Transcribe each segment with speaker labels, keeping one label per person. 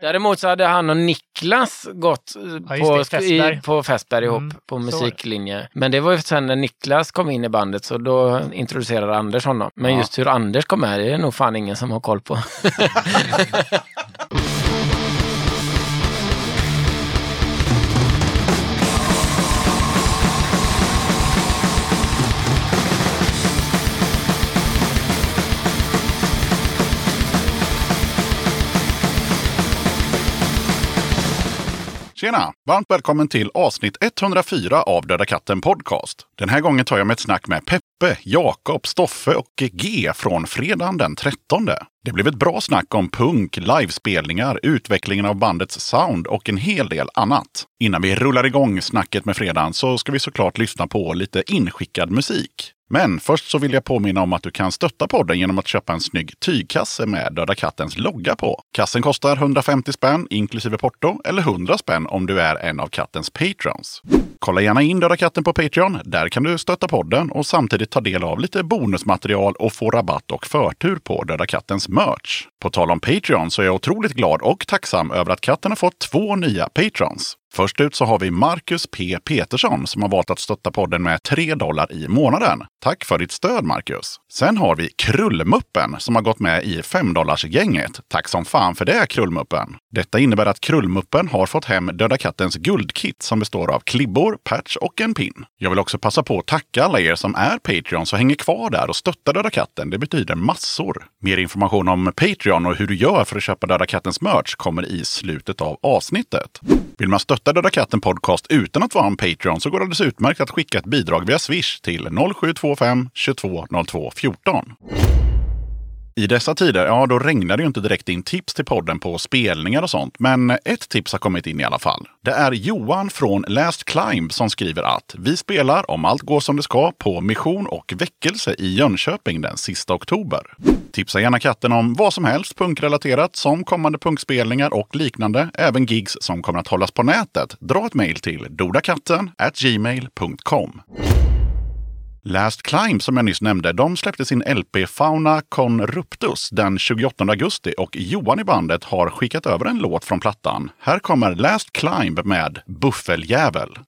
Speaker 1: Däremot så hade han och Niklas gått eh,
Speaker 2: Ja,
Speaker 1: på,
Speaker 2: Fässberg.
Speaker 1: på Fässberg ihop
Speaker 2: Mm,
Speaker 1: på musiklinje. Men det var ju sen när Niklas kom in i bandet så då introducerade Anders honom. Men
Speaker 3: Ja.
Speaker 1: just hur Anders kom med det är nog fan ingen som har koll på.
Speaker 3: Tjena! Varmt välkommen till avsnitt 104 av Döda katten Podcast. Den här gången tar jag med ett snack med Peppe, Jakob, Stoffe och G från fredagen den 13. Det blev ett bra snack om punk, livespelningar, utvecklingen av bandets sound och en hel del annat. Innan vi rullar igång snacket med fredagen så ska vi såklart lyssna på lite inskickad musik. Men först så vill jag påminna om att du kan stötta podden genom att köpa en snygg tygkasse med Döda Kattens logga på. Kassen kostar 150 spänn inklusive porto eller 100 spänn om du är en av kattens patrons. Kolla gärna in Döda katten på Patreon. Där kan du stötta podden och samtidigt ta del av lite bonusmaterial och få rabatt och förtur på Döda kattens merch. På tal om Patreon så är jag otroligt glad och tacksam över att katten har fått två nya patrons. Först ut så har vi Marcus P Petersson som har valt att stötta podden med 3 dollar i månaden. Tack för ditt stöd Marcus! Sen har vi Krullmuppen som har gått med i 5 gänget. Tack som fan för det Krullmuppen! Detta innebär att Krullmuppen har fått hem Döda Kattens guldkit som består av klibbor, patch och en pin. Jag vill också passa på att tacka alla er som är Patreons och hänger kvar där och stöttar Döda Katten. Det betyder massor. Mer information om Patreon och hur du gör för att köpa Döda Kattens merch kommer i slutet av avsnittet. Vill man stötta Döda katten podcast utan att vara en Patreon så går det alldeles utmärkt att skicka ett bidrag via Swish till 0725 22 02 14. I dessa tider, ja då regnar det ju inte direkt in tips till podden på spelningar och sånt. Men ett tips har kommit in i alla fall. Det är Johan från Last Climb som skriver att vi spelar, om allt går som det ska, på Mission och väckelse i Jönköping den sista oktober. Tipsa gärna katten om vad som helst punkrelaterat som kommande punkspelningar och liknande. Även gigs som kommer att hållas på nätet. Dra ett mejl till dodakatten gmail.com. Last Climb som jag nyss nämnde, de släppte sin LP Fauna Conruptus den 28 augusti och Johan i bandet har skickat över en låt från plattan. Här kommer Last Climb med Buffeljävel.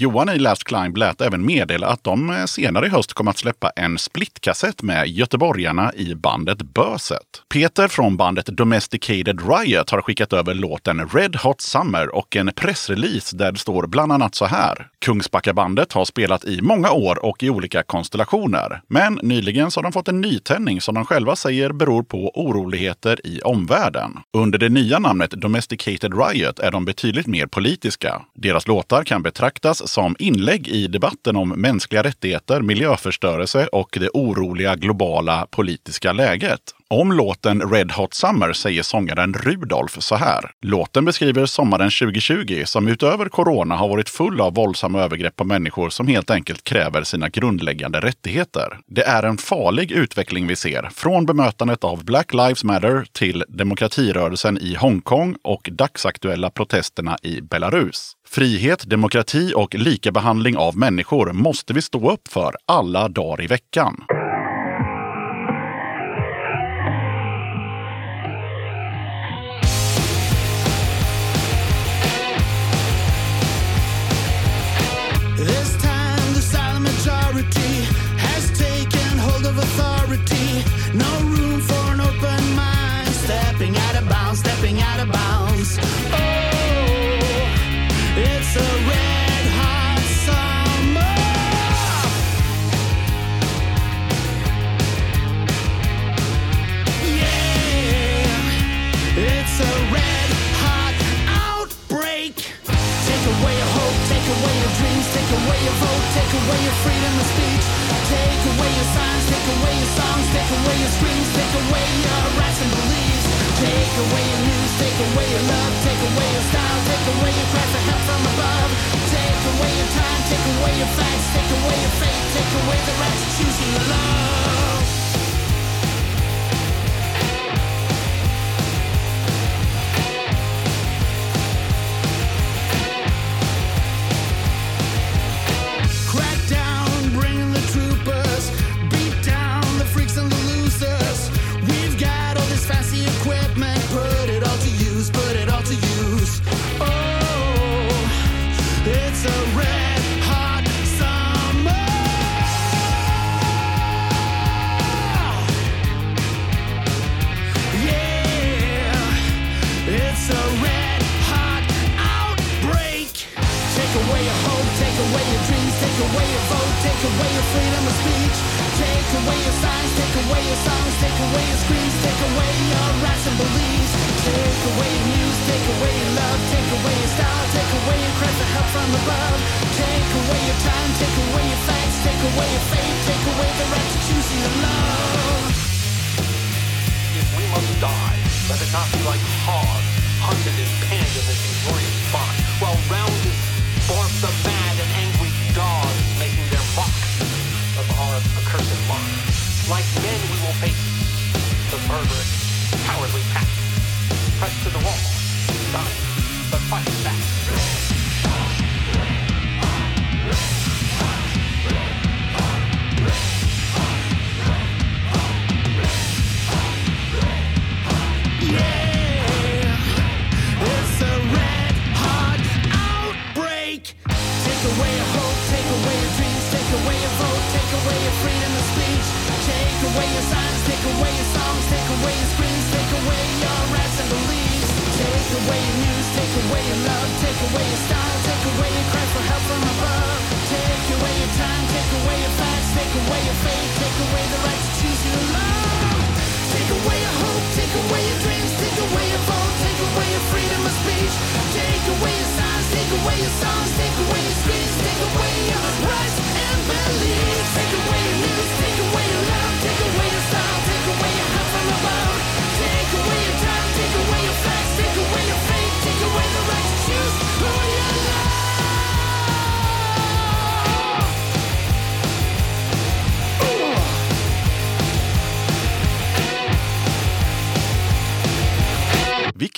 Speaker 3: Johan i Last Climb lät även meddela att de eh, senare i höst kommer att släppa en splitkassett med göteborgarna i bandet Böset. Peter från bandet Domesticated Riot har skickat över låten Red Hot Summer och en pressrelease där det står bland annat så här. Kungsbackabandet har spelat i många år och i olika konstellationer. Men nyligen så har de fått en nytändning som de själva säger beror på oroligheter i omvärlden. Under det nya namnet Domesticated Riot är de betydligt mer politiska. Deras låtar kan betraktas som inlägg i debatten om mänskliga rättigheter, miljöförstörelse och det oroliga globala politiska läget. Om låten Red Hot Summer säger sångaren Rudolf så här. Låten beskriver sommaren 2020 som utöver corona har varit full av våldsamma övergrepp på människor som helt enkelt kräver sina grundläggande rättigheter. Det är en farlig utveckling vi ser, från bemötandet av Black Lives Matter till demokratirörelsen i Hongkong och dagsaktuella protesterna i Belarus. Frihet, demokrati och likabehandling av människor måste vi stå upp för alla dagar i veckan.
Speaker 2: Take away your vote, take away your freedom of speech. Take away your signs, take away your songs, take away your screams, take away your rights and beliefs. Take away your news, take away your love, take away your style, take away your cry for help from above. Take away your time, take away your facts, take away your faith, take away the right to choose your love. Take away your vote, take away your freedom of speech. Take away your signs, take away your songs, take away your screams, take away your rights and beliefs. Take away your news, take away your love, take away your style, take away your cry for help from above. Take away your time, take away your facts, take away your faith, take away the right to choose your love.
Speaker 4: If we must die, let it not be like hogs, hunted and panned in this inglorious spot, while round Like men, we will face the murderous, cowardly pack, pressed to the wall, dying, but fighting back.
Speaker 2: It's a red hot outbreak. Take away your hope, take away your dreams, take away your vote, take away your freedom of speech. Take away your signs, take away your songs, take away your screams, take away your rights and beliefs. Take away your news, take away your love, take away your style, take away your cry for help from above. Take away your time, take away your facts, take away your faith, take away the right to choose your love. Take away your hope, take away your dreams, take away your vote, away your freedom of speech. Take away your signs, take away your songs, take away your screams, take away your rights and beliefs. Take away your news,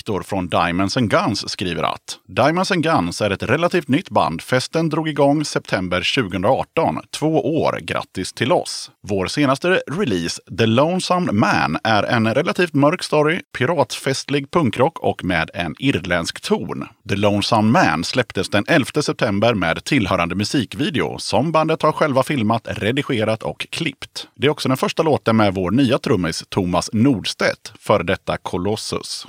Speaker 3: Viktor från Diamonds and Guns skriver att Diamonds and Guns är ett relativt nytt band. Festen drog igång september 2018. Två år. Grattis till oss! Vår senaste release, The Lonesome Man, är en relativt mörk story, piratfestlig punkrock och med en irländsk ton. The Lonesome Man släpptes den 11 september med tillhörande musikvideo som bandet har själva filmat, redigerat och klippt. Det är också den första låten med vår nya trummis Thomas Nordstedt, före detta Colossus.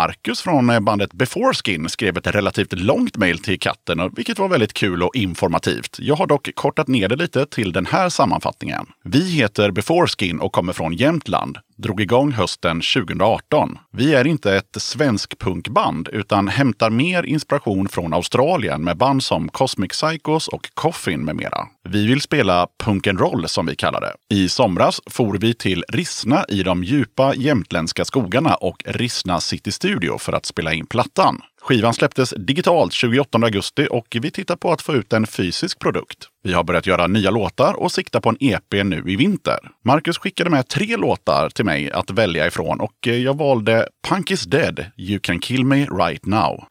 Speaker 3: Marcus från eh, bandet Before Skin skrev ett relativt långt mejl till katten, vilket var väldigt kul och informativt. Jag har dock kortat ner det lite till den här sammanfattningen. Vi heter Before Skin och kommer från Jämtland. Drog igång hösten 2018. Vi är inte ett svensk punkband utan hämtar mer inspiration från Australien med band som Cosmic Psychos och Coffin med mera. Vi vill spela punk and roll som vi kallar det. I somras for vi till Rissna i de djupa jämtländska skogarna och Rissna City Studio för att spela in plattan. Skivan släpptes digitalt 28 augusti och vi tittar på att få ut en fysisk produkt. Vi har börjat göra nya låtar och siktar på en EP nu i vinter. Marcus skickade med tre låtar till mig att välja ifrån och eh, jag valde Punk is dead, You can kill me right now.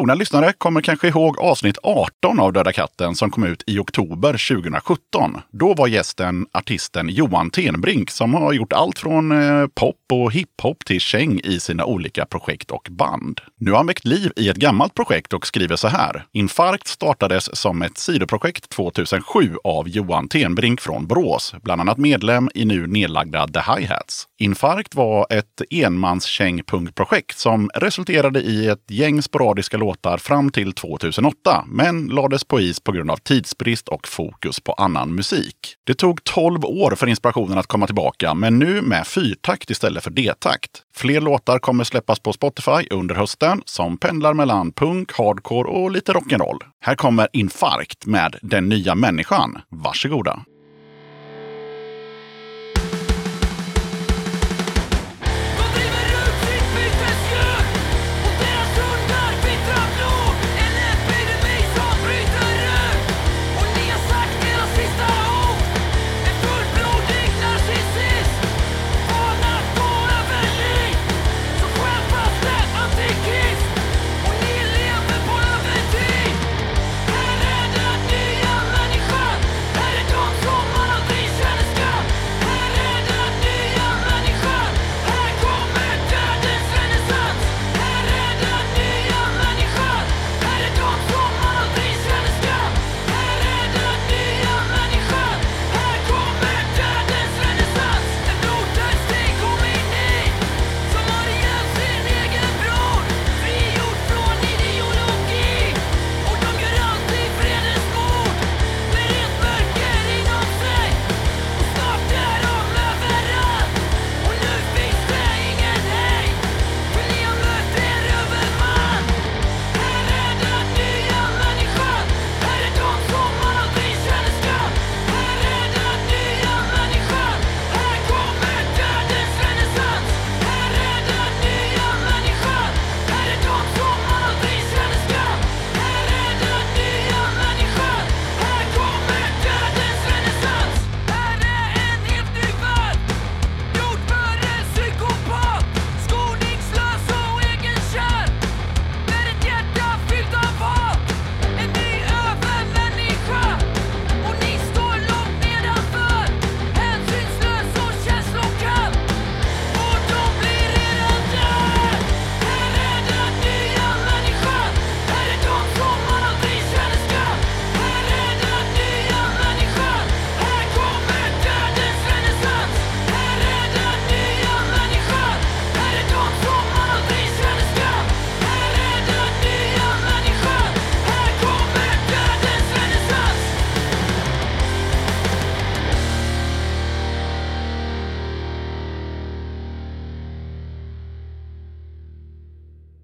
Speaker 3: Trogna lyssnare kommer kanske ihåg avsnitt 18 av Döda katten som kom ut i oktober 2017. Då var gästen artisten Johan Tenbrink som har gjort allt från eh, pop och hiphop till käng i sina olika projekt och band. Nu har han väckt liv i ett gammalt projekt och skriver så här. Infarkt startades som ett sidoprojekt 2007 av Johan Tenbrink från Brås, bland annat medlem i nu nedlagda The Hi-Hats. Infarkt var ett enmanskäng-punkprojekt som resulterade i ett gäng sporadiska låtar fram till 2008, men lades på is på grund av tidsbrist och fokus på annan musik. Det tog 12 år för inspirationen att komma tillbaka, men nu med fyrtakt istället för D-takt. Fler låtar kommer släppas på Spotify under hösten som pendlar mellan punk, hardcore och lite rock'n'roll. Här kommer Infarkt med Den nya människan. Varsågoda!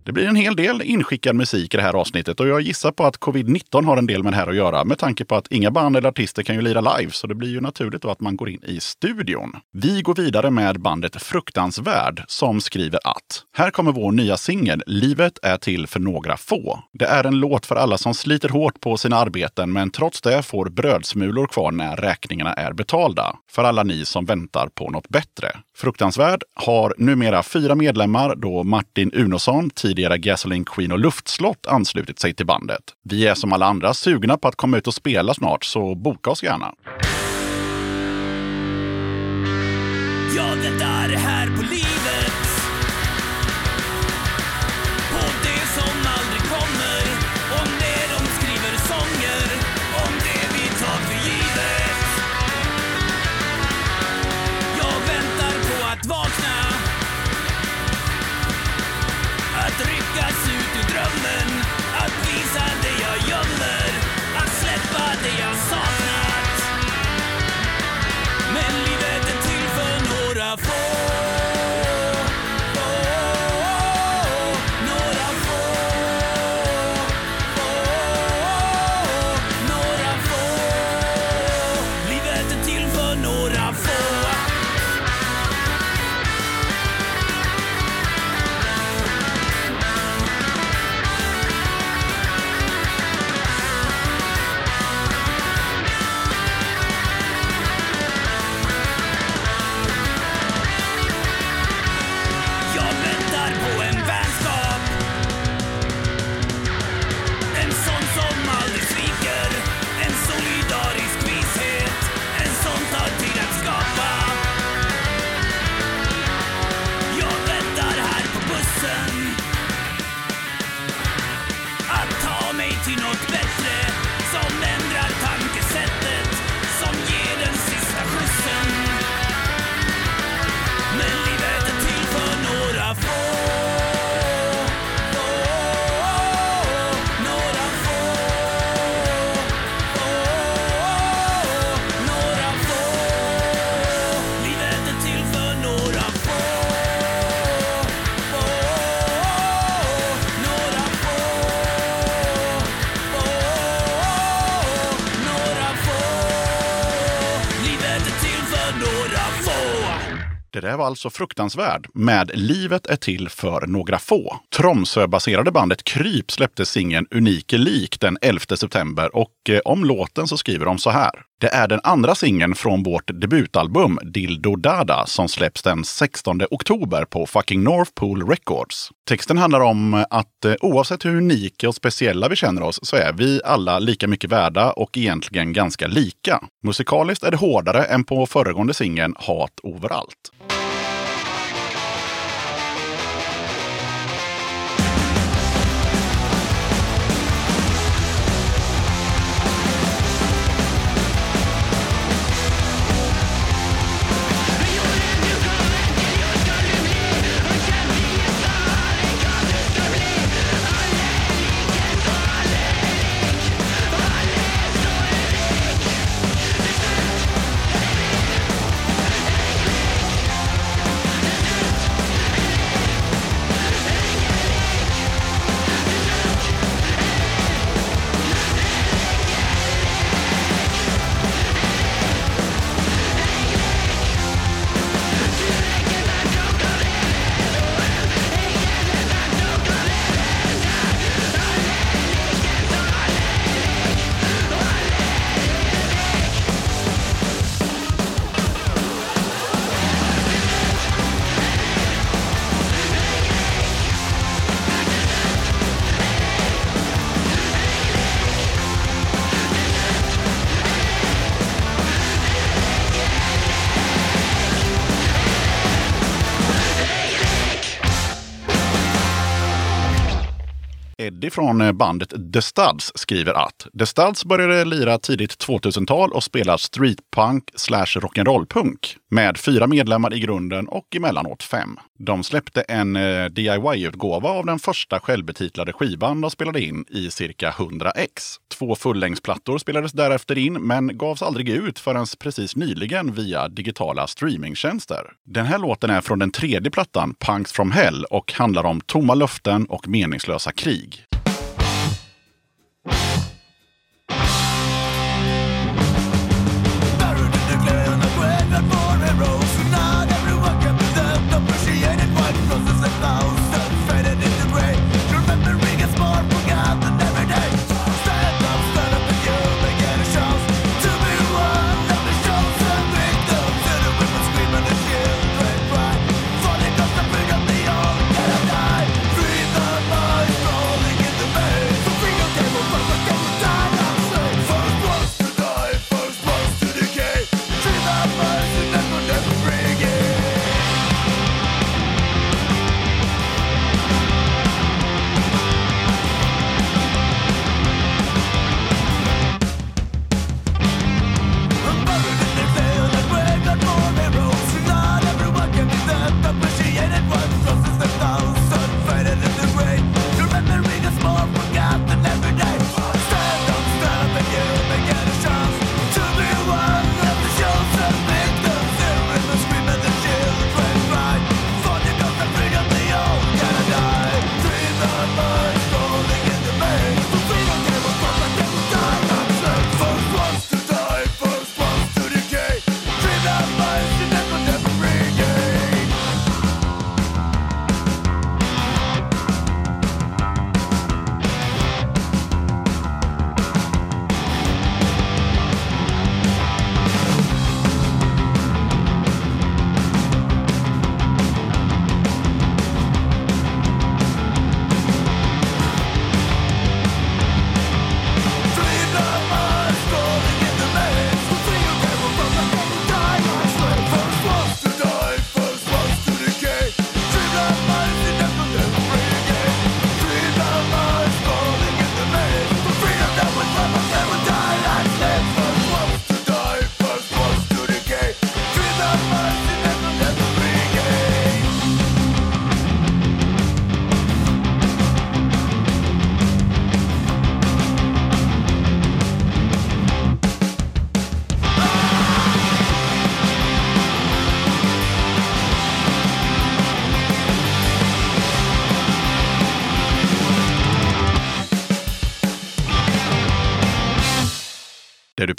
Speaker 2: Det
Speaker 3: blir en hel del inskickad musik i det här avsnittet och jag gissar på att covid-19 har en del med det här att göra med tanke på att inga band eller artister kan ju lira live så det blir ju naturligt då att man går in i studion. Vi går vidare med bandet Fruktansvärd som skriver att här kommer vår nya singel Livet är till för några få. Det är en låt för alla som sliter hårt på sina arbeten men trots det får brödsmulor kvar när räkningarna är betalda. För alla ni som väntar på något bättre. Fruktansvärd har numera fyra medlemmar då Martin Unosson, tidigare Gasoline Queen och Luftslott, anslutit sig till bandet. Vi är som alla andra sugna på att komma ut och spela snart, så boka oss gärna.
Speaker 2: Jag väntar här på livet Det
Speaker 3: var alltså fruktansvärd med Livet är till för några få. Tromsö-baserade bandet Kryp släppte singeln Unike lik den 11 september och eh, om låten så skriver de så här. Det är den andra singeln från vårt debutalbum Dildo Dada som släpps den 16 oktober på fucking North Pool Records. Texten handlar om att eh, oavsett hur unika och speciella vi känner oss så är vi alla lika mycket värda och egentligen ganska lika. Musikaliskt är det hårdare än på föregående singeln Hat överallt. Eddie från eh, bandet The Studs skriver att The Studs började lira tidigt 2000-tal och spelar streetpunk slash rock'n'roll-punk med fyra medlemmar i grunden och emellanåt fem. De släppte en eh, DIY-utgåva av den första självbetitlade skivan de spelade in i cirka 100 ex. Två fullängdsplattor spelades därefter in men gavs aldrig ut förrän precis nyligen via digitala streamingtjänster. Den här låten är från den tredje plattan, Punks from Hell, och handlar om tomma löften och meningslösa krig. Det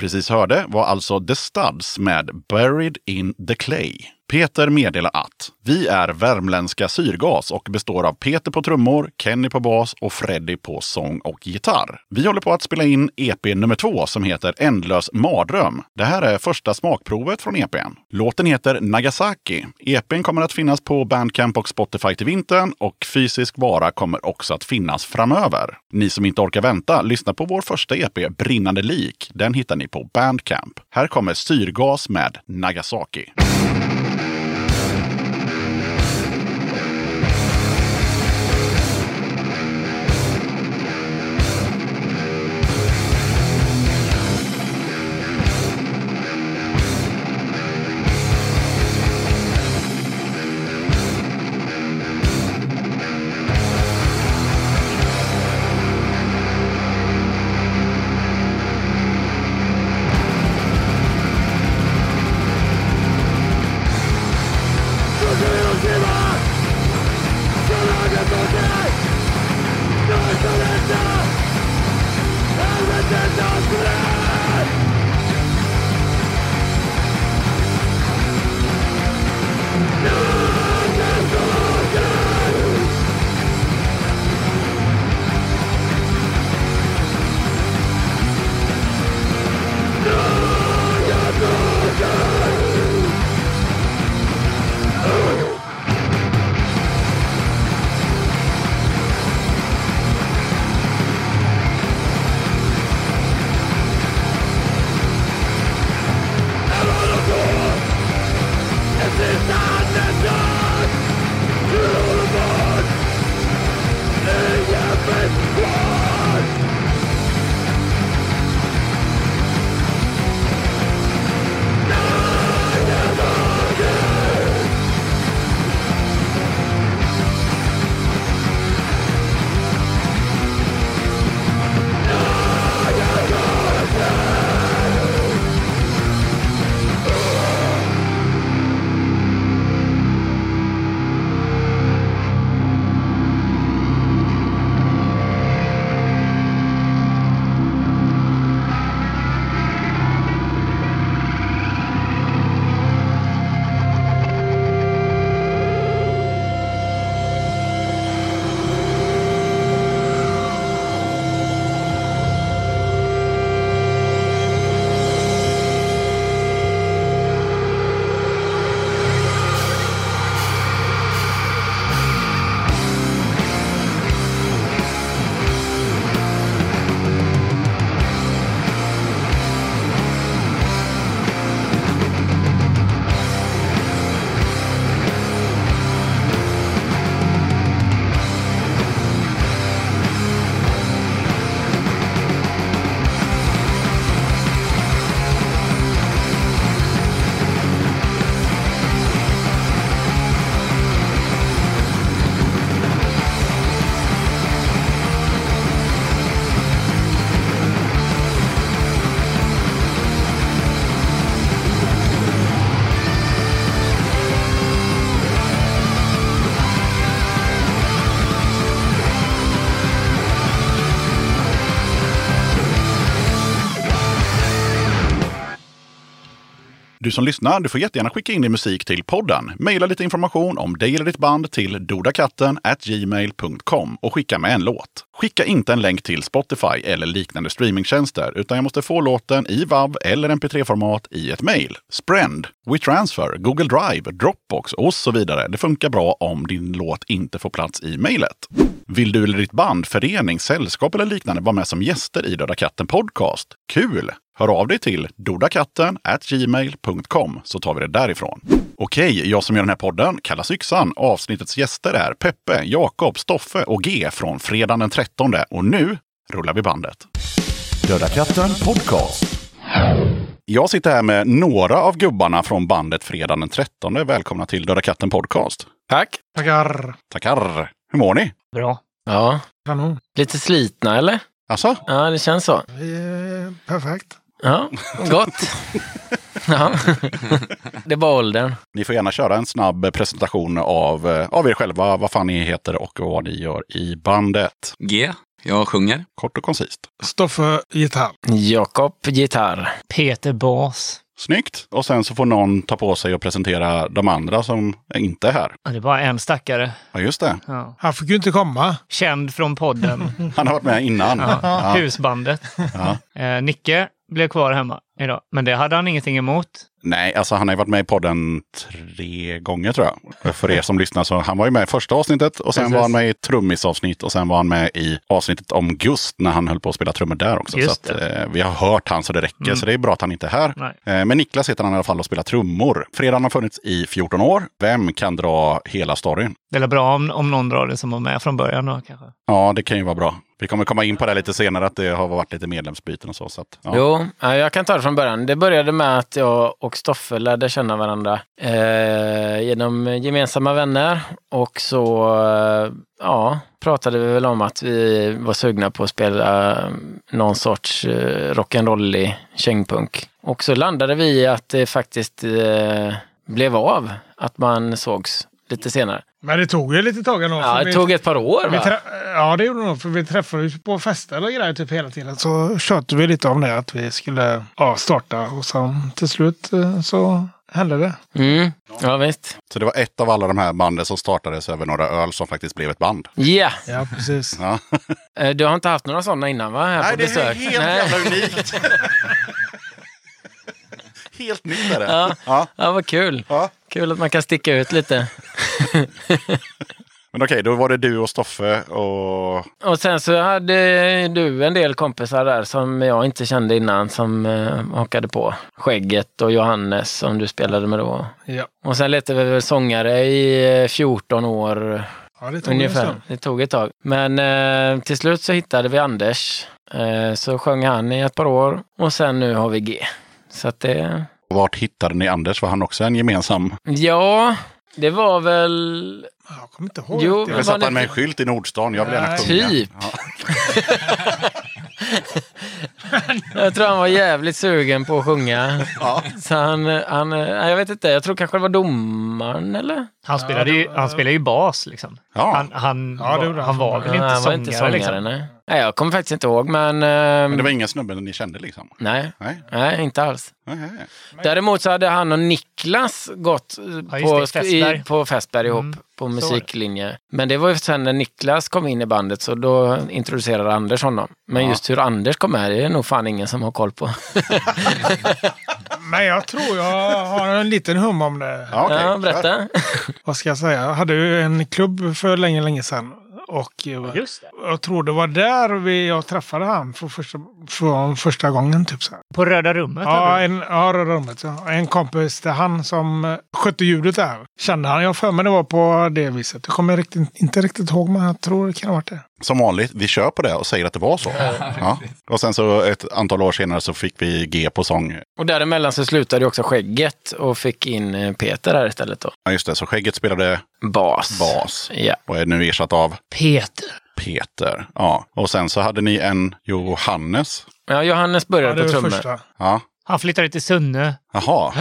Speaker 3: precis hörde var alltså The Studs med Buried in the Clay. Peter meddelar att vi är värmländska syrgas och består av Peter på trummor, Kenny på bas och Freddy på sång och gitarr. Vi håller på att spela in EP nummer två som heter Ändlös mardröm. Det här är första smakprovet från EPn. Låten heter Nagasaki. EPn kommer att finnas på Bandcamp och Spotify till vintern och fysisk vara kommer också att finnas framöver. Ni som inte orkar vänta, lyssna på vår första EP Brinnande lik. Den hittar ni på Bandcamp. Här kommer Syrgas med Nagasaki. Du som lyssnar, du får jättegärna skicka in din musik till podden. Maila lite information om dig eller ditt band till dodakatten gmail.com och skicka med en låt. Skicka inte en länk till Spotify eller liknande streamingtjänster, utan jag måste få låten i WAV eller MP3-format i ett mejl. Sprend, WeTransfer, Google Drive, Dropbox och så vidare. Det funkar bra om din låt inte får plats i mejlet. Vill du eller ditt band, förening, sällskap eller liknande vara med som gäster i Döda katten Podcast? Kul! Hör av dig till dodakatten gmail.com så tar vi det därifrån. Okej, jag som gör den här podden kallas Yxan. Avsnittets gäster är Peppe, Jakob, Stoffe och G från fredagen den 13. Och nu rullar vi bandet. Döda katten Podcast. Jag sitter här med några av gubbarna från bandet fredagen den 13. Välkomna till Döda katten Podcast.
Speaker 1: Tack.
Speaker 5: Tackar.
Speaker 3: Tackar! Hur mår ni?
Speaker 6: Bra.
Speaker 1: Ja,
Speaker 5: Kanon.
Speaker 1: lite slitna eller?
Speaker 3: Alltså?
Speaker 1: Ja, det känns så.
Speaker 5: Vi är perfekt.
Speaker 1: Ja, gott. Ja. Det bara åldern.
Speaker 3: Ni får gärna köra en snabb presentation av, eh, av er själva, vad fan ni heter och vad ni gör i bandet.
Speaker 7: G. Jag sjunger.
Speaker 3: Kort och koncist.
Speaker 5: Stoffe gitarr.
Speaker 1: Jakob, gitarr.
Speaker 6: Peter Bas.
Speaker 3: Snyggt! Och sen så får någon ta på sig och presentera de andra som inte är här.
Speaker 6: Ja, det är bara en stackare.
Speaker 3: Ja, just det.
Speaker 6: Ja.
Speaker 5: Han fick ju inte komma.
Speaker 6: Känd från podden.
Speaker 3: Han har varit med innan.
Speaker 6: Ja.
Speaker 3: Ja.
Speaker 6: Husbandet.
Speaker 3: Ja.
Speaker 6: Eh, Nicke blev kvar hemma idag. Men det hade han ingenting emot.
Speaker 3: Nej, alltså han har ju varit med i podden tre gånger tror jag. För er som lyssnar så han var ju med i första avsnittet och sen
Speaker 6: Precis.
Speaker 3: var han med i trummisavsnitt och sen var han med i avsnittet om Gust när han höll på att spela trummor där också.
Speaker 6: Just
Speaker 3: så att, eh, vi har hört han så det räcker,
Speaker 6: Mm.
Speaker 3: så det är bra att han inte är här. Eh, men Niklas heter han i alla fall och spelar trummor. Fredagen har funnits i 14 år. Vem kan dra hela storyn?
Speaker 6: Det är bra om, om någon drar det som var med från början då kanske.
Speaker 3: Ja, det kan ju vara bra. Vi kommer komma in på det lite senare, att det har varit lite medlemsbyten och så. så att, ja.
Speaker 1: Jo, ja, jag kan ta det från början. Det började med att jag och Stoffe lärde känna varandra eh, genom gemensamma vänner. Och så eh, ja, pratade vi väl om att vi var sugna på att spela eh, någon sorts eh, rock'n'rollig kängpunk. Och så landade vi i att det faktiskt eh, blev av, att man sågs lite senare.
Speaker 5: Men det tog ju lite tag ändå.
Speaker 1: Ja,
Speaker 5: för
Speaker 1: det
Speaker 5: vi-
Speaker 1: tog ett par år va?
Speaker 5: Ja, det gjorde det nog. För vi träffades på fester och grejer typ hela tiden. Så tjötade vi lite om det. Att vi skulle ja, starta. Och sen till slut eh, så hände det.
Speaker 1: Mm, ja visst.
Speaker 3: Så det var ett av alla de här banden som startades över några öl som faktiskt blev ett band.
Speaker 1: Ja,
Speaker 5: Ja, precis.
Speaker 3: Ja.
Speaker 1: Eh, du har inte haft några sådana innan va? Här på besök? Nej.
Speaker 3: unikt. helt nytt är det.
Speaker 1: Ja.
Speaker 3: Ja.
Speaker 1: Ja, vad kul.
Speaker 3: Ja.
Speaker 1: Kul att man kan sticka ut lite.
Speaker 3: Men okej, då var det du och Stoffe och...
Speaker 1: Och sen så hade du en del kompisar där som jag inte kände innan som eh, hakade på. Skägget och Johannes som du spelade med då.
Speaker 5: Ja,
Speaker 1: Och sen letade vi väl sångare i eh, 14 år
Speaker 5: ja det tog
Speaker 1: ungefär. Det tog ett tag. Men eh, till slut så hittade vi Anders. Eh, så sjöng han i ett par år och sen nu har vi G. Så att det...
Speaker 3: Vart hittade ni Anders? Var han också en gemensam?
Speaker 1: Ja, det var väl
Speaker 5: Jag kommer inte ihåg.
Speaker 1: Jo, men
Speaker 3: Jag
Speaker 1: det-
Speaker 3: han med en skylt i Nordstan. Jag vill gärna sjunga.
Speaker 1: Typ.
Speaker 3: Ja.
Speaker 1: Jag tror han var jävligt sugen på att sjunga.
Speaker 3: Ja.
Speaker 1: Så han, han, jag vet inte, jag tror kanske det var domaren eller?
Speaker 6: Han spelade, ju, han spelade ju bas liksom.
Speaker 3: Ja.
Speaker 6: Han, han,
Speaker 5: Ja, det
Speaker 6: var,
Speaker 5: han
Speaker 6: var väl inte
Speaker 1: han var
Speaker 6: sångare,
Speaker 1: inte sångare
Speaker 6: liksom.
Speaker 1: nej. nej. Jag kommer faktiskt inte ihåg men... ehm,
Speaker 3: Men det var inga snubben ni kände liksom?
Speaker 1: Nej,
Speaker 3: Nej.
Speaker 1: nej, inte alls.
Speaker 3: Nej.
Speaker 1: Däremot så hade han och Niklas gått eh,
Speaker 6: Ja,
Speaker 1: på,
Speaker 6: det, Fässberg.
Speaker 1: i, på Fässberg ihop
Speaker 6: Mm,
Speaker 1: på musiklinje. Men det var ju sen när Niklas kom in i bandet så då introducerade Anders honom. Men
Speaker 3: Ja.
Speaker 1: just hur Anders kom med det är nog fan ingen som har koll på.
Speaker 5: Men jag tror jag har en liten hum om det.
Speaker 3: Ja, okej.
Speaker 1: ja, berätta.
Speaker 5: Vad ska jag säga? Jag hade ju en klubb för länge, länge sedan. Och eh,
Speaker 6: Just det.
Speaker 5: jag tror det var där vi, jag träffade han för första, för första gången. Typ så här.
Speaker 6: På Röda rummet?
Speaker 5: Ja, en, ja, Röda rummet. Ja. En kompis till han som eh, skötte ljudet där. Kände han. Jag för mig det var på det viset. Jag kommer riktigt, inte riktigt ihåg, men jag tror det kan ha varit det.
Speaker 3: Som vanligt, vi kör på det och säger att det var så. Ja. Och sen så ett antal år senare så fick vi G på sång.
Speaker 1: Och däremellan så slutade också Skägget och fick in eh, Peter här istället då.
Speaker 3: Ja, just det. Så Skägget spelade
Speaker 1: Bas.
Speaker 3: bas
Speaker 1: Ja.
Speaker 3: och är nu ersatt av
Speaker 6: Peter.
Speaker 3: Peter. Ja. Och sen så hade ni en Johannes.
Speaker 1: ja, Johannes
Speaker 5: Ja,
Speaker 1: började
Speaker 5: det
Speaker 1: på trummor.
Speaker 3: Ja.
Speaker 6: Han flyttade till Sunne.
Speaker 3: Jaha.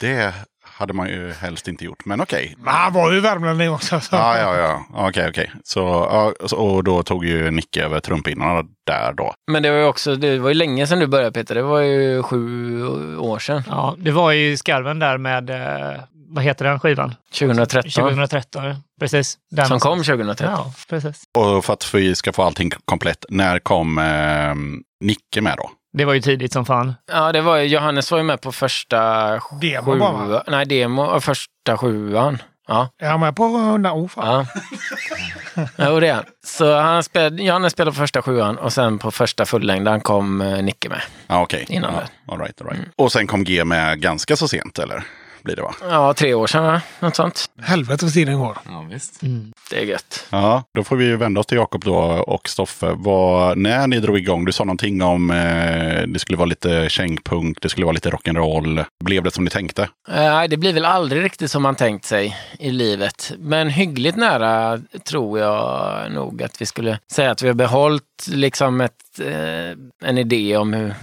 Speaker 3: Det hade man ju helst inte gjort. Men okej.
Speaker 5: Men han var ju värmlänning också. Så.
Speaker 3: Ja, ja, ja. Okej, okej. Så, ja, så- och då tog ju Nicke över trumpinnarna där då.
Speaker 1: Men det var ju också, det var ju länge sedan du började Peter. Det var ju sju år sedan.
Speaker 6: Ja, det var ju skarven där med, eh, vad heter den skivan?
Speaker 1: 2013.
Speaker 6: 2013, ja. precis. Den
Speaker 1: Som kom 2013.
Speaker 6: Ja, precis.
Speaker 3: Och för att vi ska få allting komplett, när kom eh, Nicke med då?
Speaker 6: Det var ju tidigt som fan.
Speaker 1: Ja, det var ju, Johannes var ju med på första
Speaker 5: Demo bara, va?
Speaker 1: sjua. Nej, demo, första sjuan. Ja.
Speaker 5: Är han med på hundra oh, fan.
Speaker 1: Ja. Jo, det är han. Så han spelade, Johannes spelade på första sjuan och sen på första fullängden kom eh, Nicke med.
Speaker 3: Ja, okej.
Speaker 1: Innan
Speaker 3: ja,
Speaker 1: det.
Speaker 3: all right, all right. Och sen kom G med ganska så sent, eller? Blir det va?
Speaker 1: Ja, tre år sedan, va? något sånt.
Speaker 5: Helvete vad tiden går.
Speaker 7: Ja, visst.
Speaker 1: Det är gött.
Speaker 3: Ja, då får vi vända oss till Jakob då och Stoffe. Vad, när ni drog igång, du sa någonting om eh, det skulle vara lite kängpunk, det skulle vara lite rock'n'roll. Blev det som ni tänkte?
Speaker 1: Eh, Nej, det blir väl aldrig riktigt som man tänkt sig i livet. Men hyggligt nära tror jag nog att vi skulle säga att vi har behållit liksom ett, eh, en idé om hur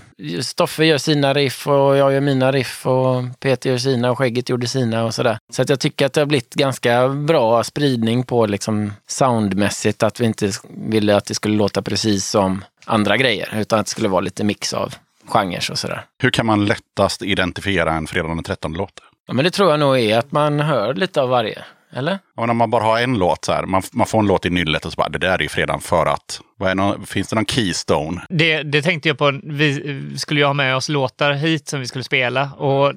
Speaker 1: Stoffe gör sina riff och jag gör mina riff och Peter gör sina och Skägget gjorde sina och sådär. Så att jag tycker att det har blivit ganska bra spridning på liksom soundmässigt. Att vi inte ville att det skulle låta precis som andra grejer utan att det skulle vara lite mix av genrer och sådär.
Speaker 3: Hur kan man lättast identifiera en fredag den 13 låt?
Speaker 1: Ja, men det tror jag nog är att man hör lite av varje. Eller?
Speaker 3: Ja, när man bara har en låt så här, man, man får en låt i nyllet och så bara, det där är ju fredagen för att. Vad är någon, finns det någon keystone?
Speaker 6: Det, det tänkte jag på. Vi skulle ju ha med oss låtar hit som vi skulle spela och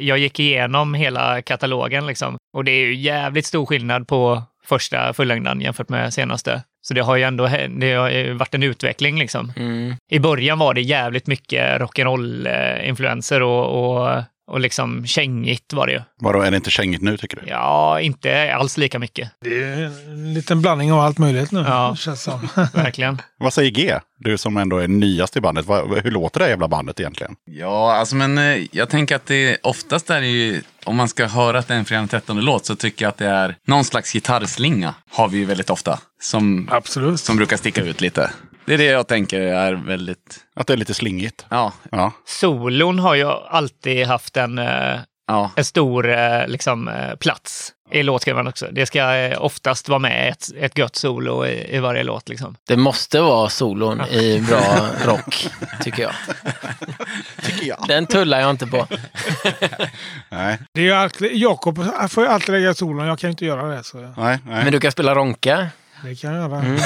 Speaker 6: jag gick igenom hela katalogen liksom. Och det är ju jävligt stor skillnad på första fullängden jämfört med senaste. Så det har ju ändå det har ju varit en utveckling liksom.
Speaker 1: Mm.
Speaker 6: I början var det jävligt mycket rock'n'roll-influenser och, och, och liksom kängigt var det ju.
Speaker 3: Vadå, är det inte kängigt nu tycker du?
Speaker 6: Ja, inte alls lika mycket.
Speaker 5: Det är en liten blandning av allt möjligt nu.
Speaker 6: Ja.
Speaker 5: Känns som.
Speaker 6: Verkligen.
Speaker 3: Vad säger G? Du som ändå är nyast i bandet. Hur låter det jävla bandet egentligen?
Speaker 7: Ja, alltså men eh, jag tänker att det oftast är det ju, om man ska höra att det är en fredag den 13 låt så tycker jag att det är någon slags gitarrslinga. Har vi ju väldigt ofta. Som,
Speaker 5: Absolut.
Speaker 7: som brukar sticka ut lite. Det är det jag tänker är väldigt,
Speaker 3: Att det är lite slingigt?
Speaker 7: ja,
Speaker 3: Ja.
Speaker 6: Solon har ju alltid haft en, eh,
Speaker 7: ja.
Speaker 6: en stor eh, liksom, eh, plats i låtskrivandet också. Det ska oftast vara med ett, ett gött solo i, i varje låt. Liksom.
Speaker 1: Det måste vara solon i bra rock, tycker jag.
Speaker 3: Tycker jag.
Speaker 1: Den tullar jag inte på.
Speaker 3: Nej,
Speaker 5: Det är ju alltid, Jakob får ju alltid lägga solen. Jag kan ju inte göra det. Så
Speaker 3: nej, nej.
Speaker 1: Men du kan spela ronka.
Speaker 5: Det kan jag göra.
Speaker 1: Mm.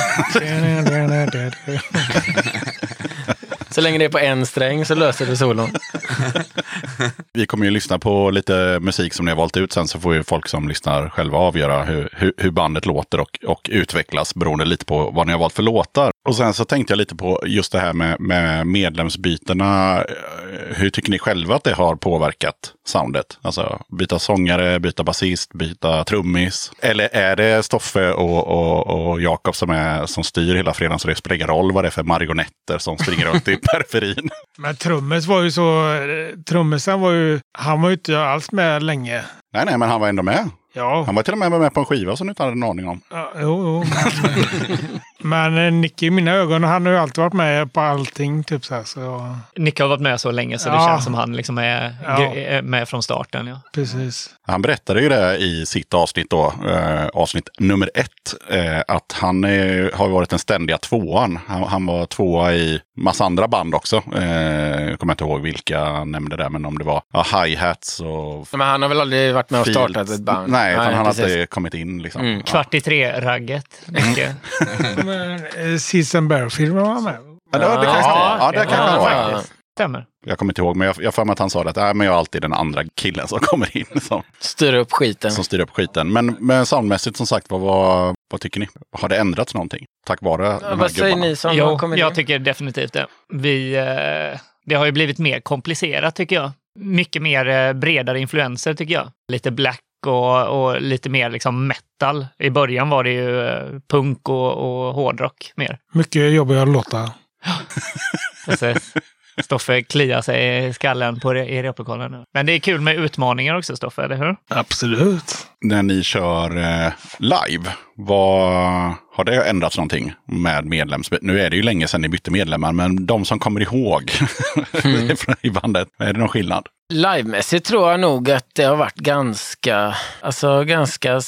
Speaker 1: Så länge det är på en sträng så löser du solon.
Speaker 3: Vi kommer ju lyssna på lite musik som ni har valt ut. Sen så får ju folk som lyssnar själva avgöra hur, hur, hur bandet låter och, och utvecklas beroende lite på vad ni har valt för låtar. Och sen så tänkte jag lite på just det här med, med medlemsbytena. Hur tycker ni själva att det har påverkat soundet? Alltså byta sångare, byta basist, byta trummis. Eller är det Stoffe och, och, och Jakob som, är, som styr hela fredagen så det spelar ingen roll vad det är för marionetter som springer runt i periferin?
Speaker 5: Men Trummis var ju så... Eh, Trum Trummisen var ju... Han var ju inte alls med länge.
Speaker 3: Nej, nej, men han var ändå med.
Speaker 5: Ja,
Speaker 3: Han var till och med med på en skiva som du inte hade en aning om.
Speaker 5: ja jo, jo. Men, men eh, Nicky i mina ögon, han har ju alltid varit med på allting. Typ så här, så
Speaker 6: Nick har varit med så länge så det
Speaker 5: Ja.
Speaker 6: känns som han liksom är,
Speaker 5: Ja.
Speaker 6: är med från starten. Ja.
Speaker 5: precis.
Speaker 3: Han berättade ju det i sitt avsnitt då, eh, avsnitt nummer ett, eh, att han eh, har varit den ständiga tvåan. Han, han var tvåa i massa andra band också. Eh, jag kommer inte ihåg vilka han nämnde där, men om det var ja, hi-hats och
Speaker 1: Men han har väl aldrig varit med och
Speaker 3: fields.
Speaker 1: startat ett band?
Speaker 3: Nej, utan han
Speaker 1: precis.
Speaker 3: hade inte kommit in liksom.
Speaker 1: Mm.
Speaker 6: Kvart i tre-ragget.
Speaker 5: Eh, Season Bear-filmen var med.
Speaker 3: Ja, det, det kanske
Speaker 1: Ja,
Speaker 3: ja, det kanske
Speaker 1: var
Speaker 3: han var. faktiskt.
Speaker 6: Stämmer.
Speaker 3: Jag kommer inte ihåg, men jag jag för mig att han sa det att äh, men jag är alltid den andra killen som kommer in som,
Speaker 1: Styra upp skiten.
Speaker 3: som styr upp skiten. Men, men soundmässigt som sagt, vad, vad, vad tycker ni? Har det ändrats någonting? Tack vare de
Speaker 1: Ja,
Speaker 3: här
Speaker 1: vad säger
Speaker 3: gubbarna?
Speaker 1: ni som
Speaker 6: Jo, jag
Speaker 1: in?
Speaker 6: tycker definitivt det. Vi, eh, det har ju blivit mer komplicerat tycker jag. Mycket mer eh, bredare influenser tycker jag. Lite black och, och lite mer liksom metal. I början var det ju eh, punk och, och hårdrock mer.
Speaker 5: Mycket jobbiga låtar.
Speaker 6: Precis. Stoffe kliar sig i skallen på i replokalen nu. Men det är kul med utmaningar också, Stoffe, eller hur?
Speaker 5: Absolut.
Speaker 3: När ni kör eh, live, vad, har det ändrats någonting med medlems... Nu är det ju länge sedan ni bytte medlemmar, men de som kommer ihåg från i bandet, är det någon skillnad?
Speaker 1: Livemässigt tror jag nog att det har varit ganska, alltså ganska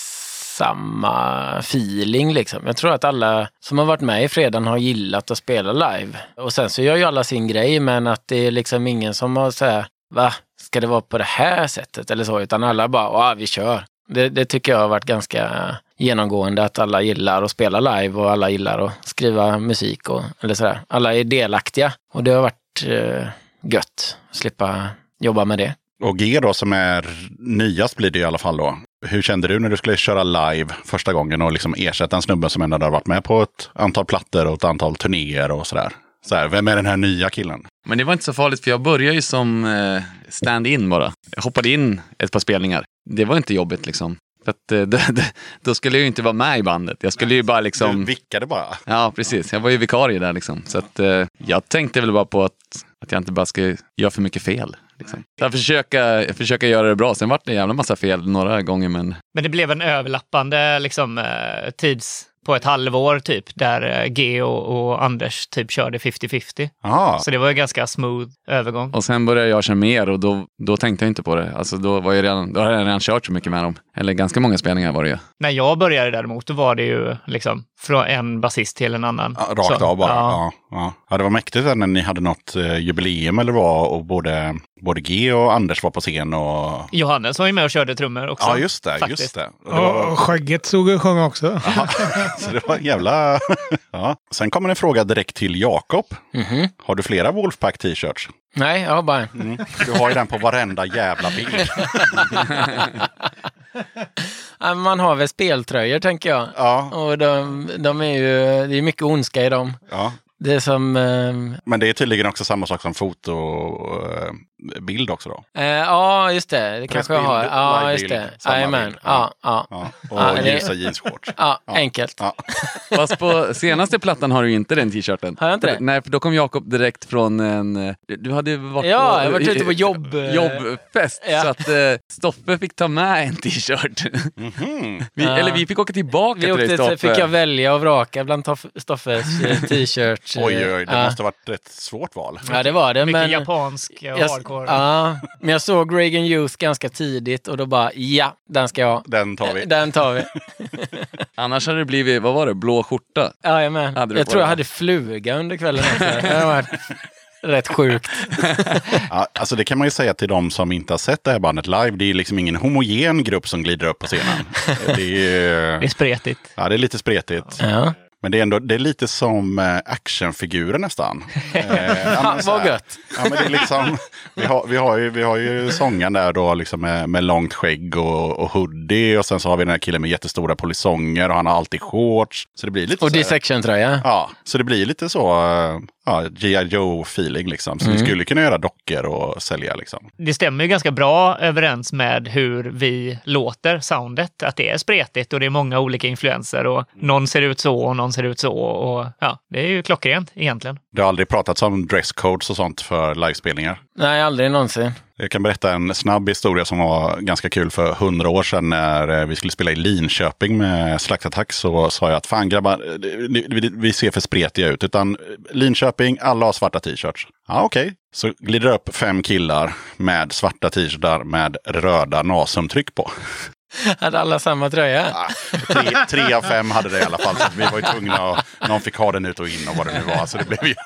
Speaker 1: samma feeling liksom. Jag tror att alla som har varit med i fredagen har gillat att spela live. Och sen så gör ju alla sin grej, men att det är liksom ingen som har så här, va, ska det vara på det här sättet eller så, utan alla bara, ja, vi kör. Det, det tycker jag har varit ganska genomgående, att alla gillar att spela live och alla gillar att skriva musik och eller sådär. Alla är delaktiga och det har varit eh, gött att slippa jobba med det.
Speaker 3: Och G då som är nyast blir det i alla fall då. Hur kände du när du skulle köra live första gången och liksom ersätta en snubbe som ändå hade varit med på ett antal plattor och ett antal turnéer och sådär? Så här, vem är den här nya killen?
Speaker 7: Men det var inte så farligt för jag började ju som eh, stand-in bara. Jag hoppade in ett par spelningar. Det var inte jobbigt liksom. För att, eh, då skulle jag ju inte vara med i bandet. Jag skulle ju bara
Speaker 3: Du
Speaker 7: liksom...
Speaker 3: vickade bara.
Speaker 7: Ja, precis. Jag var ju vikarie där liksom. Så att, eh, jag tänkte väl bara på att, att jag inte bara ska göra för mycket fel. Liksom. Jag försöka, försöka göra det bra. Sen vart det en jävla massa fel några gånger, men
Speaker 6: Men det blev en överlappande liksom, eh, tids på ett halvår typ, där eh, G och, och Anders typ körde 50-50.
Speaker 3: Ah,
Speaker 6: Så det var en ganska smooth övergång.
Speaker 7: Och sen började jag köra mer och då, då tänkte jag inte på det. Alltså då, var jag redan, då hade jag redan kört så mycket med dem. Eller ganska många spelningar var det ju.
Speaker 6: När jag började däremot, då var det ju liksom från en basist till en annan.
Speaker 3: ja, rakt
Speaker 6: Så,
Speaker 3: av bara.
Speaker 6: Ja.
Speaker 3: Ja. Ja, ja. det var mäktigt när ni hade något eh, jubileum eller vad och både, både G och Anders var på scen. Och...
Speaker 6: Johannes var ju med och körde trummor också.
Speaker 3: Ja, just det.
Speaker 6: faktiskt.
Speaker 3: Just det. Och det var...
Speaker 5: Och skägget och sjöng också.
Speaker 3: Så det var en jävla... ja. Sen kommer en fråga direkt till Jakob.
Speaker 1: Mhm.
Speaker 3: Har du flera Wolfpack t-shirts?
Speaker 1: Nej, jag har bara en.
Speaker 3: Mm. Du har ju den på varenda jävla bild.
Speaker 1: Man har väl speltröjor tänker jag.
Speaker 3: Ja,
Speaker 1: Och de, de är ju, det är mycket ondska i dem.
Speaker 3: ja.
Speaker 1: Det är som, ehm,
Speaker 3: Men det är tydligen också samma sak som fotobild också då.
Speaker 1: eh, ja just det, det kanske jag har. Ja just det, jajamän.
Speaker 3: bild.
Speaker 1: Ja, ja.
Speaker 3: Ja. Och ljusa jeansshorts.
Speaker 1: Ja, enkelt.
Speaker 3: Ja.
Speaker 7: Fast på senaste plattan har du inte den t-shirten.
Speaker 1: Har jag inte det?
Speaker 7: Nej, för då kom Jakob direkt från en... eh, Du hade varit
Speaker 1: Ja,
Speaker 7: på...
Speaker 1: jag varit ute på jobb, eh,
Speaker 7: Jobbfest.
Speaker 1: ja.
Speaker 7: Så att eh, Stoffe fick ta med en t-shirt. vi,
Speaker 1: Ja.
Speaker 7: Eller vi fick åka tillbaka
Speaker 1: Vi
Speaker 7: till dig Stoffe.
Speaker 1: så fick jag välja och vraka bland Toff- Stoffes eh, eh,
Speaker 3: Oj, oj, det
Speaker 1: ja.
Speaker 3: måste ha varit ett svårt val.
Speaker 1: Ja, det var det.
Speaker 6: Mycket
Speaker 1: Men
Speaker 6: japansk eh,
Speaker 1: jag,
Speaker 6: hardcore.
Speaker 1: ja, men jag såg Reagan Youth ganska tidigt och då bara, ja, den ska jag ha.
Speaker 3: Den tar vi.
Speaker 1: Den tar vi.
Speaker 7: Annars hade det blivit, vad var det, blå skjorta?
Speaker 1: Jajamän. Jag tror jag hade fluga under kvällen. Också. Det rätt sjukt.
Speaker 3: Ja, alltså det kan man ju säga till de som inte har sett det här bandet live. Det är liksom ingen homogen grupp som glider upp på scenen. Det är,
Speaker 6: Det är spretigt.
Speaker 3: ja, det är lite spretigt.
Speaker 1: Ja.
Speaker 3: Men det är, ändå, det är lite som eh, actionfigurer nästan. Eh,
Speaker 1: Vad gött.
Speaker 3: Ja, men det är liksom, vi, har, vi, har ju, vi har ju sången där då liksom med, med långt skägg och, och hoodie. Och sen så har vi den här killen med jättestora polisonger och han har alltid shorts. Så det blir lite
Speaker 1: Och dissection-tröja.
Speaker 3: Ja, så det blir lite så eh, ja, G.I. Joe-feeling liksom. Så vi skulle kunna göra dockor och sälja liksom.
Speaker 6: Det stämmer ju ganska bra överens med hur vi låter soundet. Att det är spretigt och det är många olika influenser och någon ser ut så och någon ser ut så. Och ja, det är ju klockrent egentligen.
Speaker 3: Det har aldrig pratats om dresscodes och sånt för livespelningar.
Speaker 1: Nej, aldrig någonsin.
Speaker 3: Jag kan berätta en snabb historia som var ganska kul för hundra år sedan när eh, vi skulle spela i Linköping med Slaktattack så sa jag att fan grabbar, eh, vi, ser för spretiga ut. Utan eh, Linköping, alla har svarta t-shirts. Ja, okej. Så glider det upp fem killar med svarta t-shirtar med röda nasumtryck på.
Speaker 1: Hade alla samma tröja?
Speaker 3: Ja, tre, tre av fem hade det i alla fall. Så vi var ju tvungna att, någon fick ha den ut och in och vad det nu var. Så det blev ju...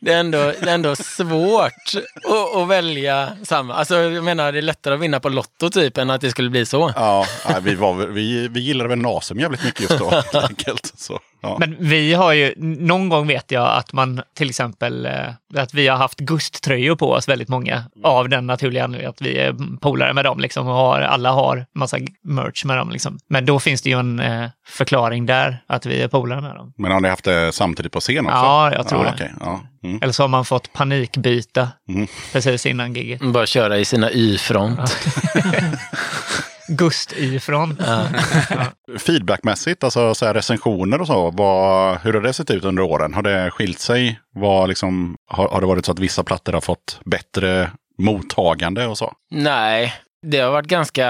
Speaker 1: Det är ändå, det är ändå svårt att, att välja samma. Alltså, jag menar, det är lättare att vinna på Lotto typ än att det skulle bli så.
Speaker 3: Ja, vi, var, vi, vi gillade väl Nasum jävligt mycket just då. enkelt. Så, ja.
Speaker 6: Men vi har ju, någon gång vet jag att man till exempel, eh, att vi har haft Gust-tröjor på oss väldigt många av den naturliga anledningen att vi är polare med dem liksom och har, alla har massa merch med dem liksom. Men då finns det ju en eh, förklaring där, att vi är polare med dem.
Speaker 3: Men har ni haft det samtidigt på scen också?
Speaker 6: Ja, jag tror
Speaker 3: ja,
Speaker 6: det.
Speaker 3: okej, ja. Mm.
Speaker 6: Eller så har man fått panikbyta
Speaker 3: Mm.
Speaker 6: precis innan giget.
Speaker 1: Bara köra i sina Y-front.
Speaker 6: Gust-y-front.
Speaker 3: feedbackmässigt, alltså så här recensioner och så, vad, hur har det sett ut under åren? Har det skilt sig? Vad liksom, har, har det varit så att vissa plattor har fått bättre mottagande och så?
Speaker 1: Nej, det har varit ganska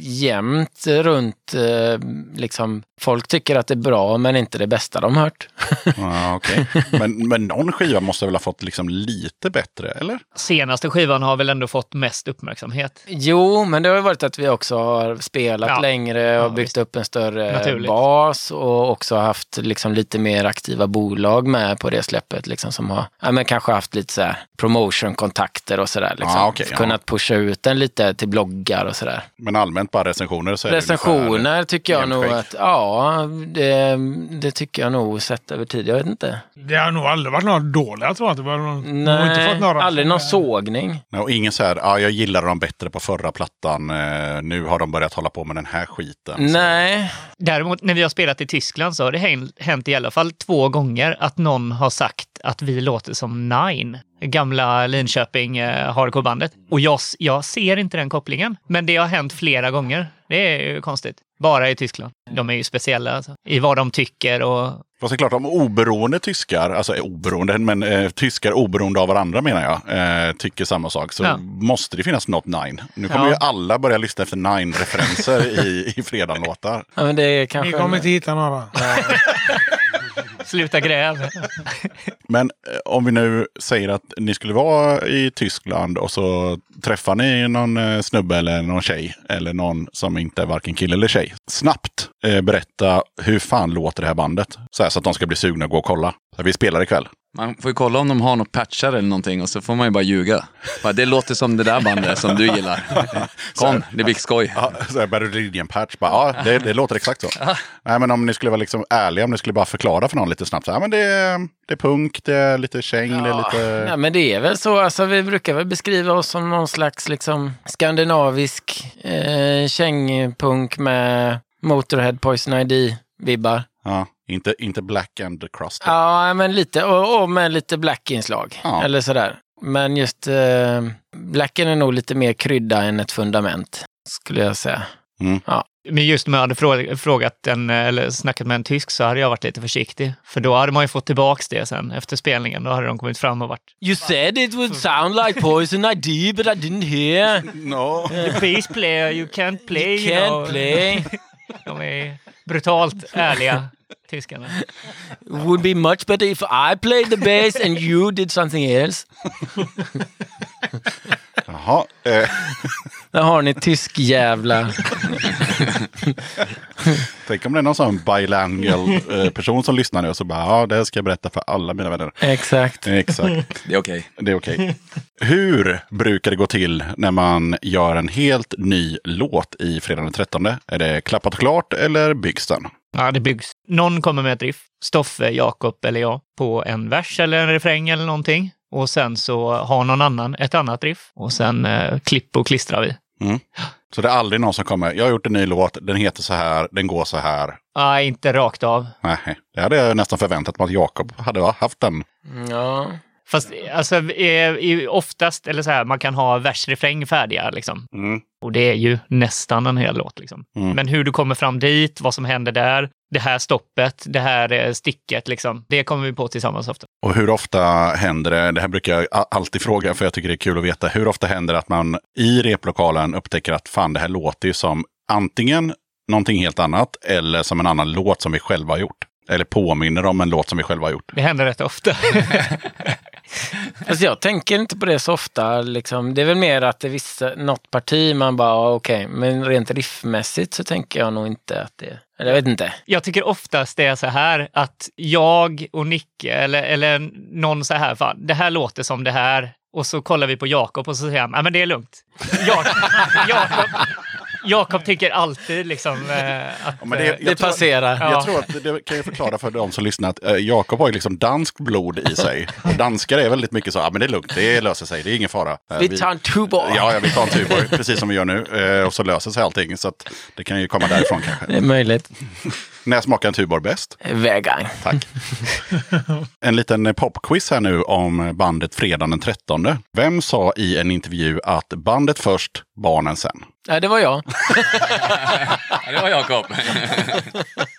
Speaker 1: jämnt runt. eh, Liksom, folk tycker att det är bra, men inte det bästa de hört.
Speaker 3: Ja, okej. men, men någon skiva måste väl ha fått liksom lite bättre, eller?
Speaker 6: Senaste skivan har väl ändå fått mest uppmärksamhet.
Speaker 1: Jo, men det har varit att vi också har spelat
Speaker 6: Ja.
Speaker 1: längre och
Speaker 6: Ja,
Speaker 1: byggt
Speaker 6: visst.
Speaker 1: upp en större
Speaker 6: Naturligt.
Speaker 1: bas och också haft liksom lite mer aktiva bolag med på det släppet. Liksom, som har ja, men kanske haft lite så här promotion-kontakter och sådär. Liksom.
Speaker 3: Ja, okej, ja.
Speaker 1: Kunnat pusha ut den lite till bloggar och sådär.
Speaker 3: Men allmänt bara recensioner så är det
Speaker 1: Recensioner
Speaker 3: ungefär
Speaker 1: tycker jag nog att, ja, det, det tycker jag nog sett över tid. Jag vet inte.
Speaker 5: Det har nog aldrig varit några dåliga, tror jag. Vi har nog- nog inte
Speaker 1: Nej,
Speaker 5: fått några
Speaker 1: aldrig någon
Speaker 5: är-
Speaker 1: sågning.
Speaker 3: Nej, Och ingen så här, ja, jag gillade dem bättre på förra plattan, eh, nu har de börjat hålla på med den här skiten. Så-
Speaker 1: Nej,
Speaker 6: Däremot när vi har spelat i Tyskland så har det hän- hänt i alla fall två gånger att någon har sagt att vi låter som Nine, gamla Linköping eh, hardcorebandet. Och jag, jag ser inte den kopplingen. Men det har hänt flera gånger. Det är ju konstigt. Bara i Tyskland. De är ju speciella alltså, i vad de tycker och
Speaker 3: Fast det är klart, om oberoende tyskar, alltså eh, oberoende, men eh, tyskar oberoende av varandra menar jag, eh, tycker samma sak så
Speaker 6: Ja.
Speaker 3: måste det finnas något Nine. Nu kommer
Speaker 6: Ja.
Speaker 3: ju alla börja lyssna efter Nine-referenser i, i fredaglåtar.
Speaker 1: ja, men det är
Speaker 5: Ni
Speaker 1: kanske...
Speaker 5: kommer inte hitta några.
Speaker 6: sluta gräv.
Speaker 3: Men eh, om vi nu säger att ni skulle vara i Tyskland och så träffar ni någon eh, snubbe eller någon tjej eller någon som inte är varken kille eller tjej. Snabbt eh, berätta hur fan låter det här bandet? Så, här, så att de ska bli sugna och gå och kolla. Så vi spelar ikväll.
Speaker 7: Man får ju kolla om de har något patchar eller någonting och så får man ju bara ljuga. Bara, det låter som det där bandet som du gillar. Kom, det blir skoj.
Speaker 3: Ja, så här. Bara, Ja, det, det låter exakt så. Nej, men om ni skulle vara liksom ärliga, om ni skulle bara förklara för någon lite snabbt. Så, ja, men det, är, det är punk, det är lite käng, det är lite...
Speaker 1: Ja, men det är väl så. Alltså, vi brukar väl beskriva oss som någon slags liksom, skandinavisk eh, kängpunk med Motorhead, Poison ID-vibbar.
Speaker 3: Ja, inte, inte black and crust.
Speaker 1: Ja, men lite. Och, och med lite black-inslag.
Speaker 3: Ja.
Speaker 1: Eller sådär. Men just eh, blacken är nog lite mer krydda än ett fundament, skulle jag säga.
Speaker 6: Men just om jag hade frå- frågat en, eller snackat med en tysk så hade jag varit lite försiktig. För då hade man ju fått tillbaks det sen efter spelningen. Då hade de kommit fram och varit
Speaker 1: You said it would sound like Poison ID, but I didn't hear.
Speaker 3: No.
Speaker 6: The bass player, you can't play.
Speaker 1: You
Speaker 6: you
Speaker 1: can't
Speaker 6: know."
Speaker 1: play.
Speaker 6: De är brutalt ärliga, tyskarna.
Speaker 1: Would be much better if I played the bass and you did something else.
Speaker 3: Jaha. Eh,
Speaker 1: Där har ni tysk jävla...
Speaker 3: tänk om det är någon sån bilingual eh, person som lyssnar nu och så bara, ja, det här ska jag berätta för alla mina vänner.
Speaker 1: Exakt.
Speaker 3: Exakt.
Speaker 7: Det är okej.
Speaker 3: Det är okej. Hur brukar det gå till när man gör en helt ny låt i Fredag den 13? Är det klappat och klart eller byggs den?
Speaker 6: Ja, det byggs. Någon kommer med ett riff, Stoffe, Jakob eller jag, på en vers eller en refräng eller någonting. Och sen så har någon annan ett annat riff. Och sen eh, klipp och klistrar vi.
Speaker 3: Så det är aldrig någon som kommer, jag har gjort en ny låt, den heter så här, den går så här.
Speaker 6: Nej, inte rakt av.
Speaker 3: Nej, det hade jag nästan förväntat mig att Jakob hade haft den.
Speaker 1: Ja.
Speaker 6: Fast alltså, oftast, eller så här, man kan ha vers, refräng färdiga liksom.
Speaker 3: Mm.
Speaker 6: Och det är ju nästan en hel låt. Liksom.
Speaker 3: Mm.
Speaker 6: Men hur du kommer fram dit, vad som händer där, det här stoppet, det här eh, sticket, liksom, det kommer vi på tillsammans ofta.
Speaker 3: Och hur ofta händer det, det här brukar jag alltid fråga för jag tycker det är kul att veta, hur ofta händer det att man i replokalen upptäcker att fan det här låter ju som antingen någonting helt annat eller som en annan låt som vi själva har gjort. Eller påminner om en låt som vi själva har gjort.
Speaker 6: Det händer rätt ofta.
Speaker 1: Alltså jag tänker inte på det så ofta. Liksom. Det är väl mer att det är vissa, något parti man bara, okej, okej, men rent riffmässigt så tänker jag nog inte att det... Eller jag vet inte.
Speaker 6: Jag tycker oftast det är så här att jag och Nicke eller, eller någon så här, fan, det här låter som det här. Och så kollar vi på Jakob och så säger han, nej men det är lugnt. Jakob, Jakob, Jakob tycker alltid liksom eh, att...
Speaker 3: Ja, men det-
Speaker 6: eh,
Speaker 1: Det passerar.
Speaker 6: Ja.
Speaker 3: Jag tror att det kan jag förklara för de som lyssnar att eh, Jakob har ju liksom danskt blod i sig. Och danskar är väldigt mycket så, ja men det är lugnt, det löser sig, det är ingen fara. Eh,
Speaker 1: Vi tar en tuborg.
Speaker 3: Ja, ja, vi tar en Tuborg, precis som vi gör nu. Och så löser sig allting. Så att det kan ju komma därifrån kanske.
Speaker 1: Det är möjligt.
Speaker 3: När smakar en Tuborg bäst?
Speaker 1: Vägang.
Speaker 3: Tack. En liten popquiz här nu om bandet Fredagen den 13. Vem sa i en intervju att bandet först, barnen sen?
Speaker 1: Nej, det var jag.
Speaker 7: Ja, det var Jakob.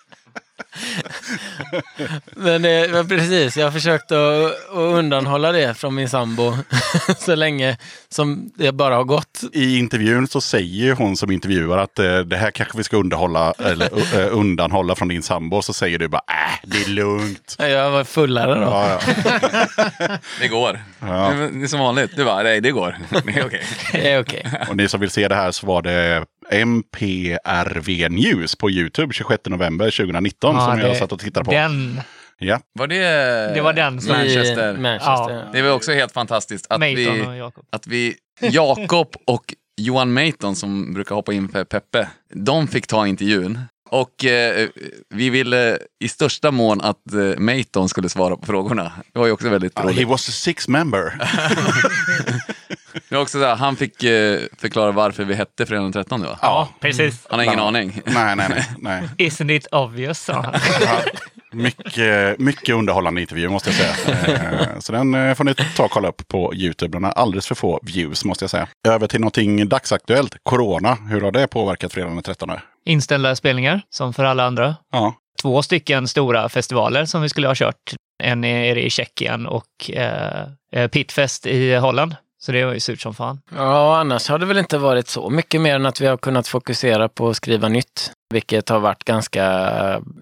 Speaker 1: Men, eh, men precis, jag har försökt att, att undanhålla det från min sambo så länge som det bara har gått.
Speaker 3: I intervjun så säger hon som intervjuar att eh, det här kanske vi ska underhålla, eller, eh, undanhålla från din sambo. Så säger du bara äh, det är lugnt.
Speaker 1: Jag var fullare då.
Speaker 3: Ja, ja.
Speaker 7: Det går.
Speaker 3: Ja.
Speaker 7: Det är som vanligt. Du bara, nej det går. Det är okej.
Speaker 1: Det är okej.
Speaker 3: Och ni som vill se det här så var det MPRV News på YouTube 26 november 2019
Speaker 6: Ja,
Speaker 3: som jag
Speaker 6: det-
Speaker 3: satt och tittade på.
Speaker 6: Den.
Speaker 3: Ja.
Speaker 7: Var det,
Speaker 6: Det var den som-
Speaker 7: Manchester?
Speaker 1: I Manchester.
Speaker 6: Ja.
Speaker 7: Det var också helt fantastiskt att
Speaker 6: Mayton
Speaker 7: vi,
Speaker 6: och Jakob.
Speaker 7: att vi, Jakob och Johan Mayton som brukar hoppa in för Peppe, de fick ta intervjun. Och eh, vi ville i största mån att eh, Mayton skulle svara på frågorna. Det var ju också väldigt
Speaker 3: Uh,
Speaker 7: roligt.
Speaker 3: he was a six member.
Speaker 7: Det var också så här, han fick eh, förklara varför vi hette Fredag den 13 va?
Speaker 6: Ja, precis.
Speaker 7: Han har ingen aning.
Speaker 3: nej, nej, nej. nej.
Speaker 6: Isn't it obvious? sa han.
Speaker 3: Ja, mycket, mycket underhållande intervju måste jag säga. Eh, Så den eh, får ni ta och kolla upp på YouTube. Den har alldeles för få views måste jag säga. Över till någonting dagsaktuellt. Corona, hur har det påverkat fredagen den 13?
Speaker 6: Inställda spelningar, som för alla andra.
Speaker 3: Ja,
Speaker 6: Två stycken stora festivaler som vi skulle ha kört. En nere i Tjeckien och eh, eh, Pitfest i Holland. Så det var ju surt som fan.
Speaker 1: Ja, annars har det väl inte varit så mycket mer än att vi har kunnat fokusera på att skriva nytt. Vilket har varit ganska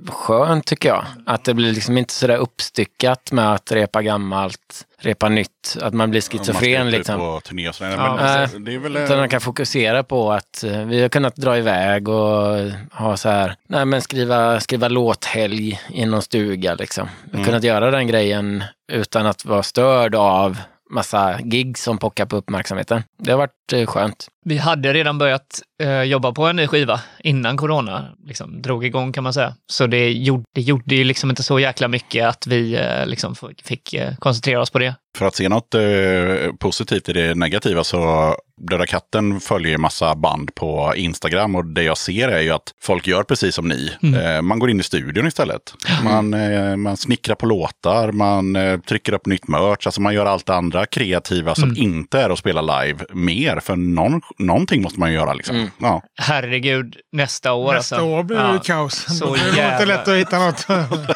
Speaker 1: skönt tycker jag. Att det blir liksom inte sådär uppstyckat med att repa gammalt, repa nytt. Att man blir
Speaker 3: man
Speaker 1: schizofren
Speaker 3: ut
Speaker 1: liksom.
Speaker 3: på turné och sådär.
Speaker 6: Ja,
Speaker 3: alltså, det är väl...
Speaker 1: Utan man kan fokusera på att eh, vi har kunnat dra iväg och ha så här, nej men skriva, skriva låthelg i någon stuga liksom. Vi har
Speaker 3: Mm.
Speaker 1: kunnat göra den grejen utan att vara störd av massa gig som pockar på uppmärksamheten. Det har varit eh, skönt.
Speaker 6: Vi hade redan börjat eh, jobba på en ny skiva innan corona liksom, drog igång kan man säga. Så det gjorde, det gjorde ju liksom inte så jäkla mycket att vi eh, liksom fick, fick eh, koncentrera oss på det.
Speaker 3: För att se något eh, positivt i det negativa så Döda katten följer ju massa band på Instagram och det jag ser är ju att folk gör precis som ni. Eh, man går in i studion istället. Man, eh, man snickrar på låtar, man eh, trycker upp nytt merch, alltså man gör allt det andra kreativa som inte är att spela live mer. För någon, någonting måste man göra liksom. Ja.
Speaker 6: Herregud, nästa år
Speaker 5: Nästa
Speaker 6: alltså.
Speaker 5: år blir det
Speaker 6: Ja.
Speaker 5: kaos.
Speaker 6: Så
Speaker 5: Då är det inte lätt att hitta något.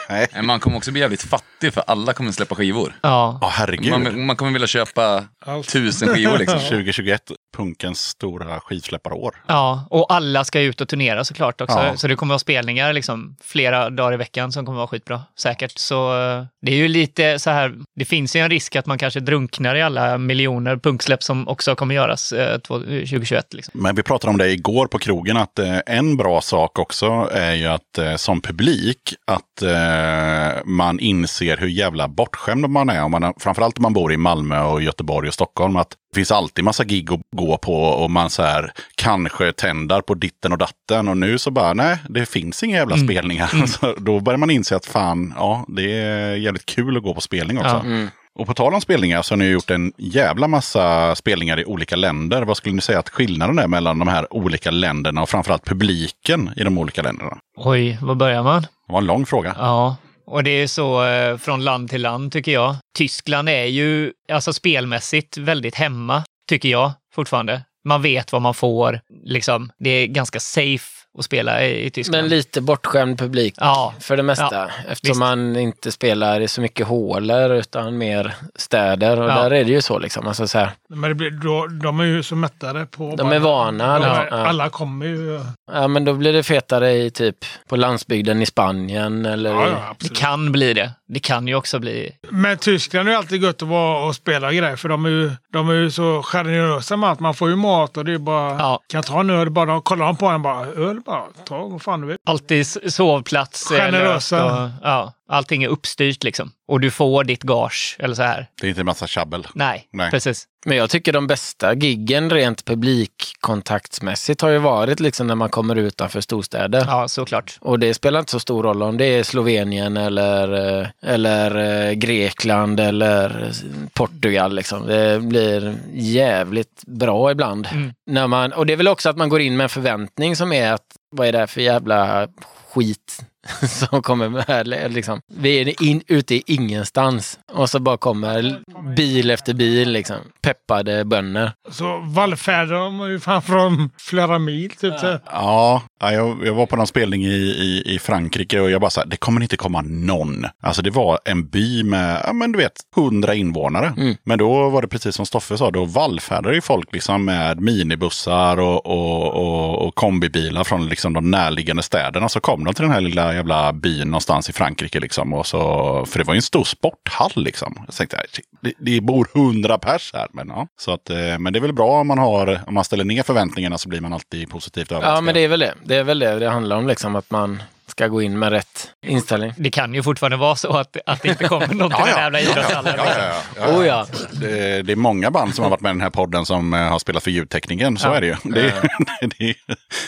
Speaker 7: Man kommer också bli jävligt fattig för alla kommer släppa skivor.
Speaker 6: Ja,
Speaker 3: Ja, herregud.
Speaker 7: Man, man kommer vilja köpa
Speaker 5: Allt.
Speaker 7: tusen skivor liksom.
Speaker 3: 2021, punkens stora skivsläpparår.
Speaker 6: ja, och alla ska ut och turnera såklart också.
Speaker 3: Ja.
Speaker 6: Så det kommer vara spelningar liksom flera dagar i veckan som kommer vara skitbra, säkert. Så eh, det är ju lite så här, det finns ju en risk att man kanske drunknar i alla miljoner punksläpp som också kommer göras eh, två- 2021. Liksom.
Speaker 3: Men vi pratade om det igår på krogen, att eh, en bra sak också är ju att eh, som publik, att eh, man inser hur jävla bortskämd man är. Om man, framförallt man bor i Malmö och Göteborg och Stockholm. Att det finns alltid massa gig att gå på och man så här kanske tändar på ditten och datten. Och nu så bara, nej, det finns inga jävla spelningar. Så då börjar man inse att fan, ja, det är jävligt kul att gå på spelning också.
Speaker 6: Ja.
Speaker 3: Och på tal om spelningar så har ni gjort en jävla massa spelningar i olika länder. Vad skulle ni säga att skillnaden är mellan de här olika länderna och framförallt publiken i de olika länderna?
Speaker 6: Oj, var börjar man?
Speaker 3: Det var en lång fråga.
Speaker 6: Ja, och det är så eh, från land till land tycker jag. Tyskland är ju alltså spelmässigt väldigt hemma, tycker jag fortfarande. Man vet vad man får, liksom. Det är ganska safe att spela i, i Tyskland.
Speaker 1: Men lite bortskämd publik
Speaker 6: Ja,
Speaker 1: för det mesta.
Speaker 6: Ja,
Speaker 1: eftersom
Speaker 6: visst.
Speaker 1: man inte spelar i så mycket hålor utan mer städer. Och
Speaker 6: Ja.
Speaker 1: där är det ju så liksom. Alltså så här,
Speaker 5: Men det blir, då, de är ju så mättade på...
Speaker 1: De är vana,
Speaker 5: De är,
Speaker 1: liksom. Ja.
Speaker 5: Alla kommer ju...
Speaker 1: ja, men då blir det fetare i typ på landsbygden i Spanien eller
Speaker 5: Ja,
Speaker 1: i,
Speaker 5: ja,
Speaker 6: det kan bli det. Det kan ju också bli...
Speaker 5: Men Tyskland är ju alltid gött att vara och spela grejer. För de är ju, de är ju så generösa med att man får ju mat och det är bara...
Speaker 6: Ja.
Speaker 5: Kan jag ta en öl? Bara, kollar de på en bara, öl bara, ta vad fan du vill.
Speaker 6: Alltid sovplats.
Speaker 5: Generösa.
Speaker 6: Och, ja, allting är uppstyrt liksom. Och du får ditt gage, eller så här.
Speaker 3: Det är inte en massa tjabbel.
Speaker 6: Nej,
Speaker 3: Nej.
Speaker 6: precis.
Speaker 1: Men jag tycker de bästa giggen rent publikkontaktsmässigt har ju varit liksom när man kommer utanför storstäder.
Speaker 6: Ja, såklart.
Speaker 1: Och det spelar inte så stor roll om det är Slovenien eller, eh, eller eh, Grekland eller Portugal. Liksom. Det blir jävligt bra ibland.
Speaker 6: Mm.
Speaker 1: När man, och det är väl också att man går in med en förväntning som är att vad är det här för jävla skit som kommer med, liksom, vi är in, ute i ingenstans och så bara kommer bil efter bil, liksom, peppade bönder.
Speaker 5: Så vallfärdar de ju fan från flera mil typ. så.
Speaker 3: Ja, ja, jag, jag var på någon spelning i, i, i Frankrike och jag bara så här, det kommer inte komma någon. Alltså det var en by med, ja men du vet, hundra invånare. Men då var det precis som Stoffe sa, då vallfärdade ju folk liksom med minibussar och, och, och, och kombibilar från liksom de närliggande städerna. Så kom de till den här lilla jävla byn någonstans i Frankrike liksom. Och så, för det var ju en stor sporthall liksom. Jag tänkte, det, det bor hundra pers här. Men, ja. så att, eh, men det är väl bra om man, har, om man ställer ner förväntningarna så blir man alltid positivt överraskad.
Speaker 1: Ja, men det är väl det. Det är väl det det handlar om, liksom, att man ska gå in med rätt inställning.
Speaker 6: Det kan ju fortfarande vara så att, att det inte kommer någon till den här jävla idrottshallen.
Speaker 3: Ja, ja, ja, ja.
Speaker 1: Oh ja.
Speaker 3: Det, det är många band som har varit med i den här podden som eh, har spelat för ljudtekniken. Så
Speaker 6: Ja.
Speaker 3: är det ju. Det, det,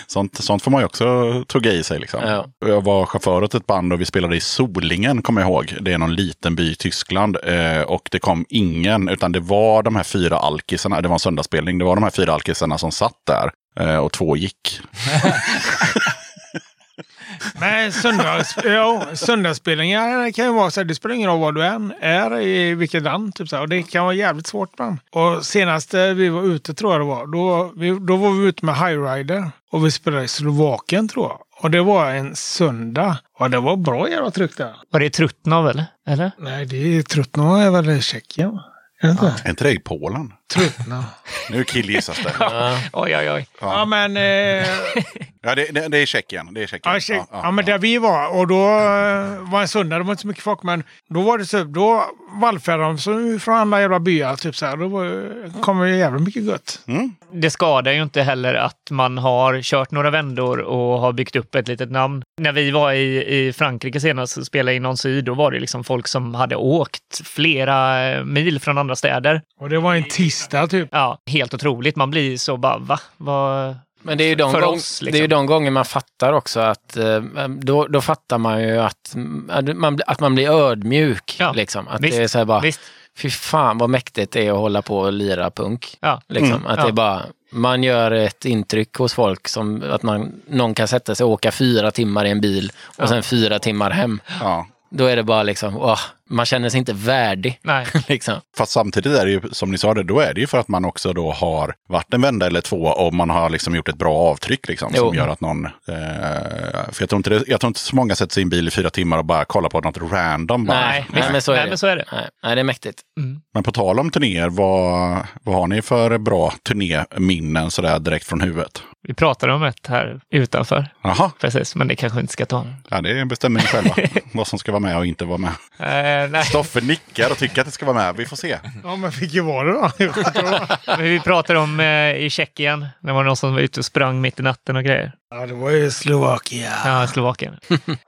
Speaker 3: sånt, sånt får man ju också tugga i sig. Liksom.
Speaker 1: Ja.
Speaker 3: Jag var chaufför åt ett band och vi spelade i Solingen, kommer jag ihåg. Det är någon liten by i Tyskland. Eh, och det kom ingen, utan det var de här fyra alkisarna. Det var en söndagsspelning. Det var de här fyra alkisarna som satt där. Eh, och två gick.
Speaker 5: Men söndags, ja, söndagsspelningar kan ju vara så här, det spelar ingen roll var du än är i vilket land. Typ så här, och det kan vara jävligt svårt ibland. Och senast eh, vi var ute tror jag det var, då, vi, då var vi ute med Highrider. Och vi spelade i Slovakien tror jag. Och det var en söndag. Och det var bra jävla tryck där.
Speaker 6: Var det Trutnov eller? eller?
Speaker 5: Nej, det är Trutnov är väl i Tjeckien? Är inte?
Speaker 3: Är inte det i Polen?
Speaker 5: Trutnov.
Speaker 3: Nu killgissas det.
Speaker 6: Oj, oj, oj.
Speaker 5: ja men... Eh,
Speaker 3: Ja, det, det, det är Tjeckien. Det är Tjeckien.
Speaker 5: Ja, tjej, ja, men där vi var och då eh, var en söndag, det var inte så mycket folk, men då var det så, då vallfärdade de så från alla jävla byar, typ så här. Då var, kom det jävligt mycket gött.
Speaker 6: Det skadar ju inte heller att man har kört några vändor och har byggt upp ett litet namn. När vi var i, i Frankrike senast och spelade i någon syd, då var det liksom folk som hade åkt flera mil från andra städer.
Speaker 5: Och det var en tisdag typ.
Speaker 6: Ja, helt otroligt. Man blir så bara, va? Vad...
Speaker 1: Men det är ju de, gång,
Speaker 6: oss,
Speaker 1: det är ju
Speaker 6: liksom.
Speaker 1: de gånger man fattar också att eh, då, då fattar man ju att att man, att man blir ödmjuk.
Speaker 6: Ja,
Speaker 1: Liksom. Att
Speaker 6: visst,
Speaker 1: det är så här bara,
Speaker 6: Visst,
Speaker 1: fy fan vad mäktigt det är att hålla på och lira punk.
Speaker 6: ja.
Speaker 1: Liksom. att
Speaker 6: ja.
Speaker 1: det är bara, man gör ett intryck hos folk som att man, någon kan sätta sig och åka fyra timmar i en bil och sen fyra timmar hem.
Speaker 3: Ja.
Speaker 1: Då är det bara liksom, åh, man känner sig inte värdig.
Speaker 6: Nej.
Speaker 1: liksom.
Speaker 3: Fast samtidigt är det ju, som ni sa, det, då är det ju för att man också då har varit en vända eller två och man har liksom gjort ett bra avtryck liksom.
Speaker 1: Jo.
Speaker 3: Som gör att någon... Eh, för jag tror, inte det, jag tror inte så många sätter sig i en bil i fyra timmar och bara kollar på något random. Bara.
Speaker 1: Nej, nej, men så är
Speaker 6: Nej,
Speaker 1: det.
Speaker 6: men så är det.
Speaker 1: Nej, nej, det är mäktigt.
Speaker 3: Men på tal om turnéer, vad, vad har ni för bra turnéminnen sådär direkt från huvudet?
Speaker 6: Vi pratade om ett här utanför.
Speaker 3: Jaha,
Speaker 6: Precis, men det kanske inte ska ta.
Speaker 3: ja, det bestämmer ni själva. vad som ska vara med och inte vara med.
Speaker 6: Eh, nej.
Speaker 3: Stoffe nickar och tycker att det ska vara med. Vi får se.
Speaker 5: Ja, men vilket var det då?
Speaker 6: Men vi pratade om eh, i Tjeckien, när det var någon som var ute och sprang mitt i natten och grejer.
Speaker 5: Ja, det var ju Slovakien.
Speaker 6: Ja, Slovakien.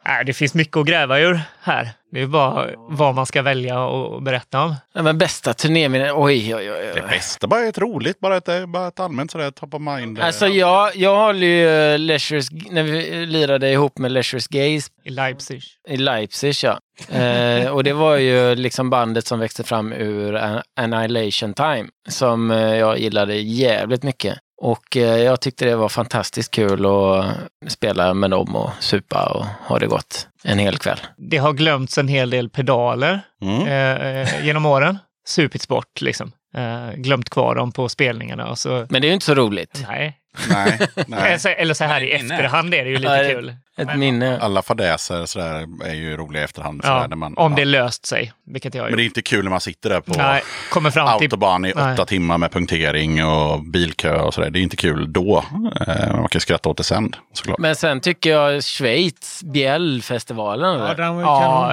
Speaker 6: Nej, det finns mycket att gräva ur här. Det är bara vad man ska välja och berätta om.
Speaker 1: Ja, men bästa turnéminnen, oj, oj, oj.
Speaker 3: Det
Speaker 1: oj.
Speaker 3: bästa bara är ett roligt, bara ett, bara ett allmänt sådär top of mind.
Speaker 1: Alltså jag, jag håller ju eh, Leisures, när vi lirade ihop med Leisures Gaze
Speaker 6: I Leipzig.
Speaker 1: i Leipzig, ja. Eh, och det var ju liksom bandet som växte fram ur An- Annihilation Time, som eh, jag gillade jävligt mycket. Och eh, jag tyckte det var fantastiskt kul att spela med dem och supa och ha det gott en hel kväll.
Speaker 6: Det har glömts en hel del pedaler
Speaker 3: Mm.
Speaker 6: eh, eh, genom åren. Supits bort liksom. Eh, glömt kvar dem på spelningarna och så...
Speaker 1: Men det är ju inte så roligt.
Speaker 6: Nej.
Speaker 3: Nej,
Speaker 6: Eller
Speaker 3: nej.
Speaker 6: så, eller så här i efterhand är det ju lite kul.
Speaker 1: Ett minne.
Speaker 3: Alla fadäser sådär är ju roliga i efterhand. Sådär,
Speaker 6: Ja,
Speaker 3: när man,
Speaker 6: om
Speaker 3: ja.
Speaker 6: det löst sig, vilket jag har
Speaker 3: Men det är inte kul när man sitter där på
Speaker 6: Nej, kommer fram till...
Speaker 3: autobahn i
Speaker 6: Nej.
Speaker 3: åtta timmar med punktering och bilkö och sådär. Det är inte kul då. Eh, man kan skratta åt det sen såklart.
Speaker 1: Men sen tycker jag Schweiz, Bjällfestivalen.
Speaker 5: Ja, den var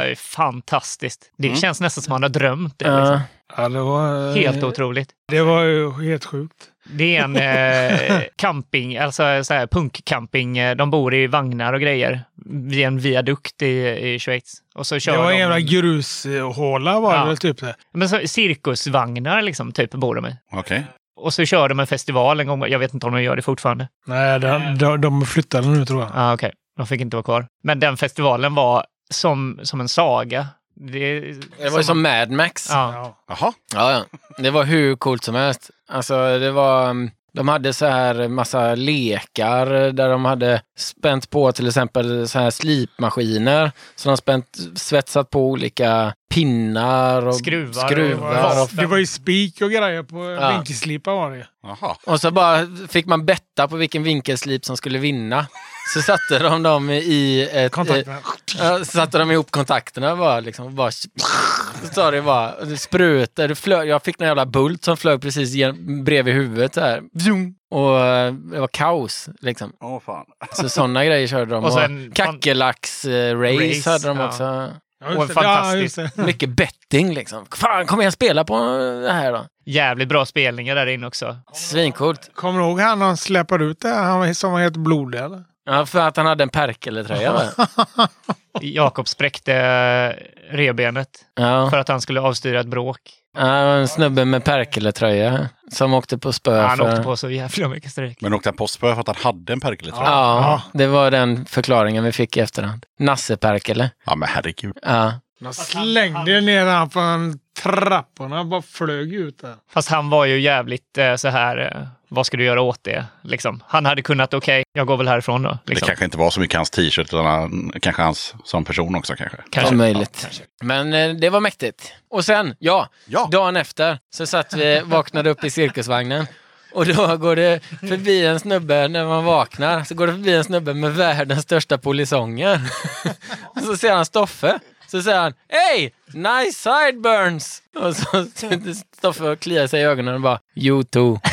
Speaker 5: ju.
Speaker 6: Ja, fantastiskt. Det känns nästan som man har drömt det. Liksom.
Speaker 5: Ja, det var, eh,
Speaker 6: Helt otroligt.
Speaker 5: Det var ju helt sjukt.
Speaker 6: Det är en eh, camping, alltså så här punkcamping. Eh, De bor i vagnar och grejer vid en viadukt i, i Schweiz. Och så kör
Speaker 5: Det var en
Speaker 6: de...
Speaker 5: jävla grushåla var
Speaker 6: Ja.
Speaker 5: det väl typ. det.
Speaker 6: Men så, cirkusvagnar liksom, typ, bor de i.
Speaker 3: Okej.
Speaker 6: Och så kör de en festival en gång. Jag vet inte om de gör det fortfarande.
Speaker 5: Nej, de, de, de flyttade nu tror jag.
Speaker 6: Ja, ah, okej. De fick inte vara kvar. Men den festivalen var som, som en saga. Det,
Speaker 1: Det var ju som Mad Max.
Speaker 6: Ja.
Speaker 5: Ja.
Speaker 3: Jaha.
Speaker 1: Ja, ja. Det var hur coolt som helst. Alltså, det var... mm, De hade så här massa lekar där de hade spänt på till exempel så här slipmaskiner. Så de spänt, svetsat på olika pinnar och
Speaker 6: Skruvar
Speaker 1: skruvar och,
Speaker 5: det var ju spik och grejer på
Speaker 1: Ja.
Speaker 5: vinkelslipar var det
Speaker 3: Jaha.
Speaker 1: och så bara fick man betta på vilken vinkelslip som skulle vinna. Så satte de dem i ett...
Speaker 5: Kontakterna.
Speaker 1: Så satte de ihop kontakterna bara liksom. och Bara, så sa det bara, det sprutade. Det flög, jag fick en jävla bult som flög precis gen- bredvid huvudet där. Vjum! Och eh, det var kaos liksom.
Speaker 3: Åh fan.
Speaker 1: Så sådana grejer körde de.
Speaker 6: Och
Speaker 1: Och
Speaker 6: sen-
Speaker 1: Kackerlacks-race
Speaker 6: Race,
Speaker 1: hade de
Speaker 6: ja.
Speaker 1: också.
Speaker 5: Ja, just
Speaker 6: Och
Speaker 5: det.
Speaker 6: fantastiskt.
Speaker 5: Ja.
Speaker 1: Mycket betting liksom. Fan, kom igen spela på det här då.
Speaker 6: Jävligt bra spelningar där inne också.
Speaker 1: Svincoolt.
Speaker 5: Kommer du ihåg han han släpade ut det? Han som var helt blodig eller?
Speaker 1: Ja, för att han hade en Perkele-tröja?
Speaker 6: Jakob spräckte eh, revbenet
Speaker 1: Ja.
Speaker 6: för att han skulle avstyra ett bråk.
Speaker 1: Ja, en snubbe med Perkele-tröja som åkte på spö.
Speaker 6: Han
Speaker 1: för...
Speaker 6: åkte på så jävla mycket stryk.
Speaker 3: Men åkte han på spö för att han hade en perkeletröja? Ja.
Speaker 1: Ja, det var den förklaringen vi fick i efterhand. Nasse Perkele.
Speaker 3: ja, men herregud.
Speaker 1: Ja.
Speaker 5: De slängde ner han från trapporna och bara flög ut där.
Speaker 6: Fast han var ju jävligt eh, så här, eh, vad ska du göra åt det? Liksom. Han hade kunnat, okej, jag går väl härifrån då.
Speaker 3: Det
Speaker 6: Liksom.
Speaker 3: kanske inte var så mycket hans t-shirt, utan han, kanske hans som person också kanske.
Speaker 1: Det
Speaker 6: Kanske.
Speaker 1: är möjligt.
Speaker 6: Ja, kanske.
Speaker 1: Men eh, det var mäktigt. Och sen, ja,
Speaker 3: Ja.
Speaker 1: dagen efter så satt vi, vaknade upp i cirkusvagnen. Och då går det förbi en snubbe, när man vaknar, så går det förbi en snubbe med världens största polisonger. Och så ser han Stoffe. Så säger han Hej! Nice sideburns! Och så sitter Stoffe och kliar sig i ögonen och bara You too.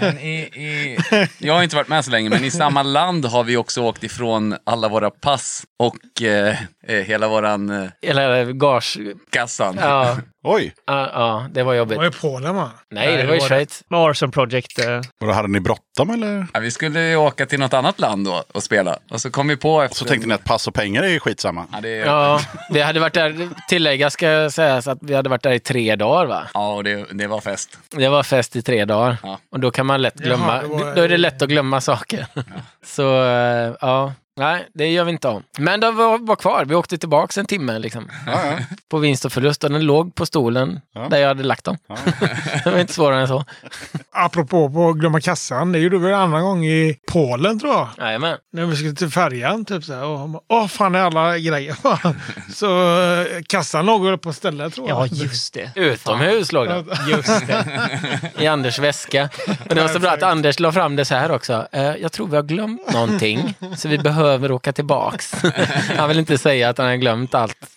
Speaker 7: Men i, i, jag har inte varit med så länge, men i samma land har vi också åkt ifrån alla våra pass och eh, eh, hela våran eh,
Speaker 1: Eller gage...
Speaker 7: kassan.
Speaker 1: Ja,
Speaker 3: Oj!
Speaker 1: ja, ja, det var
Speaker 5: Det
Speaker 1: jobbigt.
Speaker 5: var ju Polen va?
Speaker 1: Nej, det var i Schweiz.
Speaker 6: Med Arson Project. Eh,
Speaker 3: Och då hade ni bråttom eller?
Speaker 7: Ja, vi skulle ju åka till något annat land då och spela. Och så kom vi på efter...
Speaker 3: Och så tänkte ni att pass och pengar är skitsamma?
Speaker 7: Ja, det, ja.
Speaker 1: Ja, vi hade varit där, tilläggas ska sägas att vi hade varit där i tre dagar va?
Speaker 7: och det, det var fest.
Speaker 1: Det var fest i tre dagar.
Speaker 7: Ja.
Speaker 1: Och då kan man lätt glömma,
Speaker 5: Jaha, det var-
Speaker 1: då är det lätt att glömma saker. Så eh, ja, nej det gör vi inte om. Men de var, var kvar, vi åkte tillbaka en timme liksom.
Speaker 3: Ja, ja.
Speaker 1: På vinst och förlust och den låg på stolen
Speaker 3: Ja.
Speaker 1: där jag hade lagt dem. det var inte svårare än så.
Speaker 5: Apropå på att glömma kassan. Det gjorde vi en annan gång i Polen tror jag.
Speaker 1: Jajamän.
Speaker 5: När vi skulle till färjan. Typ så här, och Åh fan är alla grejer? så eh, kassan låg på stället tror jag.
Speaker 6: ja, just det.
Speaker 1: Utomhus låg den.
Speaker 6: Just det.
Speaker 1: i Anders väska. Och det var så bra att Anders la fram det så här också. Eh, jag tror vi har glömt någonting, så vi behöver åka tillbaks. han vill inte säga att han har glömt allt.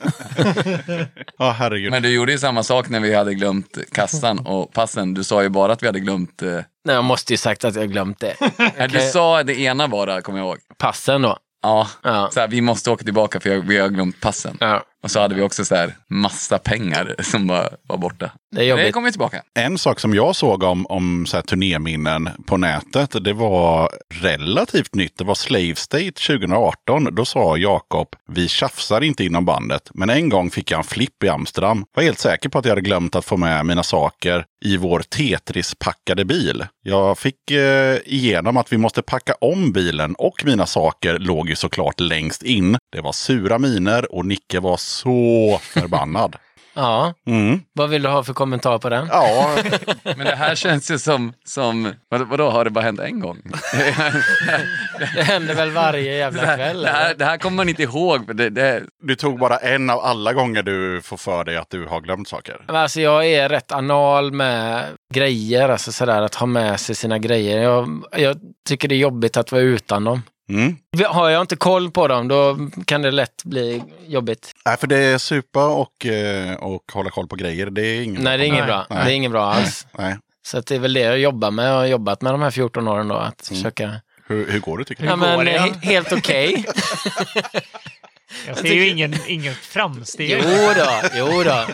Speaker 3: Ja, herregud.
Speaker 7: Men du gjorde ju samma sak när vi hade glömt kassan och passen. Du sa ju bara att vi hade glömt... Eh,
Speaker 1: Nej, jag måste ju sagt att jag glömt det.
Speaker 7: du sa det ena bara, kommer jag ihåg.
Speaker 1: Passen då.
Speaker 7: Ja,
Speaker 1: Ja.
Speaker 7: så här, vi måste åka tillbaka för vi har glömt passen.
Speaker 1: Ja,
Speaker 7: Och så hade vi också så här massa pengar som bara var borta.
Speaker 1: Det är
Speaker 7: Det
Speaker 1: jobbigt.
Speaker 7: kommer tillbaka.
Speaker 3: En sak som jag såg om, om så här turnéminnen på nätet, det var relativt nytt. Det var Slave State 2018. Då sa Jakob, vi tjafsar inte inom bandet. Men en gång fick jag en flipp i Amsterdam. Var helt säker på att jag hade glömt att få med mina saker i vår Tetris-packade bil. Jag fick eh, igenom att vi måste packa om bilen och mina saker låg ju såklart längst in. Det var sura miner och Nicke var så förbannad.
Speaker 1: Ja,
Speaker 3: Mm.
Speaker 1: vad vill du ha för kommentar på den?
Speaker 3: Ja,
Speaker 7: Men det här känns ju som, som vad, vadå, har det bara hänt en gång?
Speaker 1: Det händer väl varje jävla kväll?
Speaker 7: det, här,
Speaker 1: eller?
Speaker 7: det här kommer man inte ihåg. För det, det,
Speaker 3: Du tog bara en av alla gånger du får för dig att du har glömt saker.
Speaker 1: Men Alltså jag är rätt anal med grejer, alltså sådär att ha med sig sina grejer. Jag, jag tycker det är jobbigt att vara utan dem.
Speaker 3: Mm.
Speaker 1: Har jag inte koll på dem, då kan det lätt bli jobbigt.
Speaker 3: Nej, för det är supa och, eh, och hålla koll på grejer. Det är inget
Speaker 1: Nej, det är inget bra.
Speaker 3: Nej.
Speaker 1: Det är inget bra alls.
Speaker 3: Nej.
Speaker 1: Så att det är väl det jag jobbar med. Jag har jobbat med de här 14 åren då, att
Speaker 3: Mm.
Speaker 1: försöka...
Speaker 3: Hur, hur går det tycker du?
Speaker 1: Ja, men,
Speaker 6: det,
Speaker 1: helt okej.
Speaker 6: Jag ser ju ingen, inget framsteg.
Speaker 1: jo då, jo då.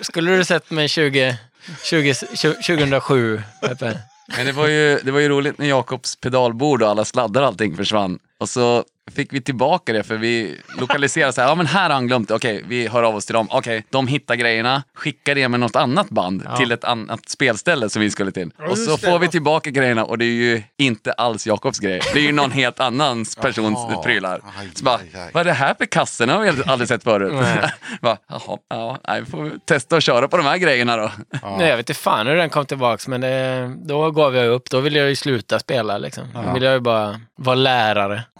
Speaker 1: Skulle du sett mig 20, 20, 2007, Peppe?
Speaker 7: Men det var, ju, det var ju roligt när Jakobs pedalbord och alla sladdar och allting försvann. Och så fick vi tillbaka det för vi lokaliserade så här, ja men här har han glömt det. okej vi hör av oss till dem, okej de hittar grejerna, skickar det med något annat band
Speaker 6: Ja.
Speaker 7: till ett annat spelställe som vi skulle till. och
Speaker 5: just
Speaker 7: så
Speaker 5: det.
Speaker 7: får vi tillbaka grejerna och det är ju inte alls Jakobs grej. Det är ju någon helt annans persons
Speaker 3: Jaha.
Speaker 7: prylar.
Speaker 3: Aj,
Speaker 7: Så bara,
Speaker 3: aj, aj.
Speaker 7: vad är det här för kasse? Den har vi aldrig sett förut. bara, Jaha, ja, nej, vi får testa att köra på de här grejerna då.
Speaker 1: Nej, jag vet inte fan hur den kom tillbaks, men det, då gav jag upp. Då ville jag ju sluta spela. Liksom. Då ville jag ju bara vara lärare.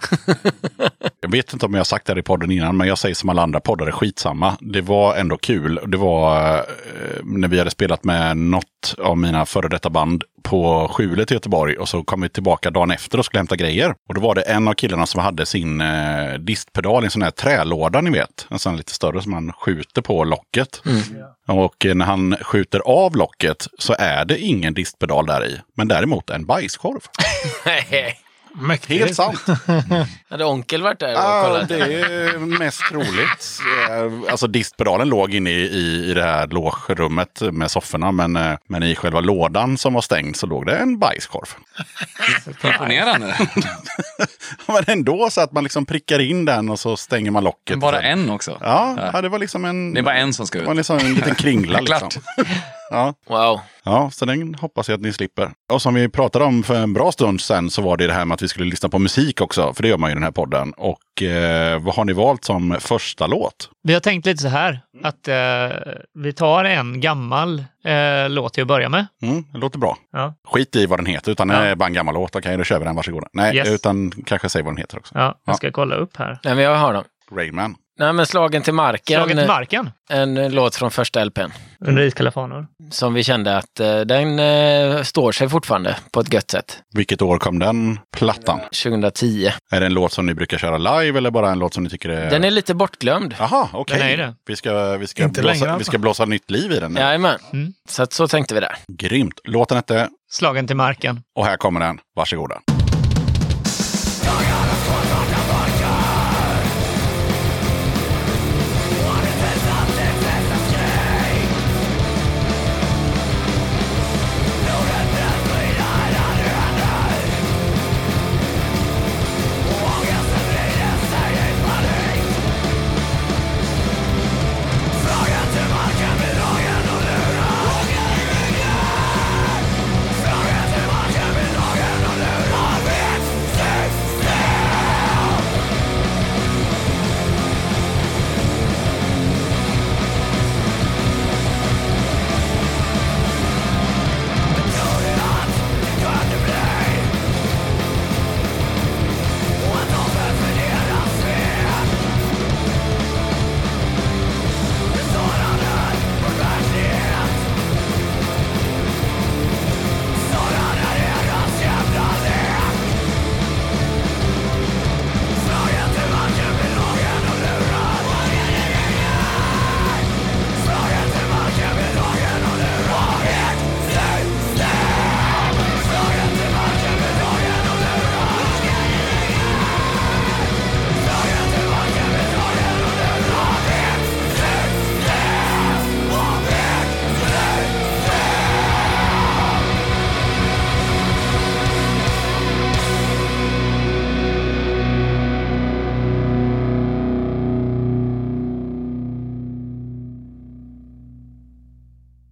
Speaker 3: Jag vet inte om jag har sagt det här i podden innan, men jag säger som alla andra poddare, skitsamma. Det var ändå kul. Det var eh, när vi hade spelat med något av mina före detta band på Skjulet i Göteborg och så kom vi tillbaka dagen efter och skulle hämta grejer. Och då var det en av killarna som hade sin eh, distpedal i en sån här trälåda, ni vet. En sån lite större som man skjuter på locket. Och eh, när han skjuter av locket så är det ingen distpedal där i, men däremot en bajskorv.
Speaker 5: Mäktigt.
Speaker 3: Helt sant.
Speaker 1: Hade onkel varit där och
Speaker 3: Ja,
Speaker 1: kollat?
Speaker 3: det är mest troligt. Eh, Alltså distpedalen låg inne i, i, i det här logerummet med sofforna. Men, eh, men i själva lådan som var stängd så låg det en bajskorv.
Speaker 7: Imponerande.
Speaker 3: Men ändå så att man liksom prickar in den och så stänger man locket.
Speaker 7: Bara en också.
Speaker 3: Ja, ja, det var liksom en...
Speaker 7: Det är bara en som ska
Speaker 3: Det var
Speaker 7: ut.
Speaker 3: liksom en liten kringla. Liksom. Ja,
Speaker 1: Wow.
Speaker 3: ja, så den hoppas jag att ni slipper. Och som vi pratade om för en bra stund sedan så var det det här med att vi skulle lyssna på musik också. För det gör man ju i den här podden. Och eh, vad har ni valt som första låt?
Speaker 6: Vi har tänkt lite så här, att eh, vi tar en gammal eh, låt till att börja med.
Speaker 3: Mm, det låter bra.
Speaker 6: Ja,
Speaker 3: Skit i vad den heter, utan det
Speaker 6: Ja.
Speaker 3: är bara en gammal låt. Okej, då kör vi den, varsågoda. Nej,
Speaker 6: Yes.
Speaker 3: utan kanske säg vad den heter också.
Speaker 6: ja
Speaker 3: Ja.
Speaker 6: jag ska kolla upp här.
Speaker 1: Nej, men jag har dem.
Speaker 3: Rayman.
Speaker 1: Nej, men Slagen till marken.
Speaker 6: Slagen till marken
Speaker 1: En låt från första LPn.
Speaker 6: under iskalla fanor.
Speaker 1: Som vi kände att eh, den eh, står sig fortfarande på ett gött sätt.
Speaker 3: Vilket år kom den plattan?
Speaker 1: 2010.
Speaker 3: Är det en låt som ni brukar köra live eller bara en låt som ni tycker är...
Speaker 1: Den är lite bortglömd.
Speaker 3: Jaha, okej.
Speaker 6: Den är det.
Speaker 3: Vi ska, vi, ska
Speaker 5: Inte
Speaker 3: blåsa,
Speaker 5: längre
Speaker 3: vi ska blåsa nytt liv i den.
Speaker 1: Jajamän.
Speaker 6: Mm.
Speaker 1: Så att så tänkte vi där.
Speaker 3: Grymt. Låten hette,
Speaker 6: Slagen till marken.
Speaker 3: och här kommer den. Varsågoda.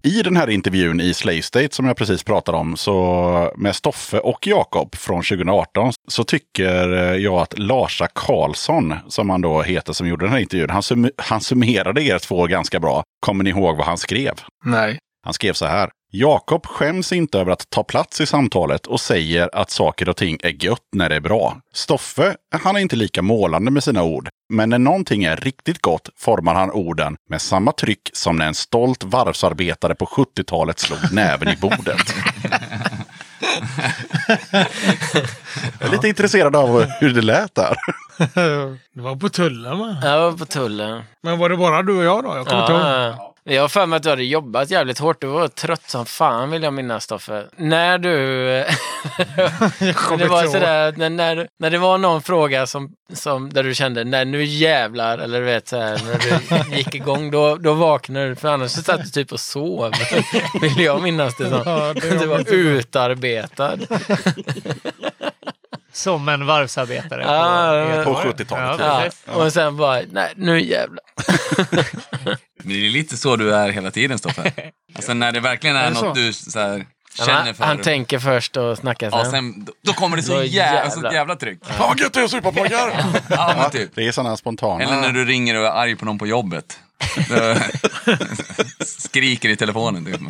Speaker 3: I den här intervjun i Slave State som jag precis pratade om, så med Stoffe och Jakob från 2018, så tycker jag att Larsa Karlsson, som han då heter som gjorde den här intervjun, han, sum han summerade er två ganska bra. Kommer ni ihåg vad han skrev?
Speaker 5: Nej.
Speaker 3: Han skrev så här. Jakob skäms inte över att ta plats i samtalet och säger att saker och ting är gött när det är bra. Stoffe, han är inte lika målande med sina ord. Men när någonting är riktigt gott formar han orden med samma tryck som när en stolt varvsarbetare på 70-talet slog näven i bordet. Jag är lite intresserad av hur det lät där.
Speaker 5: Det var på tullen va?
Speaker 1: Jag var på tullen.
Speaker 5: Men var det bara du och jag då? Jag kommer inte ihåg.
Speaker 1: Ja. Jag har för mig att du hade jobbat jävligt hårt. Du var trött som fan vill jag minnas Stoffe. När du... det var sådär, när, när, när det var någon fråga som, som, där du kände, nej nu jävlar, eller du vet såhär, när du gick igång, då, då vaknade du. För annars så satt du typ och sov. Vill jag minnas det som.
Speaker 5: Ja, det
Speaker 1: du
Speaker 5: var
Speaker 1: utarbetad.
Speaker 6: Som en varvsarbetare.
Speaker 1: Ja,
Speaker 6: på,
Speaker 1: men-
Speaker 3: På 70-talet.
Speaker 6: Ja,
Speaker 1: Ja, och sen bara, nej nu jävlar.
Speaker 7: Det är lite så du är hela tiden, Stoffe. Alltså när det verkligen är
Speaker 5: Är det så?
Speaker 7: något du så här,
Speaker 1: Han,
Speaker 7: för.
Speaker 1: han tänker först och snackar sen.
Speaker 7: ja, sen, då- då kommer det så jävla, så
Speaker 1: jävlar.
Speaker 7: jävla tryck.
Speaker 3: Fan vad gött det är att supa pojkar!
Speaker 7: Ja, typ.
Speaker 3: Det är sådana spontana...
Speaker 7: Eller när du ringer och är arg på någon på jobbet. Skriker i telefonen. Typ.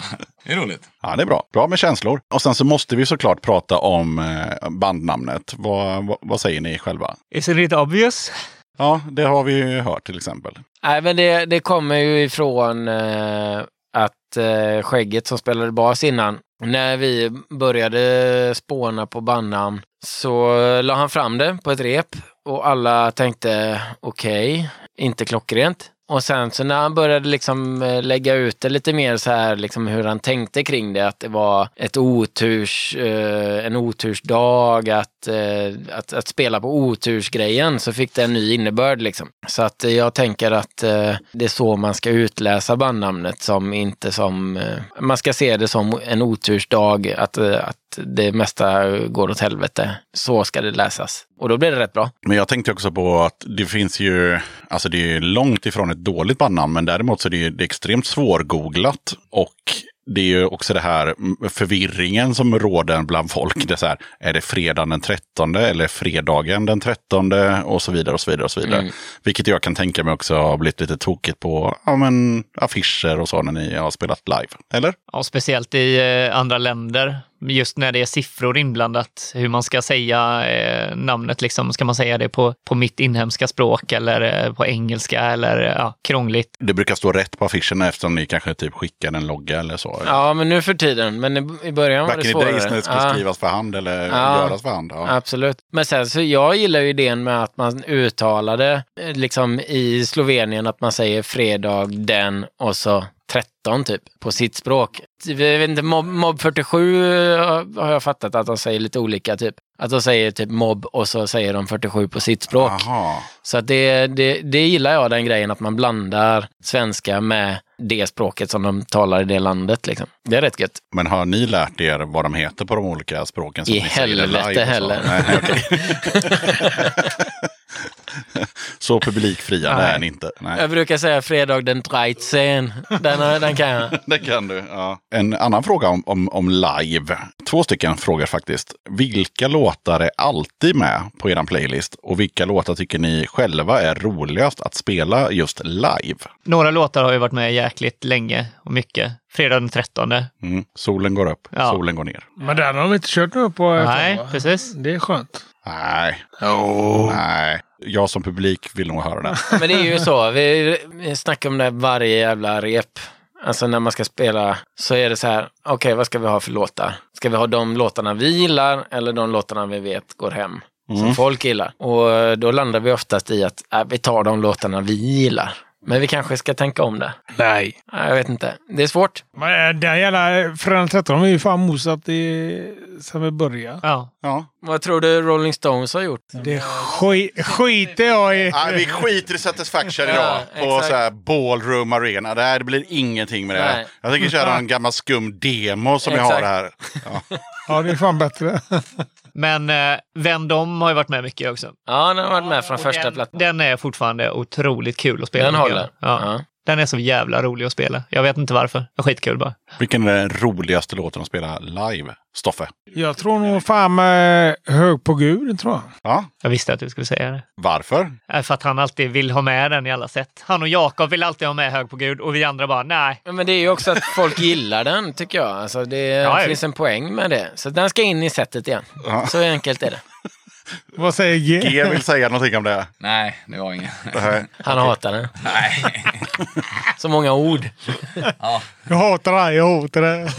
Speaker 7: Det är roligt.
Speaker 3: Ja, det är bra. Bra med känslor. Och sen så måste vi såklart prata om eh, bandnamnet. Vad, vad, vad säger ni själva?
Speaker 6: Isn't it obvious?
Speaker 3: Ja, det har vi ju hört till exempel.
Speaker 1: Nej, men det, det kommer ju ifrån eh, att eh, Skägget som spelade bas innan, när vi började spåna på bandnamn så la han fram det på ett rep och alla tänkte okej, inte klockrent. Och sen så när han började liksom eh, lägga ut det lite mer så här liksom hur han tänkte kring det, att det var ett oturs, eh, en otursdag, att, Eh, att, att spela på otursgrejen så fick det en ny innebörd liksom. Så att eh, jag tänker att eh, det är så man ska utläsa bandnamnet som inte som, eh, man ska se det som en otursdag, att, eh, att det mesta går åt helvete. Så ska det läsas. Och då blir det rätt bra.
Speaker 3: Men jag tänkte också på att det finns ju, alltså det är långt ifrån ett dåligt bandnamn, men däremot så är det, det är extremt svårgooglat. Och det är ju också det här mm, förvirringen som råder bland folk. Det är, här, är det fredagen den 13 eller fredagen den 13 och så vidare och så vidare. och så vidare.
Speaker 1: Mm.
Speaker 3: Vilket jag kan tänka mig också har blivit lite tokigt på ja, men, affischer och så när ni har spelat live. Eller?
Speaker 6: Ja, speciellt i eh, andra länder. Just när det är siffror inblandat. Hur man ska säga eh, namnet. Liksom. Ska man säga det på, på mitt inhemska språk eller eh, på engelska eller eh, ja, krångligt?
Speaker 3: Det brukar stå rätt på affischerna eftersom ni kanske typ skickar en logga eller så.
Speaker 1: Ja, men nu för tiden. Men i, i början var
Speaker 3: Back
Speaker 1: det
Speaker 3: in the
Speaker 1: svårare.
Speaker 3: days när det skulle
Speaker 1: Ja.
Speaker 3: skrivas för hand eller
Speaker 1: Ja.
Speaker 3: göras för hand. Ja.
Speaker 1: Absolut. Men sen så jag gillar ju idén med att man uttalade eh, liksom i Slovenien att man säger fredag den och så 13 typ på sitt språk. Jag vet inte, mob, mob 47 har jag fattat att de säger lite olika typ. Att de säger typ mobb och så säger de 47 på sitt språk.
Speaker 3: Jaha.
Speaker 1: Så att det, det, det gillar jag den grejen att man blandar svenska med det språket som de talar i det landet. Liksom. Det är rätt gött.
Speaker 3: Men har ni lärt er vad de heter på de olika språken? så
Speaker 1: I helvete heller.
Speaker 3: Nej, okej. så publikfria det är ni inte. Nej.
Speaker 1: Jag brukar säga fredag den 13. Den, den kan jag.
Speaker 3: Det kan du. Ja. En annan fråga om, om, om live. Två stycken frågor faktiskt. Vilka låtar är alltid med på er playlist? Och vilka låtar tycker ni själva är roligast att spela just live?
Speaker 6: Några låtar har ju varit med jäkligt länge och mycket. Fredag den 13.
Speaker 3: Mm. Solen går upp,
Speaker 6: Ja.
Speaker 3: solen går ner.
Speaker 5: Men den har de inte kört nu på ett
Speaker 6: Nej, precis.
Speaker 5: Det är skönt.
Speaker 3: Nej. Nej. Jag som publik vill nog höra den.
Speaker 1: Men det är ju så, vi, snackar om det varje jävla rep. Alltså när man ska spela så är det så här, okej vad ska vi ha för låtar? Ska vi ha de låtarna vi gillar eller de låtarna vi vet går hem? Som folk gillar. Och då landar vi oftast i att äh, vi tar de låtarna vi gillar. Men vi kanske ska tänka om det.
Speaker 5: Nej.
Speaker 1: Jag vet inte. Det är svårt.
Speaker 5: Men äh, den jävla Fredag den 13 har ju fan mosat i, sen vi började.
Speaker 6: Ja.
Speaker 3: Ja.
Speaker 1: Vad tror du Rolling Stones har gjort?
Speaker 5: Det skit, skiter jag i.
Speaker 3: Nej, vi skiter i Satisfaction
Speaker 1: Ja,
Speaker 3: idag. på
Speaker 1: exakt.
Speaker 3: så här Ballroom Arena. Det, här, det blir ingenting med det här. Jag tänker köra en gammal skum demo som jag har
Speaker 1: Exakt.
Speaker 3: här. Ja.
Speaker 5: Ja, det är fan bättre.
Speaker 6: Men eh, Vem dom har ju varit med mycket också.
Speaker 1: Ja, den har varit med från första plattan.
Speaker 6: Den är fortfarande otroligt kul att spela.
Speaker 1: Den håller.
Speaker 6: Ja.
Speaker 1: Ja.
Speaker 6: Den är så jävla rolig att spela. Jag vet inte varför. Det är skitkul bara.
Speaker 3: Vilken är den roligaste låten att spela live? Stoffe?
Speaker 5: Jag tror nog fan med hög på Gud, tror jag.
Speaker 3: Ja,
Speaker 6: Jag visste att du skulle säga det.
Speaker 3: varför?
Speaker 6: Äh, För att han alltid vill ha med den i alla sätt. Han och Jakob vill alltid ha med Hög på Gud och vi andra bara nej.
Speaker 1: Men det är ju också att folk gillar den, tycker jag. Alltså, det
Speaker 6: Ja,
Speaker 1: finns en poäng med det. Så den ska in i setet igen.
Speaker 3: Ja.
Speaker 1: Så enkelt är det.
Speaker 5: Vad säger G?
Speaker 3: G vill säga någonting om det.
Speaker 7: Nej, det var inget.
Speaker 3: Nej.
Speaker 1: Han hatar den.
Speaker 7: Nej.
Speaker 1: Så många ord.
Speaker 5: Jag hatar det, jag hatar det.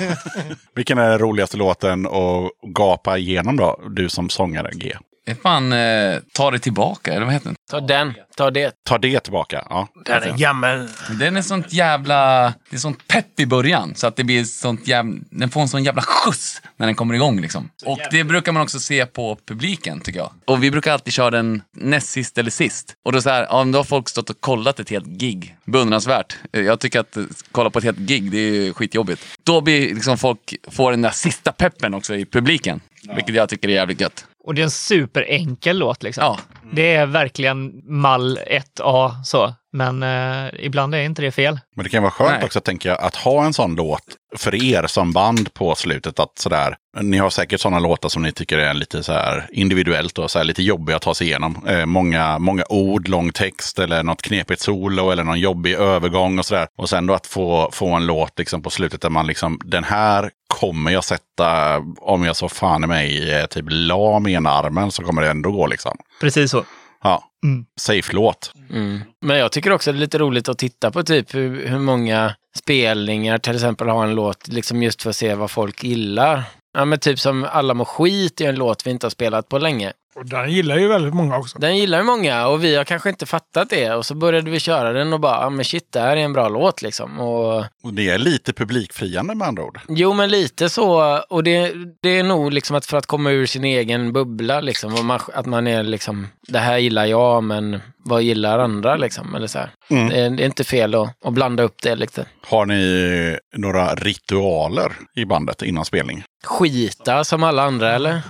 Speaker 3: Vilken är den roligaste låten att gapa igenom då? Du som sångare, G.
Speaker 7: Det fan, eh, ta det tillbaka, eller vad heter den?
Speaker 1: Ta den, ta det.
Speaker 3: Ta det tillbaka. Ja.
Speaker 5: Den är gammal.
Speaker 7: Den är sånt jävla... Det är sånt pepp i början. Så att det blir sånt jävla... Den får en sån jävla skjuts när den kommer igång liksom. Och det brukar man också se på publiken tycker jag. Och vi brukar alltid köra den näst sist eller sist. Och då så här, ja, då har folk stått och kollat ett helt gig. Beundransvärt. Jag tycker att kolla på ett helt gig, det är skitjobbigt. Då blir liksom folk, får den där sista peppen också i publiken. Vilket jag tycker är jävligt gött.
Speaker 6: Och det är en superenkel låt liksom.
Speaker 7: Ja,
Speaker 6: Det är verkligen mall 1A så. Men eh, ibland är inte det fel.
Speaker 3: Men det kan vara skönt
Speaker 7: Nej.
Speaker 3: också, tänker jag, att ha en sån låt för er som band på slutet. Att sådär, ni har säkert sådana låtar som ni tycker är lite så här individuellt och så här lite jobbiga att ta sig igenom. Eh, många, många ord, lång text eller något knepigt solo eller någon jobbig övergång och sådär. Och sen då att få, få en låt liksom på slutet där man liksom, den här kommer jag sätta, om jag så fan i mig är typ lam i ena armen så kommer det ändå gå liksom.
Speaker 6: Precis så.
Speaker 3: Ja,
Speaker 6: Mm.
Speaker 3: safe-låt.
Speaker 1: Mm. Men jag tycker också det är lite roligt att titta på typ hur, hur många spelningar till exempel har en låt, liksom just för att se vad folk gillar. Ja men typ som Alla må skit är en låt vi inte har spelat på länge.
Speaker 5: Och den gillar ju väldigt många också.
Speaker 1: Den gillar ju många och vi har kanske inte fattat det och så började vi köra den och bara, ja men shit det här är en bra låt liksom. Och,
Speaker 3: Och det är lite publikfriande med andra ord.
Speaker 1: jo men lite så och det, det är nog liksom att för att komma ur sin egen bubbla liksom. Och man, att man är liksom, det här gillar jag men vad gillar andra liksom. Eller så här.
Speaker 3: Mm.
Speaker 1: Det, är, det är inte fel att, att blanda upp det lite.
Speaker 3: Har ni några ritualer i bandet innan spelning?
Speaker 1: Skita som alla andra eller?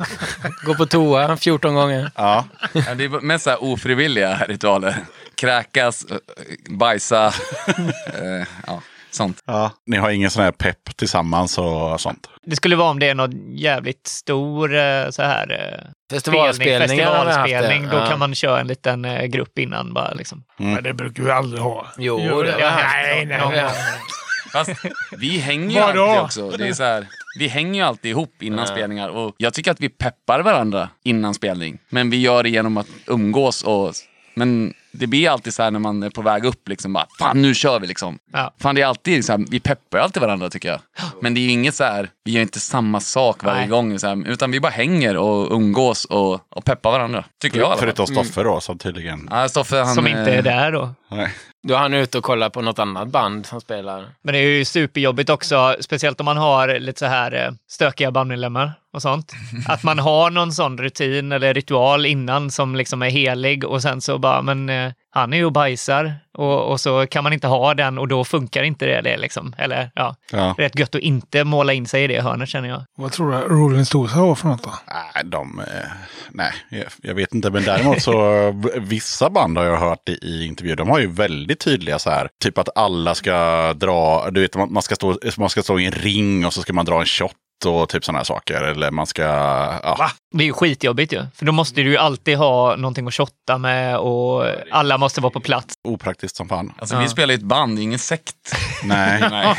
Speaker 1: Gå på toa 14 gånger.
Speaker 3: Ja.
Speaker 7: Det är mest så här ofrivilliga ritualer. Kräkas, eh, bajsa, eh, ja, sånt.
Speaker 3: ja. Ni har ingen sån här pepp tillsammans och sånt?
Speaker 6: Det skulle vara om det är någon jävligt stor eh, så här
Speaker 1: Festivalspelningar
Speaker 6: festivalspelning. Då
Speaker 1: Ja.
Speaker 6: kan man köra en liten eh, grupp innan bara liksom.
Speaker 5: Men det brukar vi aldrig ha.
Speaker 1: Jo,
Speaker 5: Gör
Speaker 1: det har vi.
Speaker 5: Nej, nej,
Speaker 1: Ja,
Speaker 5: nej.
Speaker 7: Fast vi hänger ju
Speaker 5: Vadå?
Speaker 7: alltid också. Det är så här, vi hänger ju alltid ihop innan spelningar. Och jag tycker att vi peppar varandra innan spelning. Men vi gör det genom att umgås och... Men det blir alltid så här när man är på väg upp liksom bara, fan nu kör vi liksom.
Speaker 6: Ja.
Speaker 7: Fan det är alltid så här, vi peppar alltid varandra tycker jag. Men det är ju inget så här, vi gör inte samma sak varje
Speaker 6: Nej.
Speaker 7: gång. Så här, utan vi bara hänger och umgås och, och peppar varandra. Tycker jag i alla fall.
Speaker 3: Förutom Stoffe då, som tydligen...
Speaker 7: Ja, Stoffe, han,
Speaker 6: Som inte
Speaker 7: eh,
Speaker 6: är där då.
Speaker 3: Nej.
Speaker 1: Då är han ute och kollar på något annat band som spelar.
Speaker 6: Men det är ju superjobbigt också, speciellt om man har lite så här eh, stökiga bandmedlemmar och sånt. Att man har någon sån rutin eller ritual innan som liksom är helig och sen så bara, men eh, han är ju och bajsar och, och så kan man inte ha den och då funkar inte det, det liksom. Eller ja,
Speaker 3: Ja.
Speaker 6: rätt gött att inte måla in sig i det hörnet känner jag.
Speaker 5: Vad tror du Rolling Stones har för något då?
Speaker 3: Nej, de... eh, Nej, jag, jag vet inte. Men däremot så vissa band har jag hört i, i intervjuer. De har ju väldigt tydliga så här. Typ att alla ska dra... Du vet, man man ska stå, man ska stå i en ring och så ska man dra en shot och typ sådana här saker. Eller man ska... Ja.
Speaker 6: Det är ju skitjobbigt ju, för då måste du ju alltid ha någonting att shotta med och alla måste vara på plats.
Speaker 3: Opraktiskt som fan.
Speaker 7: Alltså vi spelar ju ett band, ingen sekt.
Speaker 3: Nej.
Speaker 7: Nej.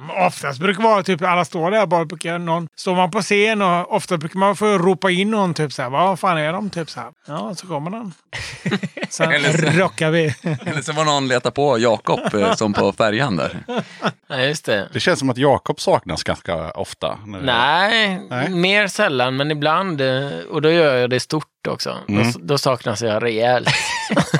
Speaker 5: Men Oftast brukar det vara typ alla står där bara brukar någon, står man på scen och ofta brukar man få ropa in någon typ så här. Vad fan är de? Typ så här. Ja, så kommer den. Sen
Speaker 7: Eller så-
Speaker 5: rockar vi.
Speaker 7: Eller så var någon leta på Jakob eh, som på färjan där.
Speaker 1: Nej, just det.
Speaker 3: Det känns som att Jakob saknas ganska ofta.
Speaker 1: Nej,
Speaker 3: Nej.
Speaker 1: mer sällan, men ibland. eh, Och då gör jag det stort också. Då, då saknas jag rejält.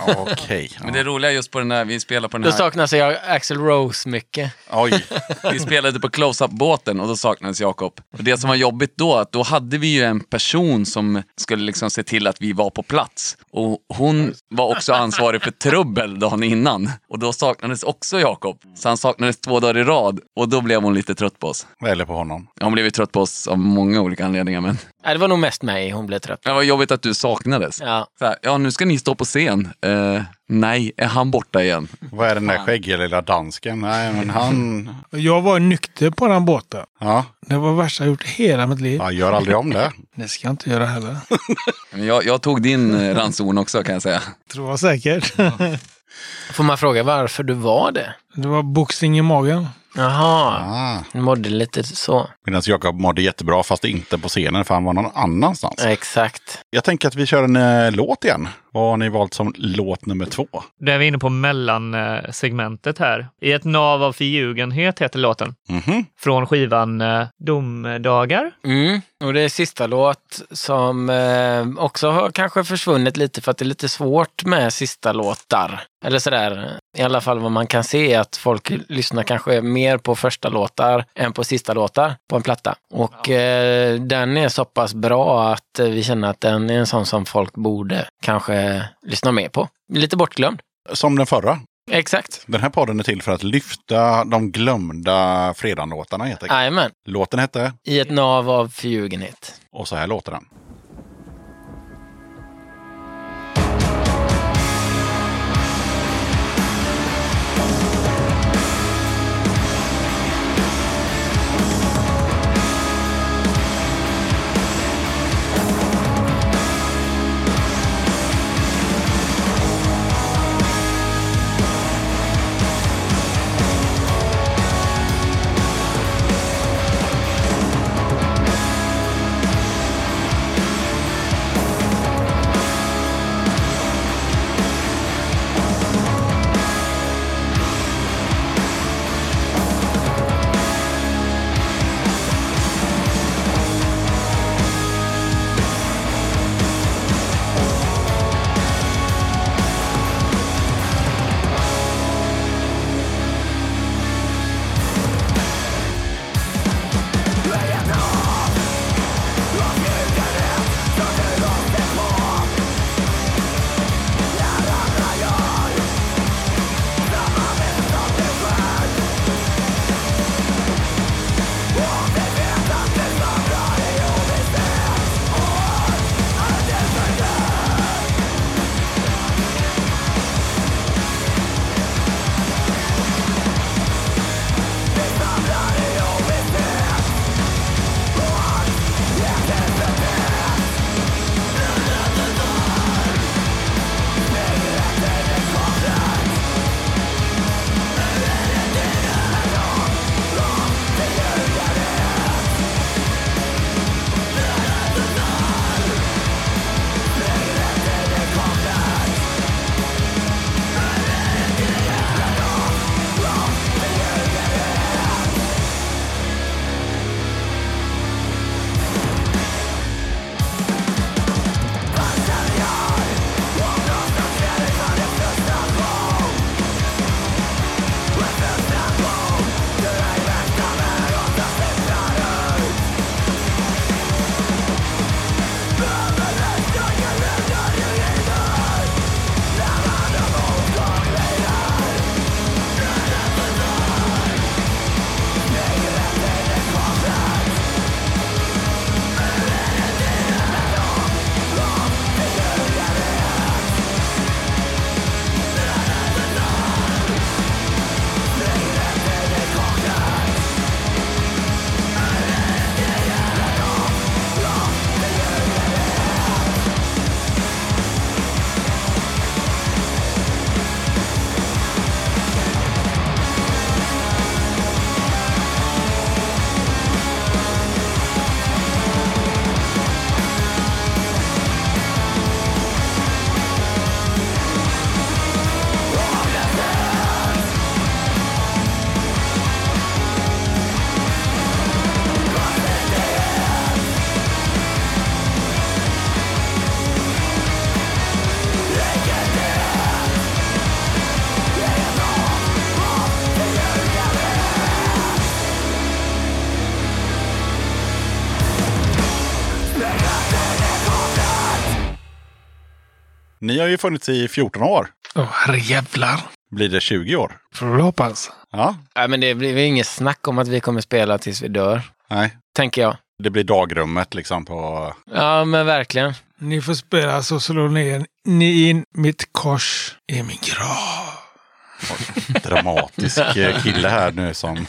Speaker 3: Ja, Okej.
Speaker 7: Men det roliga just på den där, vi spelar på den
Speaker 1: Då
Speaker 7: här,
Speaker 1: saknas jag Axel Rose mycket.
Speaker 3: Oj.
Speaker 7: vi spelade på close-up-båten och då saknades Jakob. Och det som var jobbigt då, att då hade vi ju en person som skulle liksom se till att vi var på plats. Och hon var också ansvarig för trubbel dagen innan. Och då saknades också Jakob. Så han saknades två dagar i rad. Och då blev hon lite trött på oss.
Speaker 3: Eller på honom.
Speaker 7: Hon blev ju trött på oss av många olika anledningar, men
Speaker 1: Nej, det var nog mest mig hon blev trött.
Speaker 7: det var jobbigt att du saknades.
Speaker 1: Ja.
Speaker 7: Så här, ja, nu ska ni stå på scen. Eh, nej, är han borta igen?
Speaker 3: Vad är den där skäggiga lilla dansken? Nej, men han...
Speaker 5: Jag var nykter på den båten.
Speaker 3: Ja,
Speaker 5: Det var det värsta jag gjort i hela mitt liv.
Speaker 3: jag gör aldrig om det.
Speaker 5: Det ska jag inte göra heller.
Speaker 7: Men Jag, jag tog din eh, ranson också kan jag säga.
Speaker 5: Tror jag säkert.
Speaker 1: Får man fråga varför du var det?
Speaker 5: Det var boxning i magen.
Speaker 1: Jaha,
Speaker 3: Ah.
Speaker 1: mådde lite så.
Speaker 3: Medan Jakob mådde jättebra, fast inte på scenen, för han var någon annanstans.
Speaker 1: Exakt.
Speaker 3: Jag tänker att vi kör en eh, låt igen. Vad har ni valt som låt nummer två?
Speaker 6: Då är vi inne på mellansegmentet här. I ett nav av förljugenhet heter låten.
Speaker 3: Mhm.
Speaker 6: Från skivan eh, Domdagar.
Speaker 1: Mm. Och det är sista låt som eh, också har kanske försvunnit lite för att det är lite svårt med sista låtar. Eller sådär, i alla fall vad man kan se att folk lyssnar kanske mer på första låtar än på sista låtar på en platta. Och eh, den är så pass bra att eh, vi känner att den är en sån som folk borde kanske lyssna mer på. Lite bortglömd.
Speaker 3: Som den förra.
Speaker 1: Exakt.
Speaker 3: Den här podden är till för att lyfta de glömda helt enkelt.
Speaker 1: Jajamän.
Speaker 3: Låten hette,
Speaker 1: I ett nav av förljugenhet.
Speaker 3: och så här låter den. Ni har ju funnits i 14 år.
Speaker 5: Åh, herrejävlar.
Speaker 3: Blir det 20 år?
Speaker 5: Får du hoppas.
Speaker 3: Ja,
Speaker 1: Nej, men det blir inget snack om att vi kommer spela tills vi dör,
Speaker 3: nej.
Speaker 1: tänker jag.
Speaker 3: Det blir dagrummet liksom på...
Speaker 1: Ja, men verkligen.
Speaker 5: Ni får spela så slår ni, ni in mitt kors i min grav.
Speaker 3: dramatisk eh, kille här nu som...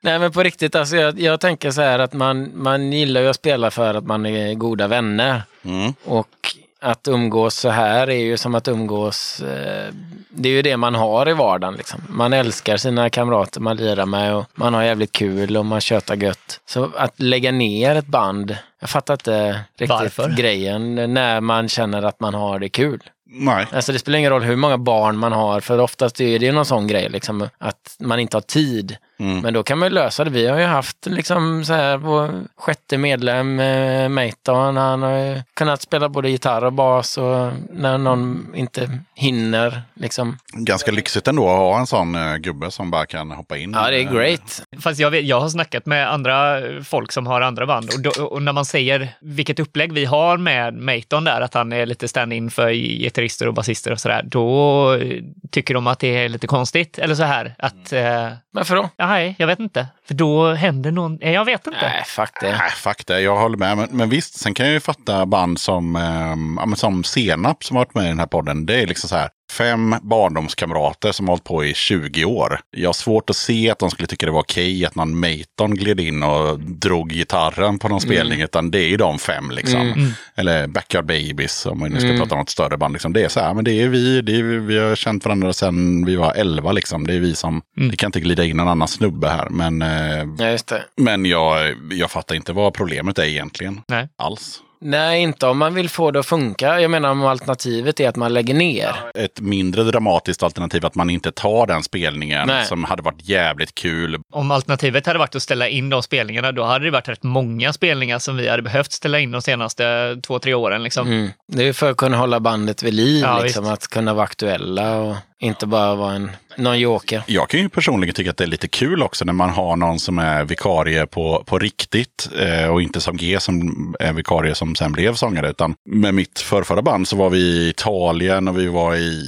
Speaker 1: Nej, men på riktigt, alltså, jag, jag tänker så här att man, man gillar ju att spela för att man är goda vänner.
Speaker 3: Mm.
Speaker 1: Och att umgås så här är ju som att umgås, eh, det är ju det man har i vardagen. Liksom. Man älskar sina kamrater man lirar med och man har jävligt kul och man tjötar gött. Så att lägga ner ett band, jag fattar inte riktigt
Speaker 6: Varför?
Speaker 1: grejen när man känner att man har det kul.
Speaker 3: Nej.
Speaker 1: Alltså det spelar ingen roll hur många barn man har, för oftast är det ju någon sån grej, liksom, att man inte har tid.
Speaker 3: Mm.
Speaker 1: Men då kan man ju lösa det. Vi har ju haft liksom så här vår sjätte medlem, eh, Meiton, han har ju kunnat spela både gitarr och bas och när någon inte hinner liksom.
Speaker 3: Ganska lyxigt ändå att ha en sån eh, gubbe som bara kan hoppa in.
Speaker 1: Ja, det är
Speaker 3: Eh,
Speaker 1: great.
Speaker 6: Fast jag, vet, jag har snackat med andra folk som har andra band och, då, och när man säger vilket upplägg vi har med Mayton där, att han är lite stand-in för gitarrister och basister och sådär, då eh, tycker de att det är lite konstigt. Eller så här, att... Eh,
Speaker 1: Varför då?
Speaker 6: nej, jag vet inte. För då händer någon... eh, Jag vet inte.
Speaker 1: Nej, fuck det.
Speaker 3: Nej, fuck det. Jag håller med. Men, men visst, sen kan jag ju fatta band som, eh, som Senap som har varit med i den här podden. Det är liksom så här fem barndomskamrater som har hållit på i 20 år. Jag har svårt att se att de skulle tycka det var okej att någon Mayton gled in och drog gitarren på någon spelning. Utan det är ju de fem liksom. Eller Backyard Babies om man nu ska prata om något större band. Liksom. Det är så här, men det är vi. Det är, vi har känt varandra sedan vi var 11 liksom. Det är vi som, det kan inte glida in någon annan snubbe här. Men, eh,
Speaker 1: Ja, just det.
Speaker 3: men jag, jag fattar inte vad problemet är egentligen.
Speaker 6: Nej.
Speaker 3: Alls.
Speaker 1: Nej, inte om man vill få det att funka. Jag menar om alternativet är att man lägger ner.
Speaker 3: Ett mindre dramatiskt alternativ att man inte tar den spelningen
Speaker 1: Nej.
Speaker 3: som hade varit jävligt kul.
Speaker 6: Om alternativet hade varit att ställa in de spelningarna, då hade det varit rätt många spelningar som vi hade behövt ställa in de senaste två, tre åren. Liksom.
Speaker 1: Mm. Det är för att kunna hålla bandet vid liv,
Speaker 6: Ja,
Speaker 1: liksom, att kunna vara aktuella och inte bara vara en, någon joker.
Speaker 3: Jag kan ju personligen tycka att det är lite kul också när man har någon som är vikarie på, på riktigt eh, och inte som G som är vikarie som sen blev sångare. Utan med mitt förrförra band så var vi i Italien och vi var i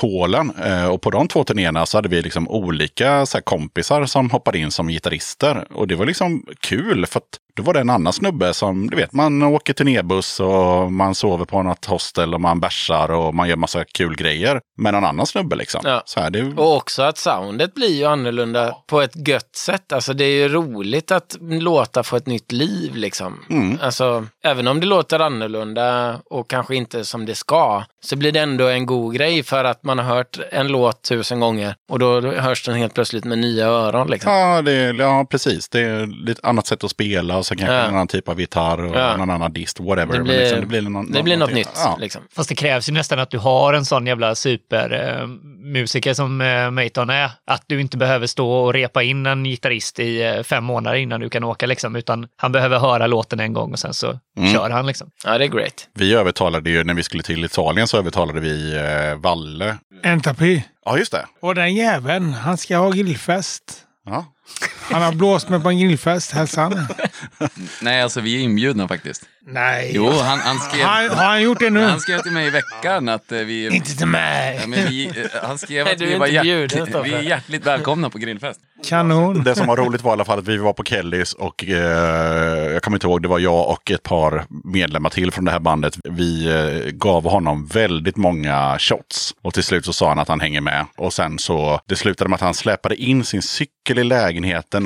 Speaker 3: Polen. Eh, och på de två turnéerna så hade vi liksom olika så här, kompisar som hoppade in som gitarrister. Och det var liksom kul för att då var det en annan snubbe som, du vet, man åker turnébuss och man sover på något hostel och man bärsar och man gör massa kul grejer. Med någon annan snubbe liksom.
Speaker 1: Ja.
Speaker 3: Så här, det,
Speaker 1: Och också att soundet blir ju annorlunda på ett gött sätt. Alltså det är ju roligt att låta få ett nytt liv liksom.
Speaker 3: Mm.
Speaker 1: Alltså, även om det låter annorlunda och kanske inte som det ska, så blir det ändå en god grej för att man har hört en låt tusen gånger och då hörs den helt plötsligt med nya öron liksom.
Speaker 3: Ja, det, ja, precis. Det är ett annat sätt att spela och sen kanske
Speaker 1: Ja.
Speaker 3: en annan typ av gitarr och
Speaker 1: Ja.
Speaker 3: någon annan dist, whatever.
Speaker 1: Det
Speaker 3: Men
Speaker 1: blir,
Speaker 3: liksom, det blir, någon,
Speaker 1: det blir något
Speaker 3: någonting-
Speaker 1: nytt
Speaker 3: Ja.
Speaker 1: liksom.
Speaker 6: Fast det krävs ju nästan att du har en sån jävla supermusiker som eh, Mayton är. Att du inte behöver stå och repa in en gitarrist i eh, fem månader innan du kan åka liksom. Utan han behöver höra låten en gång och sen så
Speaker 3: Mm.
Speaker 6: kör han liksom.
Speaker 1: Ja, det är great.
Speaker 3: Vi övertalade ju, när vi skulle till Italien så övertalade vi eh, Valle.
Speaker 5: Entapi.
Speaker 3: Ja, just det.
Speaker 5: Och den jäveln, han ska ha grillfest.
Speaker 3: Ja.
Speaker 5: Han har blåst mig på en grillfest, hälsan.
Speaker 7: Nej, alltså vi är inbjudna faktiskt.
Speaker 5: Nej.
Speaker 7: Jo, han, han, skrev,
Speaker 5: Har, har han gjort det nu?
Speaker 7: han skrev till mig i veckan att eh, vi...
Speaker 5: Inte till mig.
Speaker 7: Ja, men vi, eh, han skrev
Speaker 1: Nej,
Speaker 7: att
Speaker 1: du är
Speaker 7: vi var
Speaker 1: inte bjuden,
Speaker 7: hjärt,
Speaker 1: Stoffe.
Speaker 7: vi är hjärtligt välkomna på grillfest.
Speaker 5: Kanon.
Speaker 3: Det som var roligt var i alla fall att vi var på Kellys och eh, jag kommer inte ihåg, det var jag och ett par medlemmar till från det här bandet. Vi eh, gav honom väldigt många shots och till slut så sa han att han hänger med. Och sen så, det slutade med att han släpade in sin cykel i lägenheten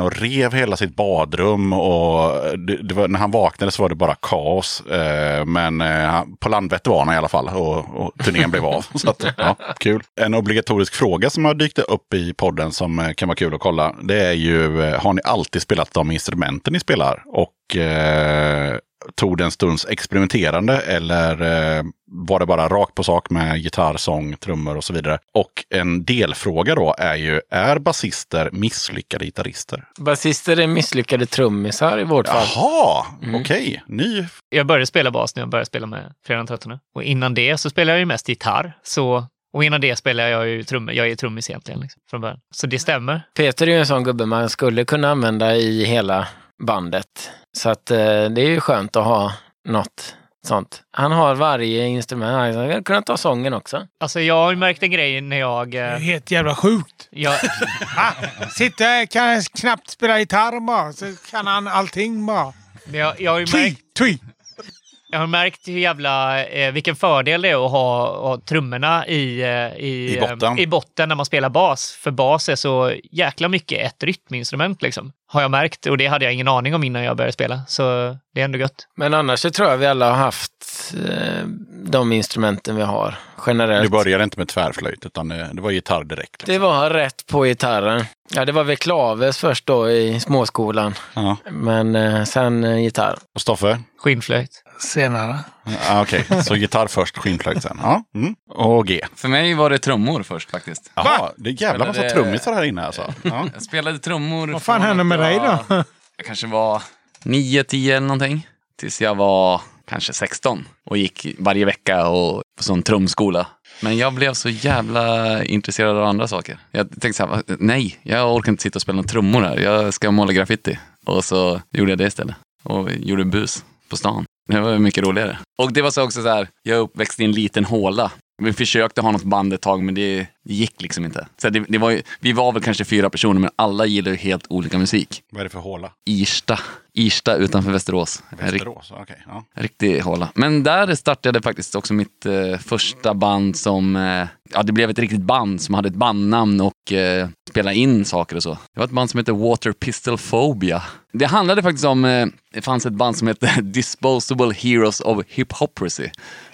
Speaker 3: och rev hela sitt badrum. Och det, det var, när han vaknade så var det bara kaos. Eh, men eh, på Landvetter var han i alla fall och, och turnén blev av. Så att, ja, kul. En obligatorisk fråga som har dykt upp i podden som eh, kan vara kul att kolla. Det är ju, eh, har ni alltid spelat de instrumenten ni spelar? Och eh, tog det en stunds experimenterande eller eh, var det bara rakt på sak med gitarr, sång, trummor och så vidare? Och en delfråga då är ju, är basister misslyckade gitarrister?
Speaker 1: Basister är misslyckade trummisar i vårt fall.
Speaker 3: Jaha, okej. Ny.
Speaker 6: Jag började spela bas när jag började spela med den 13. Och innan det så spelade jag ju mest gitarr. Så, och innan det spelade jag ju trummor. Jag är trummis egentligen liksom, från början. Så det stämmer.
Speaker 1: Peter är ju en sån gubbe man skulle kunna använda i hela bandet. Så att eh, det är ju skönt att ha något sånt. Han har varje instrument. Han hade kunnat ta sången också.
Speaker 6: Alltså jag har ju märkt en grej när jag...
Speaker 5: Det är
Speaker 6: eh,
Speaker 5: helt jävla sjukt.
Speaker 6: jag
Speaker 5: sitter här, kan knappt spela gitarr bara, så kan han allting bara.
Speaker 6: jag, jag har ju märkt,
Speaker 5: twi.
Speaker 6: Jag har märkt hur jävla, eh, vilken fördel det är att ha, ha trummorna i, eh, i,
Speaker 3: I botten.
Speaker 6: eh, i botten när man spelar bas. För bas är så jäkla mycket ett rytminstrument liksom. Har jag märkt och det hade jag ingen aning om innan jag började spela. Så det är ändå gött.
Speaker 1: Men annars så tror jag vi alla har haft eh, de instrumenten vi har generellt.
Speaker 3: Du började inte med tvärflöjt, utan det, det var gitarr direkt.
Speaker 1: Det var rätt på gitarren. Ja, det var väl klaves först då i småskolan.
Speaker 3: Ja.
Speaker 1: Men eh, sen eh, gitarr.
Speaker 3: Och Stoffe?
Speaker 6: Skinnflöjt.
Speaker 5: Senare.
Speaker 3: Ja, Okej, så gitarr först, skinnflöjt sen. Ja. Mm. Och G.
Speaker 7: För mig var det trummor först faktiskt.
Speaker 3: Jaha, det är jävla massa
Speaker 7: det-
Speaker 3: trummisar här inne alltså. Ja.
Speaker 7: Jag spelade trummor.
Speaker 5: Vad fan hände
Speaker 7: att
Speaker 5: med dig då?
Speaker 7: Jag kanske var 9, 10 eller någonting. Tills jag var kanske 16 och gick varje vecka och på sån trumskola. Men jag blev så jävla intresserad av andra saker. Jag tänkte så här, nej, jag orkar inte sitta och spela några trummor här. Jag ska måla graffiti. Och så gjorde jag det istället. Och gjorde bus på stan. Det var mycket roligare. Och det var så också så här, jag är uppväxt i en liten håla. Vi försökte ha något band ett tag, men det, gick liksom inte. Så det, det var ju, vi var väl kanske fyra personer, men alla gillade ju helt olika musik.
Speaker 3: Vad är det för håla?
Speaker 7: Irsta. Irsta utanför Västerås.
Speaker 3: Västerås? Okej. ja.
Speaker 7: riktig håla. Men där startade faktiskt också mitt eh, första band som, eh, ja det blev ett riktigt band som hade ett bandnamn och eh, spela in saker och så. Det var ett band som hette Water Pistol Phobia. Det handlade faktiskt om, eh, det fanns ett band som hette Disposable Heroes of Hip Hoprisy.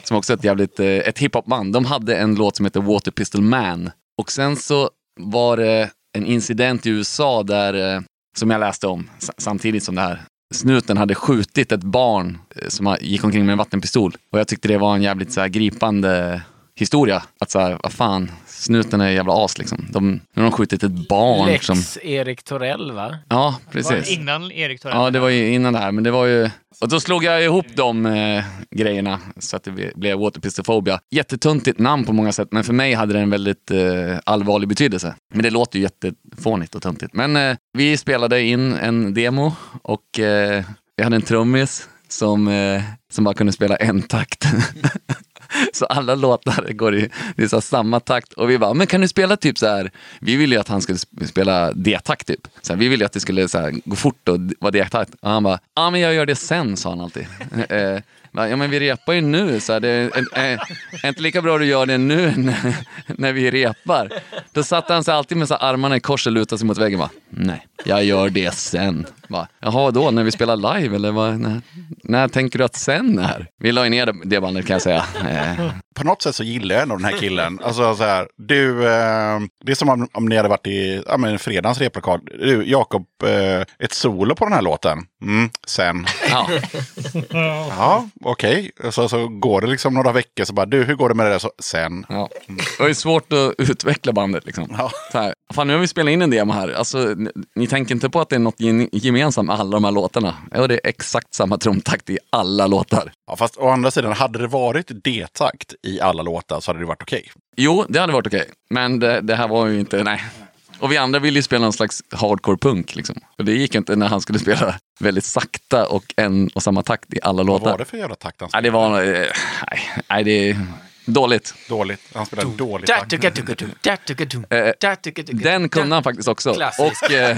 Speaker 7: Som också är ett jävligt, eh, ett hiphopband. De hade en låt som hette Water Pistol Man. Och sen så var det en incident i USA där, eh, som jag läste om samtidigt som det här. Snuten hade skjutit ett barn eh, som gick omkring med en vattenpistol. Och jag tyckte det var en jävligt så här, gripande historia. Att så här, vad fan, snuten är jävla as liksom. De, nu har de skjutit ett barn.
Speaker 1: Lex
Speaker 7: Som,
Speaker 1: Erik Torell va?
Speaker 7: ja, precis.
Speaker 6: innan Erik Torell?
Speaker 7: Ja, det var ju innan det här, men det var ju... Och då slog jag ihop de eh, grejerna så att det blev Waterpistophobia. Jättetuntigt namn på många sätt, men för mig hade det en väldigt eh, allvarlig betydelse. Men det låter ju jättefånigt och töntigt. Men eh, vi spelade in en demo och eh, jag hade en trummis som, eh, som bara kunde spela en takt. Så alla låtar går i det så samma takt. Och vi bara, men kan du spela typ så här? Vi ville ju att han skulle spela D-takt typ. Så här, vi ville ju att det skulle så här, gå fort och vara D-takt. Och han bara, ja men jag gör det sen, sa han alltid. Eh, ja men vi repar ju nu, så här, det är, är, är inte lika bra att du gör det nu när, när vi repar. Då satte han sig alltid med så här, armarna i kors och lutade sig mot väggen. Bara, Nej, jag gör det sen. Bara, Jaha, då när vi spelar live eller vad, när, när tänker du att sen är? Vi la ju ner det, det bandet kan jag säga. Eh,
Speaker 3: På något sätt så gillar jag ändå den här killen. Alltså så här, du, eh, det är som om, om ni hade varit i ja, men fredagens replokal. Du, Jakob, eh, ett solo på den här låten. Mm, sen.
Speaker 7: ja.
Speaker 3: Ja, okej. Så, så går det liksom några veckor så bara, du, hur går det med det där? Så, sen.
Speaker 7: Ja. Det var ju svårt att utveckla bandet. Liksom.
Speaker 3: Ja.
Speaker 7: Så här, fan, nu har vi spelat in en demo här. Alltså, ni, ni tänker inte på att det är något gen- gemensamt med alla de här låtarna? Ja, det är exakt samma trumtakt i alla låtar.
Speaker 3: Ja, fast å andra sidan, hade det varit D-takt i alla låtar så hade det varit okej.
Speaker 7: Jo, det hade varit okej. Men det, det här var ju inte, nej. Och vi andra ville ju spela någon slags hardcore punk. Liksom. Och det gick inte när han skulle spela väldigt sakta och en och samma takt i alla
Speaker 3: Vad
Speaker 7: låtar.
Speaker 3: var det för jävla takt han
Speaker 7: Nej, det
Speaker 3: spelade?
Speaker 7: var... eh, Nej, nej, det dåligt.
Speaker 3: Dåligt. Han spelade dåligt.
Speaker 7: Eh. Den kunde han faktiskt också.
Speaker 1: Klassiskt.
Speaker 7: Och eh,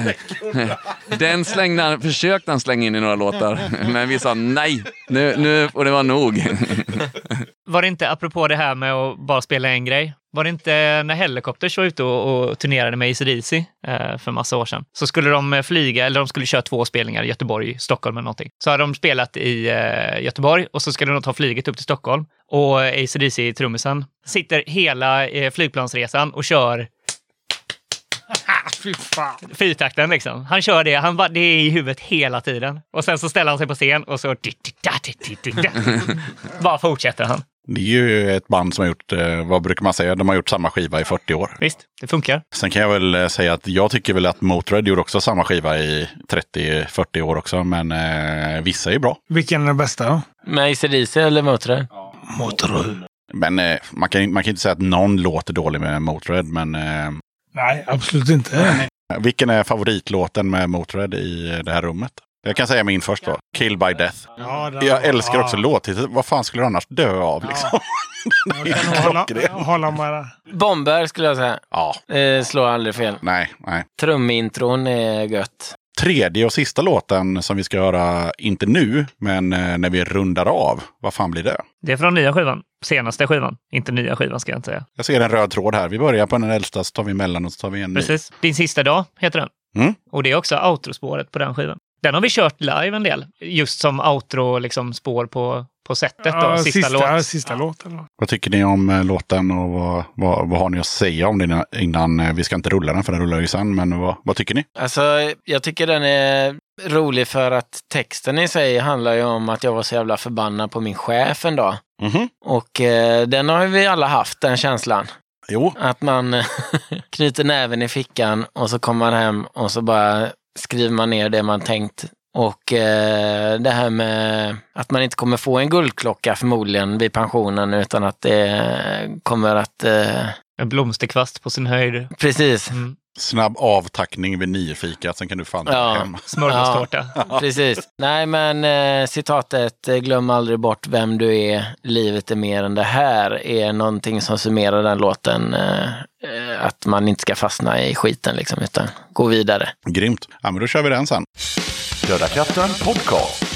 Speaker 7: den slängde han, försökte han slänga in i några låtar. Men vi sa nej, nu, nu får det vara nog.
Speaker 6: Var det inte, apropå det här med att bara spela en grej, var det inte när Helicopters var ute och, och turnerade med ACDC eh, för massa år sedan, så skulle de eh, flyga, eller de skulle köra två spelningar i Göteborg, Stockholm eller någonting. Så hade de spelat i eh, Göteborg och så skulle de ta flyget upp till Stockholm. Och ACDC, trummisen, sitter hela eh, flygplansresan och kör
Speaker 5: Fy fan.
Speaker 6: fyrtakten liksom. Han kör det, han bara, det är i huvudet hela tiden. Och sen så ställer han sig på scen och så... Bara fortsätter han.
Speaker 3: Det är ju ett band som har gjort, eh, vad brukar man säga, de har gjort samma skiva i 40 år.
Speaker 6: Visst, det funkar.
Speaker 3: Sen kan jag väl eh, säga att jag tycker väl att Motörhead gjorde också samma skiva i 30-40 år också. Men eh, vissa är bra.
Speaker 5: Vilken är den bästa då?
Speaker 1: Med ACDC eller Motörhead?
Speaker 5: Motorröd.
Speaker 3: Men eh, man, kan, man kan inte säga att någon låter dålig med Motörhead. Men eh,
Speaker 5: Nej, absolut inte.
Speaker 3: vilken är favoritlåten med Motörhead i det här rummet? Jag kan säga min först då. Kill by Death.
Speaker 5: Ja, den-
Speaker 3: Jag älskar också
Speaker 5: ja.
Speaker 3: låttiteln. Vad fan skulle du annars dö av liksom?
Speaker 5: Jag kan nog hålla, hålla med det.
Speaker 1: Bomber skulle jag säga.
Speaker 3: Ja,
Speaker 1: Det slår aldrig fel.
Speaker 3: nej, nej.
Speaker 1: Trumintron är gött.
Speaker 3: Tredje och sista låten som vi ska göra, inte nu, men eh, när vi rundar av. Vad fan blir det?
Speaker 6: Det är från nya skivan. Senaste skivan. Inte nya skivan ska jag inte säga.
Speaker 3: Jag ser en röd tråd här. Vi börjar på den äldsta, så tar vi emellan och så tar vi en ny.
Speaker 6: Precis. Din sista dag heter den.
Speaker 3: Mm.
Speaker 6: Och det är också outrospåret på den skivan. Den har vi kört live en del. Just som outro, liksom spår på, på setet. Då,
Speaker 5: Ja,
Speaker 6: sista,
Speaker 5: sista,
Speaker 6: låt.
Speaker 5: sista låt. Eller? vad?
Speaker 3: Vad tycker ni om eh, låten och vad, vad, vad har ni att säga om den innan- eh, Vi ska inte rulla den för den rullar ju sen, men vad, vad tycker ni?
Speaker 1: Alltså, jag tycker den är rolig för att texten i sig handlar ju om att jag var så jävla förbannad på min chef en dag.
Speaker 3: Mhm.
Speaker 1: Och eh, den har ju vi alla haft, den känslan.
Speaker 3: Jo,
Speaker 1: Att man knyter näven i fickan och så kommer man hem och så bara skriver man ner det man tänkt. Och eh, det här med att man inte kommer få en guldklocka förmodligen vid pensionen utan att det kommer att... Eh,
Speaker 6: En blomsterkvast på sin höjd.
Speaker 1: precis,
Speaker 6: Mm.
Speaker 3: Snabb avtackning vid niofikat, sen kan du fan
Speaker 1: Ja.
Speaker 3: hem.
Speaker 6: Smörgåstårta.
Speaker 1: precis. Nej men eh, citatet eh, glöm aldrig bort vem du är, livet är mer än det här är någonting som summerar den låten. Eh, eh, att man inte ska fastna i skiten liksom utan gå vidare.
Speaker 3: Grymt. Ja, men då kör vi den sen. Döda katten podcast.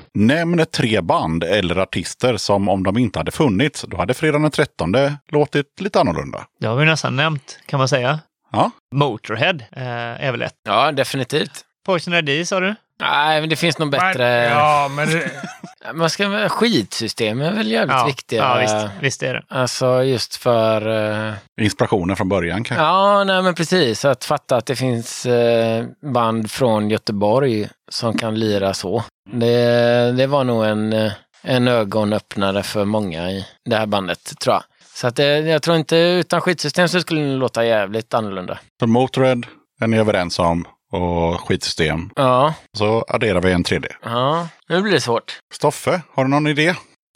Speaker 3: Nämn tre band eller artister som om de inte hade funnits, då hade fredagen den 13 låtit lite annorlunda.
Speaker 6: Det har vi nästan nämnt, kan man säga.
Speaker 3: Ja,
Speaker 6: Motorhead eh, är väl ett.
Speaker 1: Ja, definitivt.
Speaker 6: Poison ID sa du?
Speaker 1: Nej, men det finns nog bättre...
Speaker 5: Men, ja, men det,
Speaker 1: Man ska, skitsystem är väl jävligt
Speaker 6: ja,
Speaker 1: viktiga.
Speaker 6: ja visst, visst är det.
Speaker 1: Alltså just för... eh,
Speaker 3: inspirationen från början kanske.
Speaker 1: Ja, nej men precis. Att fatta att det finns eh, band från Göteborg som kan lira så. Det, det var nog en, eh, en ögonöppnare för många i det här bandet, tror jag. Så att det, jag tror inte utan skitsystem så skulle det låta jävligt annorlunda.
Speaker 3: Så Motörhead är ni överens om och skitsystem.
Speaker 1: Ja,
Speaker 3: Så adderar vi en tredje.
Speaker 1: ja, nu blir det svårt.
Speaker 3: Stoffe, har du någon idé?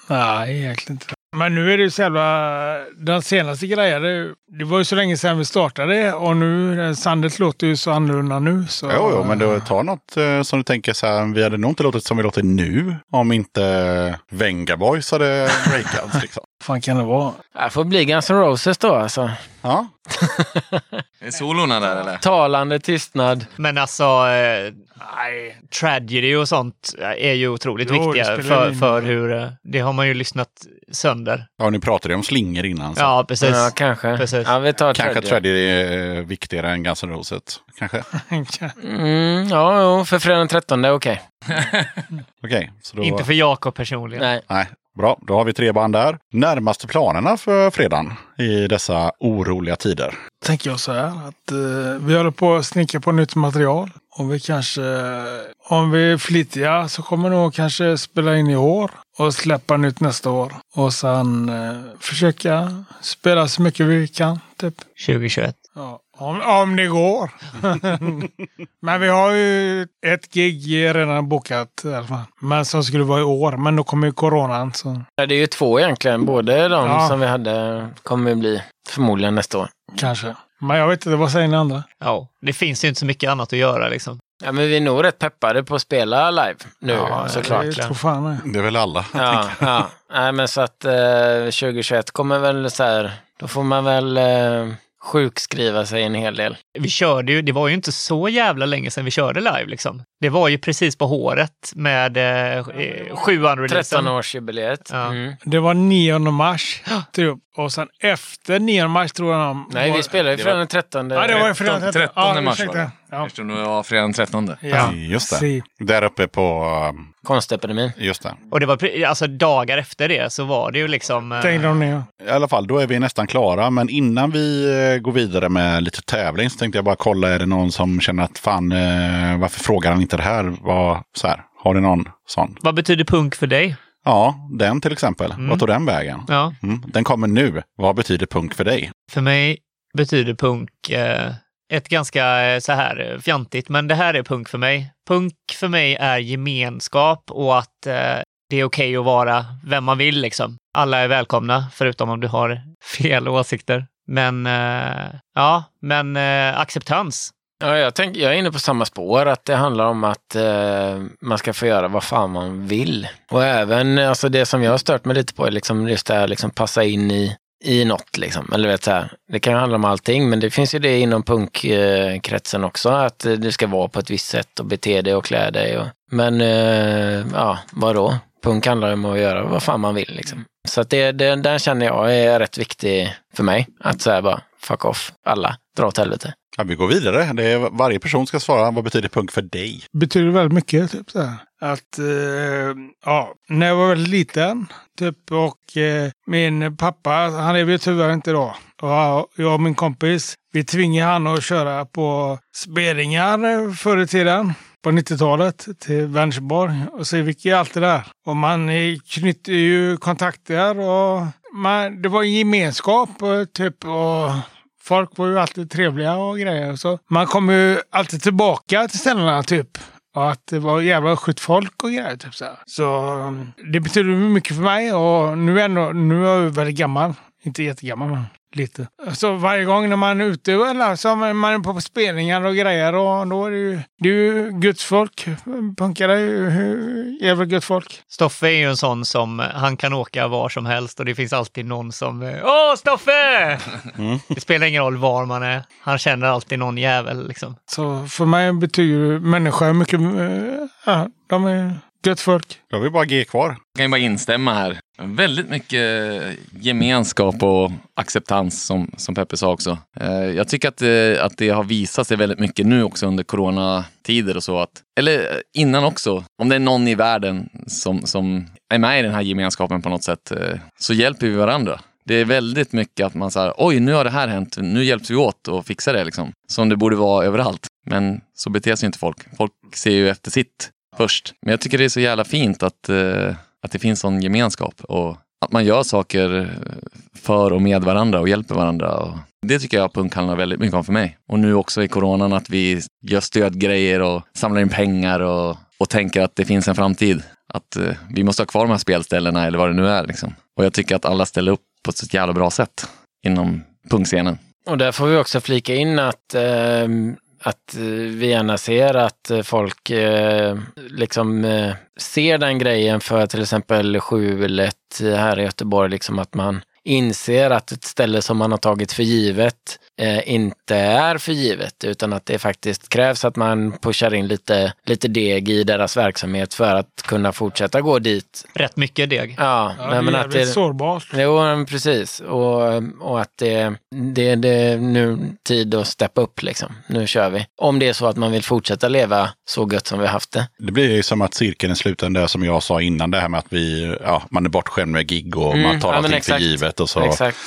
Speaker 5: nej, egentligen inte. Men nu är det ju så jävla... Den senaste grejen, det, det var ju så länge sedan vi startade och nu, eh, Sandet låter ju så annorlunda nu. Så,
Speaker 3: Jo, jo, men du tar något eh, som du tänker så här, vi hade nog inte låtit som vi låter nu om inte Venga Boys hade breakats. Liksom.
Speaker 5: fan kan det vara?
Speaker 1: Det får bli Guns N' Roses då alltså.
Speaker 3: Ja,
Speaker 7: Är solorna där eller?
Speaker 1: Talande tystnad.
Speaker 6: Men alltså, eh, nej, tragedy och sånt är ju otroligt
Speaker 5: Jo,
Speaker 6: viktiga för, för hur... eh, Det har man ju lyssnat sönder.
Speaker 3: ja ni pratade ju om slingor innan. Så
Speaker 6: Ja, precis.
Speaker 1: Ja, kanske.
Speaker 6: Precis.
Speaker 1: Ja, vi tar
Speaker 3: Kanske
Speaker 1: tredje.
Speaker 3: Tragedy är eh, viktigare än Guns N' Roses. Kanske.
Speaker 1: Mm, ja, för fredag den 13, okej.
Speaker 3: Okej, så då...
Speaker 6: Inte för Jakob personligen.
Speaker 1: Nej.
Speaker 3: Nej, bra. Då har vi tre band där. Närmaste planerna för fredagen i dessa oroliga tider.
Speaker 5: tänker jag så här att eh, vi håller på att snicka på nytt material. Och vi kanske, om vi är flitiga så kommer vi nog kanske spela in i år och släppa nytt nästa år. Och sen eh, försöka spela så mycket vi kan. Typ.
Speaker 6: 2021.
Speaker 5: Ja, om, om det går. men vi har ju ett gig redan bokat i alla fall. Men som skulle vara i år. Men då kommer ju coronan. Så
Speaker 1: Ja, det är ju två egentligen. Både de
Speaker 5: Ja.
Speaker 1: som vi hade kommer bli förmodligen nästa år.
Speaker 5: kanske. Men jag vet inte, vad säger ni andra?
Speaker 6: Ja, det finns ju inte så mycket annat att göra liksom.
Speaker 1: Ja, men vi är nog rätt peppade på att spela live nu såklart.
Speaker 5: Tror fan det.
Speaker 3: Det är väl alla.
Speaker 1: Ja, ja. Nej, men så att eh, 2021 kommer väl så här, då får man väl eh, sjukskriva sig en hel del.
Speaker 6: Vi körde ju, det var ju inte så jävla länge sedan vi körde live liksom. Det var ju precis på håret med eh, sjuan releasen.
Speaker 1: 13-årsjubileet.
Speaker 6: Ja.
Speaker 1: Mm.
Speaker 5: Det var 9 mars, typ. Och sen efter 9 mars tror jag de...
Speaker 1: Nej, vi spelar ju
Speaker 7: Det
Speaker 1: fredag
Speaker 7: var-
Speaker 1: den 13.
Speaker 5: Ja, det var fredag
Speaker 7: 13
Speaker 5: 13 Ja,
Speaker 7: mars var det.
Speaker 5: Ja.
Speaker 7: Eftersom det var fredag den 13.
Speaker 5: Ja,
Speaker 3: Just det.
Speaker 5: si.
Speaker 3: Där uppe på... um,
Speaker 1: Konstepidemin.
Speaker 3: Just det.
Speaker 6: Och det var alltså dagar efter det så var det ju liksom... eh,
Speaker 5: de ner.
Speaker 3: I alla fall, då är vi nästan klara. Men innan vi eh, går vidare med lite tävling så tänkte jag bara kolla, är det någon som känner att fan, eh, varför frågar han inte det här? Vad, så här? Har du någon sån?
Speaker 6: Vad betyder punk för dig?
Speaker 3: Ja, den till exempel. Vad tog den vägen?
Speaker 6: Ja.
Speaker 3: Mm, den kommer nu. Vad betyder punk för dig?
Speaker 6: För mig betyder punk eh, ett ganska eh, så här eh, fjantigt, men det här är punk för mig. Punk för mig är gemenskap och att eh, det är okej att vara vem man vill liksom. Alla är välkomna, förutom om du har fel åsikter. Men eh, ja, men acceptans.
Speaker 1: Ja, jag, tänk, jag är inne på samma spår, att det handlar om att eh, man ska få göra vad fan man vill. Och även alltså det som jag har stört mig lite på är liksom just det här liksom passa in i, i något. Liksom. Eller vet, så här, det kan ju handla om allting, men det finns ju det inom punkkretsen också, att eh, du ska vara på ett visst sätt och bete dig och klä dig. Och, men eh, ja, vadå? Punk handlar ju om att göra vad fan man vill. Liksom. Så att det, det, den känner jag är rätt viktig för mig. Att så här bara, fuck off, alla, dra åt helvete.
Speaker 3: Ja, vi går vidare. Det är, varje person ska svara. Vad betyder punk för dig?
Speaker 5: betyder väldigt mycket. Typ så här. Att, eh, ja, när jag var väldigt liten, typ, och eh, min pappa, han lever ju tyvärr inte idag. Och jag och min kompis, vi tvingade han att köra på spelningar eh, förr i tiden. På 90-talet till Vänersborg. Och så gick jag alltid där. Och man eh, knyter ju kontakter och man, det var en gemenskap och typ. Och folk var ju alltid trevliga och grejer. Så man kom ju alltid tillbaka till ställena typ. Och att det var jävla skjut folk och grejer. Typ så här. så mm, det betyder mycket för mig och nu är, jag nu är jag väldigt gammal. Inte jättegammal men lite. Så varje gång när man är ute eller så är man på spelningar och grejer och då är det ju, det är ju Guds folk. Punkare är ju jävla Guds folk.
Speaker 6: Stoffe är ju en sån som, han kan åka var som helst och det finns alltid någon som, Åh, Stoffe! Det spelar ingen roll var man är. Han känner alltid någon jävel liksom.
Speaker 5: Så för mig betyder människa mycket, eh, ja, de är Guds folk.
Speaker 3: Då har vi bara G kvar.
Speaker 7: Jag kan ju bara instämma här. Väldigt mycket gemenskap och acceptans som, som Peppe sa också. Eh, Jag tycker att det, att det har visat sig väldigt mycket nu också under coronatider och så. Att, eller innan också. Om det är någon i världen som, som är med i den här gemenskapen på något sätt eh, så hjälper vi varandra. Det är väldigt mycket att man säger oj nu har det här hänt, nu hjälps vi åt och fixar det liksom. Som det borde vara överallt. Men så beter sig inte folk. Folk ser ju efter sitt först. Men jag tycker det är så jävla fint att, eh, att det finns sån gemenskap och att man gör saker eh, för och med varandra och hjälper varandra. Och det tycker jag punk handlar väldigt mycket om för mig. Och nu också i coronan att vi gör stödgrejer och samlar in pengar och, och tänker att det finns en framtid. Att eh, vi måste ha kvar de här spelställena eller vad det nu är. Liksom. Och jag tycker att alla ställer upp på ett så jävla bra sätt inom punkscenen.
Speaker 1: Och där får vi också flika in att, eh, att eh, vi gärna ser att eh, folk eh, liksom eh, ser den grejen för till exempel skjulet här i Göteborg, liksom att man inser att ett ställe som man har tagit för givet eh, inte är för givet, utan att det faktiskt krävs att man pushar in lite, lite deg i deras verksamhet för att kunna fortsätta gå dit.
Speaker 6: Rätt mycket deg.
Speaker 1: Ja,
Speaker 5: Ja,
Speaker 1: nej,
Speaker 5: det
Speaker 1: men
Speaker 5: är
Speaker 1: att det,
Speaker 5: sårbart.
Speaker 1: Jo, precis. Och, och att det, det, det är nu tid att steppa upp liksom. Nu kör vi. Om det är så att man vill fortsätta leva så gött som vi har haft det.
Speaker 3: Det blir ju som att cirkeln är sluten där som jag sa innan. Det här med att vi, ja, man är bortskämd med gig och
Speaker 1: Mm,
Speaker 3: man tar
Speaker 1: ja,
Speaker 3: allting för
Speaker 1: exakt.
Speaker 3: givet. Och så
Speaker 1: Exakt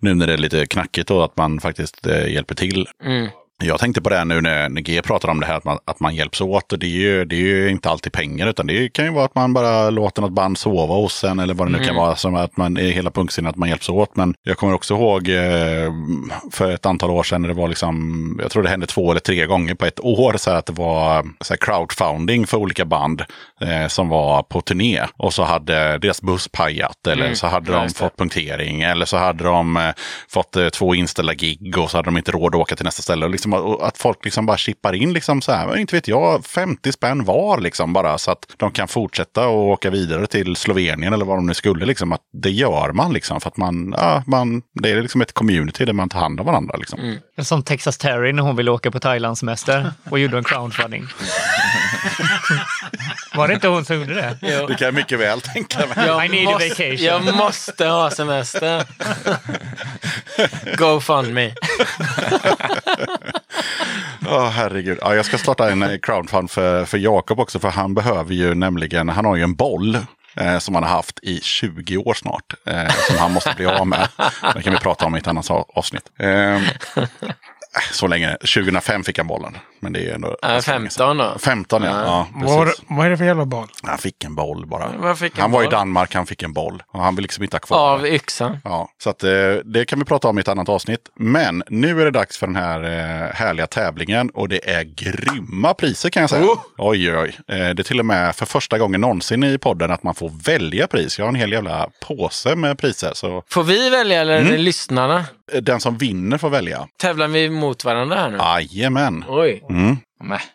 Speaker 3: nu när det är lite knackigt och att man faktiskt eh, hjälper till.
Speaker 1: Mm.
Speaker 3: Jag tänkte på det här nu när, när G pratar om det här att man, att man hjälps åt. Och det, är ju, det är ju inte alltid pengar utan det kan ju vara att man bara låter något band sova hos en eller vad det nu kan vara. Som att man i hela punkscenen att man hjälps åt. Men jag kommer också ihåg eh, för ett antal år sedan när det var liksom, jag tror det hände två eller tre gånger på ett år så att det var så crowdfunding för olika band eh, som var på turné. Och så hade deras buss pajat eller så hade de fått punktering eller så hade de eh, fått eh, två inställda gig och så hade de inte råd att åka till nästa ställe. Och liksom liksom, att, att folk liksom bara chippar in liksom så här, inte vet jag, 50 spänn var liksom bara så att de kan fortsätta och åka vidare till Slovenien eller vad de nu skulle. Liksom, att det gör man liksom för att man, ja, man, det är liksom ett community där man tar hand om varandra. Liksom.
Speaker 6: Som Texas Terry när hon ville åka på Thailandssemester och gjorde en crowdfunding. Var det inte hon som gjorde det?
Speaker 3: Det kan jag mycket väl tänka mig.
Speaker 6: I need a vacation.
Speaker 1: jag måste ha semester. Go fund me.
Speaker 3: Ja, herregud. Ja, jag ska starta en eh, crowdfund för, för Jakob också, för han behöver ju nämligen, han har ju en boll. Eh, som han har haft i 20 år snart. Eh, som han måste bli av med. Det kan vi prata om i ett annat avsnitt. Eh, så länge, 2005 fick han bollen. Men det är ändå...
Speaker 1: Äh,
Speaker 3: ganska länge sedan.
Speaker 1: 15 då.
Speaker 3: 15 ja. ja
Speaker 5: Vad,
Speaker 3: precis.
Speaker 5: vad är det för jävla boll?
Speaker 3: Han fick en boll bara.
Speaker 1: Vad fick han
Speaker 3: han var i
Speaker 1: boll?
Speaker 3: Danmark, han fick en boll. Och han vill liksom inte ha kvar
Speaker 1: Av
Speaker 3: det.
Speaker 1: yxan.
Speaker 3: Ja, så att, eh, det kan vi prata om i ett annat avsnitt. Men nu är det dags för den här eh, härliga tävlingen och det är grymma priser kan jag säga. Oj, oj, oj. Eh, det är till och med för första gången någonsin i podden att man får välja pris. Jag har en hel jävla påse med priser. Så
Speaker 1: Får vi välja eller är
Speaker 3: Mm.
Speaker 1: det lyssnarna?
Speaker 3: Den som vinner får välja.
Speaker 1: Tävlar vi mot varandra här nu?
Speaker 3: Jajamän.
Speaker 1: Oj.
Speaker 3: Mm.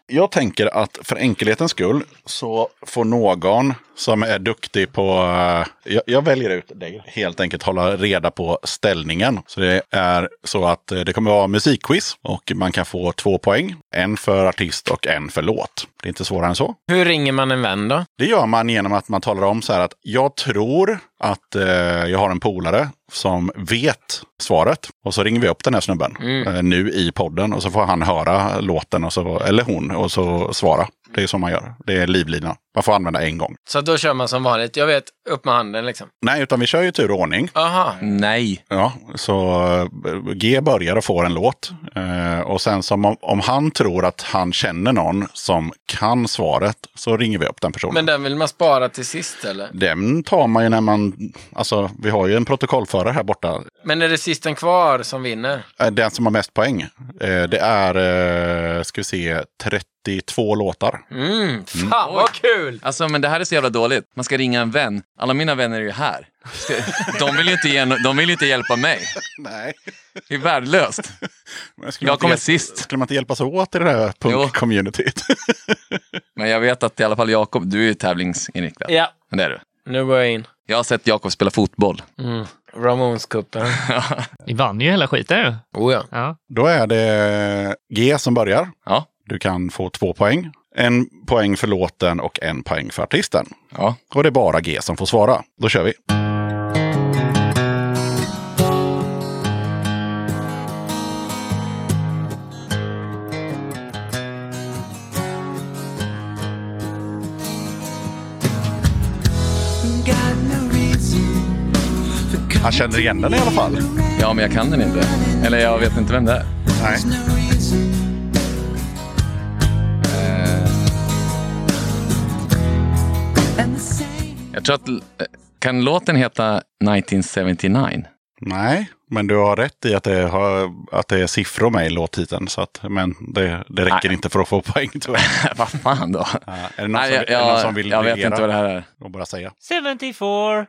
Speaker 3: Jag tänker att för enkelhetens skull så får någon som är duktig på, eh, jag, jag väljer ut dig, helt enkelt hålla reda på ställningen. Så det är så att eh, det kommer vara musikquiz och man kan få två poäng. En för artist och en för låt. Det är inte svårare än så.
Speaker 1: Hur ringer man en vän då?
Speaker 3: Det gör man genom att man talar om så här att jag tror att eh, jag har en polare som vet svaret. Och så ringer vi upp den här snubben eh, nu i podden och så får han höra låten, och så, eller hon, och så svara. Det är så man gör. Det är livlina. Man får använda en gång.
Speaker 1: Så då kör man som vanligt. Jag vet, upp med handen liksom.
Speaker 3: Nej, utan vi kör ju tur och ordning.
Speaker 1: Aha.
Speaker 8: Nej.
Speaker 3: Ja, så eh, G börjar och får en låt. Eh, och sen som om, om han tror att han känner någon som kan svaret så ringer vi upp den personen.
Speaker 1: Men den vill man spara till sist eller?
Speaker 3: Den tar man ju när man, alltså vi har ju en protokollförare här borta.
Speaker 1: Men är det sisten kvar som vinner?
Speaker 3: Eh, Den som har mest poäng. Det är, ska vi se, 32 låtar.
Speaker 1: Mm, fan vad kul!
Speaker 8: Alltså, men det här är så jävla dåligt. Man ska ringa en vän. Alla mina vänner är ju här. De vill ju inte, ge, de vill ju inte hjälpa mig.
Speaker 3: Nej.
Speaker 8: Det är värdelöst.
Speaker 3: Men
Speaker 8: Jag kommer sist.
Speaker 3: Skulle man inte hjälpas åt i det här punk-communityt?
Speaker 8: Men jag vet att i alla fall Jakob, du är ju tävlingsinriktad.
Speaker 1: Ja,
Speaker 8: Det är du.
Speaker 1: nu går jag in.
Speaker 8: Jag har sett Jakob spela fotboll.
Speaker 1: Mm. Ramones-cupen.
Speaker 6: Ni vann ju hela skiten ju.
Speaker 1: Oh ja.
Speaker 6: Ja.
Speaker 3: Då är det G som börjar.
Speaker 8: Ja.
Speaker 3: Du kan få två poäng. En poäng för låten och en poäng för artisten.
Speaker 8: Ja.
Speaker 3: Och det är bara G som får svara. Då kör vi. Han känner igen den i alla fall.
Speaker 8: ja, men jag kan den inte. Eller jag vet inte vem det är.
Speaker 3: Nej.
Speaker 8: Jag tror att... eh, Kan låten heta 1979?
Speaker 3: Nej, men du har rätt i att det, har, att det är siffror med i låttiteln. Så att, men det, det räcker
Speaker 8: Nej.
Speaker 3: inte för att få poäng tyvärr.
Speaker 8: Vad fan då?
Speaker 3: Ja, är det någon,
Speaker 8: Nej,
Speaker 3: som,
Speaker 8: jag,
Speaker 3: är det någon
Speaker 8: jag,
Speaker 3: som vill
Speaker 8: jag vet inte vad det här är.
Speaker 3: Och bara säga.
Speaker 6: 74,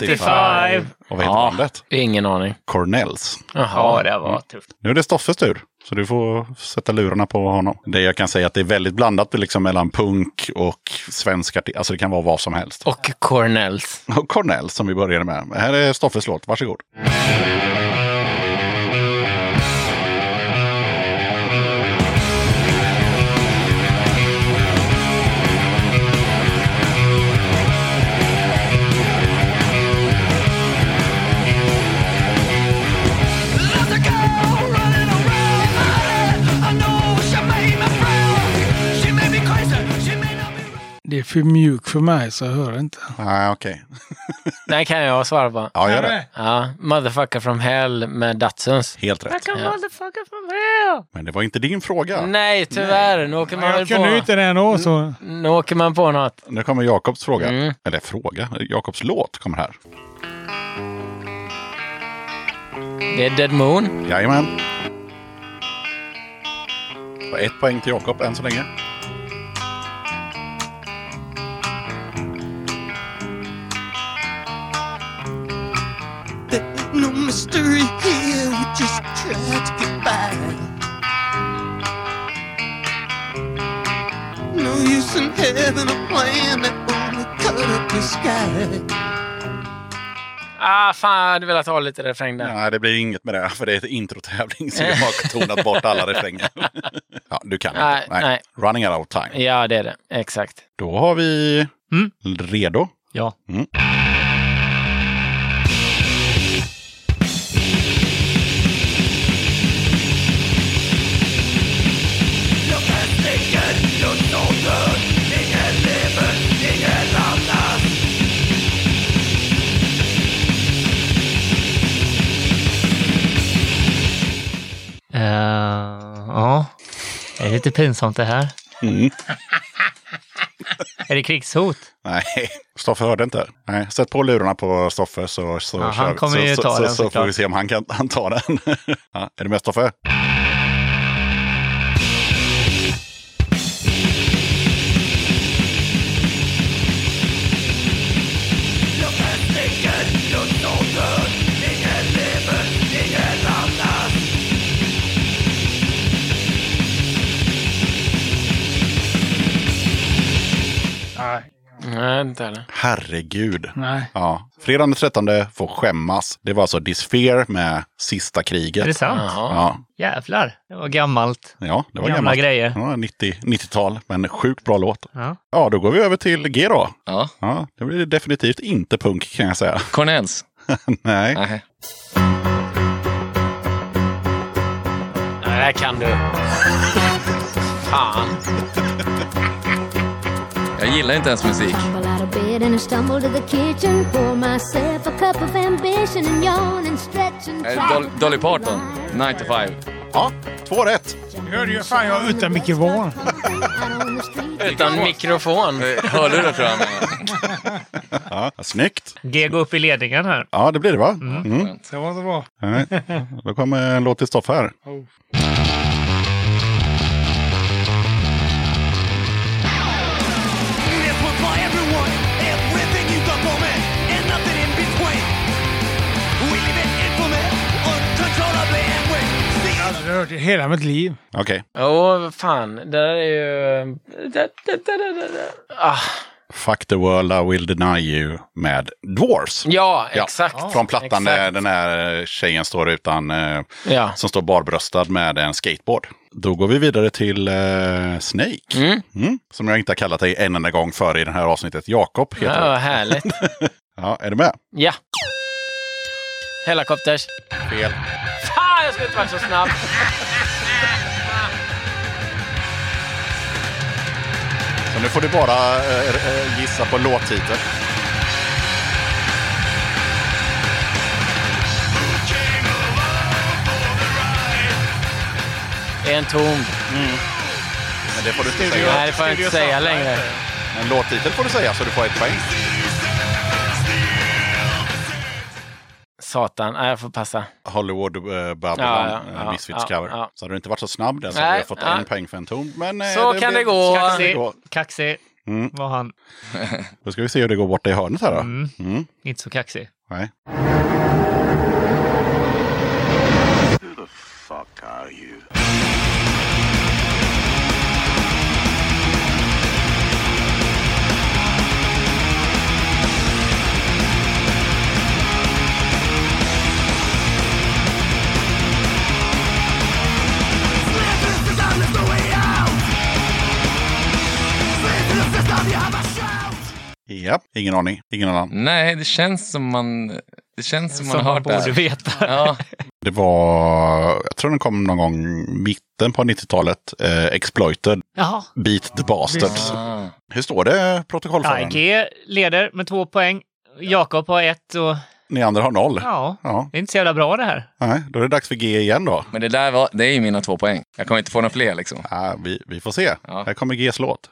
Speaker 3: 75. Och vad heter
Speaker 8: Ja.
Speaker 3: bandet?
Speaker 1: Ingen aning.
Speaker 3: Cornells.
Speaker 6: Ja,
Speaker 1: Jaha.
Speaker 6: det var tufft.
Speaker 3: Nu är det Stoffes tur. Så du får sätta lurarna på honom. Det jag kan säga är att det är väldigt blandat liksom mellan punk och svensk artist. Alltså det kan vara vad som helst.
Speaker 1: Och Cornells.
Speaker 3: Och Cornell som vi började med. Här är Stoffes låt. Varsågod.
Speaker 2: There's
Speaker 5: Det är för mjuk för mig så jag hör inte.
Speaker 3: Nej, okej.
Speaker 1: Den kan jag svara på.
Speaker 3: Ja, gör det.
Speaker 1: Ja, Motherfucker from Hell med Datsuns.
Speaker 3: Helt rätt.
Speaker 6: Come motherfucker from here!
Speaker 3: Men det var inte din fråga.
Speaker 1: Nej, tyvärr. Nu åker man
Speaker 5: Jag
Speaker 1: väl
Speaker 5: kunde
Speaker 1: på...
Speaker 5: inte det ändå så.
Speaker 1: Nu åker man på något.
Speaker 3: Nu kommer Jakobs fråga.
Speaker 1: Mm.
Speaker 3: Eller fråga. Jakobs låt kommer här.
Speaker 1: Det är Dead Moon.
Speaker 3: Jajamän. Ett poäng till Jakob än så länge.
Speaker 1: Ah, fan, jag hade velat ha lite refräng där.
Speaker 3: Nej, det blir inget med det, för det är ett introtävling så jag har tonat bort alla refränger. ja, du kan
Speaker 1: Nej,
Speaker 3: inte.
Speaker 1: nej.
Speaker 3: Running out of time.
Speaker 1: Ja, det är det. Exakt.
Speaker 3: Då har vi
Speaker 6: Mm.
Speaker 3: redo.
Speaker 6: Ja. Eh, ja, det är lite pinsamt det här.
Speaker 3: Mm.
Speaker 6: Är det krigshot?
Speaker 3: Nej, Stoffe hörde inte. Nej, sätt på lurarna på Stoffe så, så,
Speaker 6: Ja,
Speaker 3: kör
Speaker 6: kommer
Speaker 3: så,
Speaker 6: ta
Speaker 3: så, så, så får vi se om han kan han tar den. ja, är du med Stoffe?
Speaker 5: Nej,
Speaker 1: inte heller.
Speaker 3: Herregud.
Speaker 5: Nej.
Speaker 3: Ja. Fredagen den 13 får skämmas. Det var alltså Disfear med Sista kriget.
Speaker 6: Är det sant?
Speaker 3: Ja,
Speaker 6: Jävlar, det var gammalt.
Speaker 3: ja, det var
Speaker 6: Gamla
Speaker 3: gammalt.
Speaker 6: grejer.
Speaker 3: Ja, 90, 90-tal, men sjukt bra låt.
Speaker 6: Ja.
Speaker 3: Ja, då går vi över till G då.
Speaker 8: Ja.
Speaker 3: Ja, det blir definitivt inte punk kan jag säga.
Speaker 8: Cornells.
Speaker 3: Nej.
Speaker 8: Nej.
Speaker 1: Här kan du. Fan.
Speaker 8: Jag gillar inte ens musik. Eh, Dol- Dolly Parton,
Speaker 9: the line.
Speaker 8: 9 to 5.
Speaker 3: Ja, två rätt.
Speaker 5: Hörde ju fan jag utan mikrofon.
Speaker 1: Utan mikrofon.
Speaker 8: Eh, Hörlurar tror jag.
Speaker 3: Ja, snyggt.
Speaker 6: G går upp i ledningen här.
Speaker 3: Ja, det blir det va? Mm.
Speaker 5: Det var så bra.
Speaker 3: Nej. Då kommer en låt till Stoffe här.
Speaker 5: Oh. Det i hela mitt liv.
Speaker 3: Okej.
Speaker 1: Jo, fan. Det där är ju... Det, det, det, det, det. Ah.
Speaker 3: Fuck the world I will deny you med Dwarfs.
Speaker 1: Ja,
Speaker 3: Ja,
Speaker 1: exakt.
Speaker 3: Från plattan där den här tjejen står utan, eh,
Speaker 1: Ja.
Speaker 3: som står barbröstad med en skateboard. Då går vi vidare till eh, Snake.
Speaker 1: Mm.
Speaker 3: Mm. Som jag inte har kallat dig en enda gång före i det här avsnittet. Jakob heter
Speaker 1: Ja, härligt.
Speaker 3: Ja, är du med?
Speaker 1: Ja. Helikopters.
Speaker 3: Fel.
Speaker 1: Fan, jag skulle inte varit så snabb.
Speaker 3: Så nu får du bara eh, gissa på låttitel.
Speaker 1: En tom.
Speaker 3: Men det får du inte säga.
Speaker 1: Nej, det får jag inte säga längre.
Speaker 3: En låttitel får du säga så du får ett poäng.
Speaker 1: Satan. Nej, jag får passa.
Speaker 3: Hollywood uh, Babylon,
Speaker 1: Ja, ja,
Speaker 3: eh,
Speaker 1: ja,
Speaker 3: Misfits
Speaker 1: ja,
Speaker 3: cover.
Speaker 1: ja.
Speaker 3: Så hade du inte varit så snabb där så
Speaker 1: Nej,
Speaker 3: hade jag fått
Speaker 1: ja.
Speaker 3: en poäng för en ton. Men, eh,
Speaker 1: Så kan det gå.
Speaker 3: kan det
Speaker 6: Kaxig,
Speaker 3: gå.
Speaker 6: kaxig
Speaker 3: Mm.
Speaker 6: var han.
Speaker 3: Då ska vi se hur det går borta i hörnet här då.
Speaker 6: Mm.
Speaker 3: Mm.
Speaker 6: Inte så kaxig.
Speaker 3: Nej. Ja, ingen aning. Ingen annan.
Speaker 8: Nej, det känns som man... Det känns som man
Speaker 6: Som
Speaker 8: har
Speaker 6: man
Speaker 8: hört det
Speaker 6: borde
Speaker 8: här.
Speaker 6: veta.
Speaker 8: Ja,
Speaker 3: Det var, jag tror den kom någon gång mitten på 90-talet. Eh, Exploited,
Speaker 6: Jaha.
Speaker 3: Beat the Bastards.
Speaker 8: ah.
Speaker 3: Hur står det protokollföraren?
Speaker 6: Ja, G leder med två poäng. Jakob har ett och
Speaker 3: Ni andra har noll.
Speaker 6: ja,
Speaker 3: Ja,
Speaker 6: det är inte så jävla bra det här.
Speaker 3: nej, då är det dags för G igen då.
Speaker 8: Men det där var, det är ju mina två poäng. Jag kommer inte få några fler liksom.
Speaker 3: Ja, vi, vi får se.
Speaker 8: Ja.
Speaker 3: Här kommer Gs låt.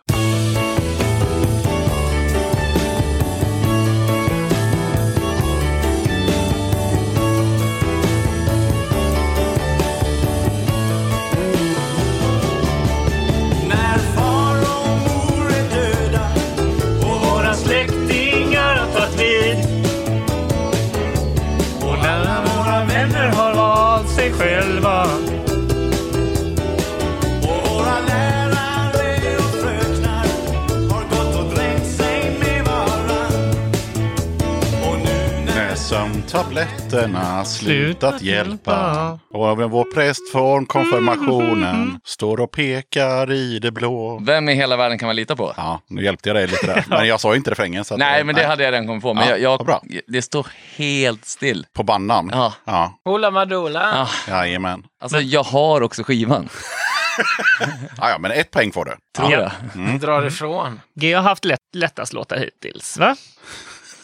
Speaker 3: Sömntabletterna slutat
Speaker 6: Slutat
Speaker 3: hjälpa. Och vår präst från konfirmationen står och pekar i det blå.
Speaker 8: Vem i hela världen kan man lita på?
Speaker 3: Ja, nu hjälpte jag dig lite där. Men jag sa inte refrängen. Så att,
Speaker 8: Nej, men det hade jag redan kommit på. Men
Speaker 3: Ja,
Speaker 8: jag, jag, det står helt still.
Speaker 3: På bannan?
Speaker 8: Ja.
Speaker 3: Ja,
Speaker 1: Hoola Madoola.
Speaker 8: Ja,
Speaker 3: jajamän.
Speaker 8: alltså, jag har också skivan,
Speaker 3: Ja, ja, men ett poäng får du.
Speaker 8: tror
Speaker 6: Ja.
Speaker 8: jag.
Speaker 1: Drar ifrån.
Speaker 6: G har haft lätt, lättast låtar hittills, va?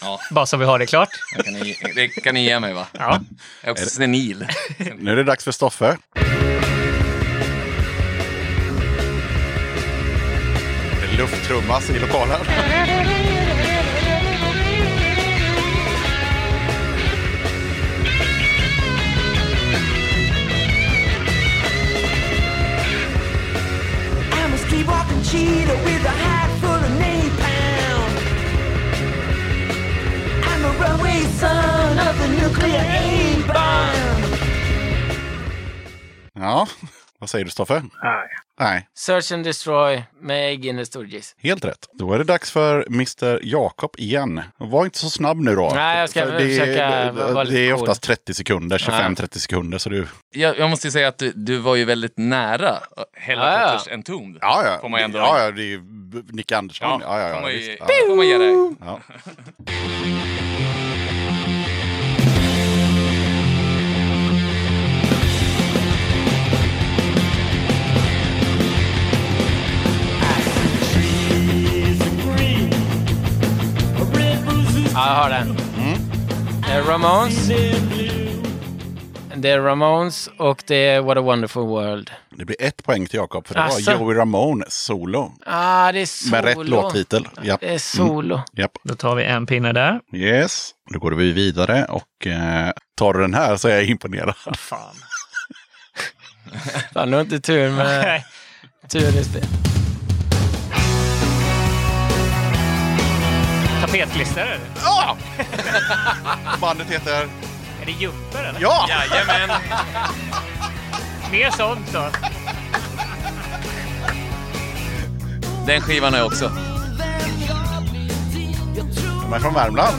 Speaker 8: Ja.
Speaker 6: Bara så vi har det klart.
Speaker 8: Det kan ni, det kan ni ge mig, va?
Speaker 6: Ja.
Speaker 8: Jag är också senil.
Speaker 3: Nu är det dags för Stoffe. Det lufttrummas i lokalen.
Speaker 2: Walking cheetah with a hat Runway son of the nuclear A-bomb.
Speaker 3: Ja, vad säger du Stoffe?
Speaker 5: Nej.
Speaker 3: Nej,
Speaker 1: Search and Destroy med Ägg in the Stooges.
Speaker 3: helt rätt. Då är det dags för Mr Jakob igen. Var inte så snabb nu då.
Speaker 1: Nej, jag ska
Speaker 3: För det,
Speaker 1: försöka
Speaker 3: är-
Speaker 1: vara lite
Speaker 3: Det är oftast 30 sekunder, 25-30 sekunder. Så du...
Speaker 8: Jag, jag måste ju säga att du, du var ju väldigt nära Helicopters
Speaker 1: Ja,
Speaker 8: Entombed.
Speaker 3: Ja, ja.
Speaker 8: Får man ändå-
Speaker 3: ja, ja, det är ju Nick Andersson. Ja, ja, ja,
Speaker 8: får man, ju,
Speaker 3: visst.
Speaker 8: får man ge dig.
Speaker 3: ja.
Speaker 1: Ja, jag har den. Det är Ramones. Det är Ramones och det är What a wonderful world.
Speaker 3: Det blir ett poäng till Jakob, för det
Speaker 1: Asså?
Speaker 3: var Joey Ramones solo.
Speaker 1: Ah, det är solo.
Speaker 3: Med rätt låttitel. Japp.
Speaker 1: Det är solo.
Speaker 3: Japp.
Speaker 6: Då tar vi en pinne där.
Speaker 3: Yes. Då går vi vidare och eh, tar du den här så är jag imponerad.
Speaker 6: Fan.
Speaker 1: Fan, du har inte tur med tur i spel.
Speaker 6: Tapetklister är.
Speaker 3: Ja! Bandet heter...
Speaker 6: Är det Jumper eller?
Speaker 3: Ja!
Speaker 8: Jajamän!
Speaker 6: Mer sånt då.
Speaker 8: Den skivan jag också.
Speaker 3: De är från Värmland.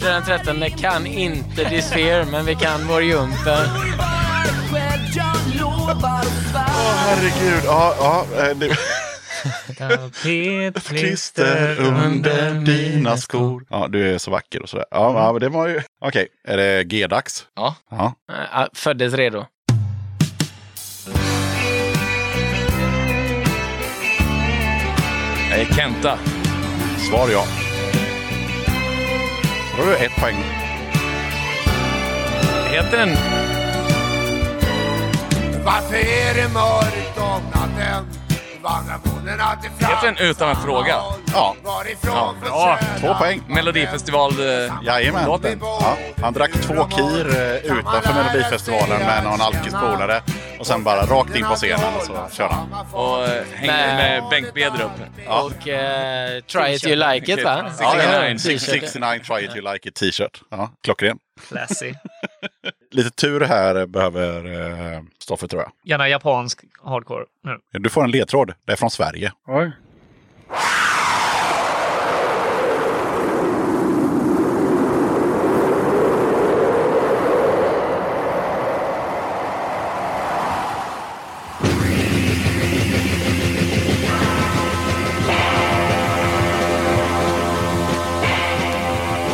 Speaker 1: Den 13 kan inte Disfear, men vi kan vår Jumper.
Speaker 3: Åh herregud. Ja, ja. eh, Det...
Speaker 6: Tapetklister
Speaker 3: Klister under dina skor. Ja, du är så vacker och sådär. Ja, ja men det var ju... Okej, är det G-dags?
Speaker 8: Ja.
Speaker 3: Ja.
Speaker 1: Föddes redo.
Speaker 8: Jag är Kenta.
Speaker 3: Svar ja. Då har du ett poäng.
Speaker 8: Heter den...
Speaker 2: Varför är det mörkt om natten?
Speaker 8: Den Utan en fråga?
Speaker 3: Ja,
Speaker 8: Ja,
Speaker 3: två poäng.
Speaker 8: Melodifestival... eh,
Speaker 3: Jajamän.
Speaker 8: Låten.
Speaker 3: Ja, han drack två kir eh, utanför Melodifestivalen med någon alkispolare. Och sen bara rakt in på scenen och så körde han.
Speaker 8: Och eh, hängde
Speaker 1: Nej.
Speaker 8: med Bengt Bedrup.
Speaker 1: Och eh, Try it you like it, va?
Speaker 8: Ja, ja,
Speaker 1: Ja,
Speaker 3: 69 Try It You Like It t-shirt. Ja, klockren.
Speaker 6: Classy.
Speaker 3: Lite tur här behöver eh, Stoffe tror jag.
Speaker 6: Gärna japansk hardcore nu.
Speaker 3: Du får en ledtråd. Det är från Sverige.
Speaker 5: Oj.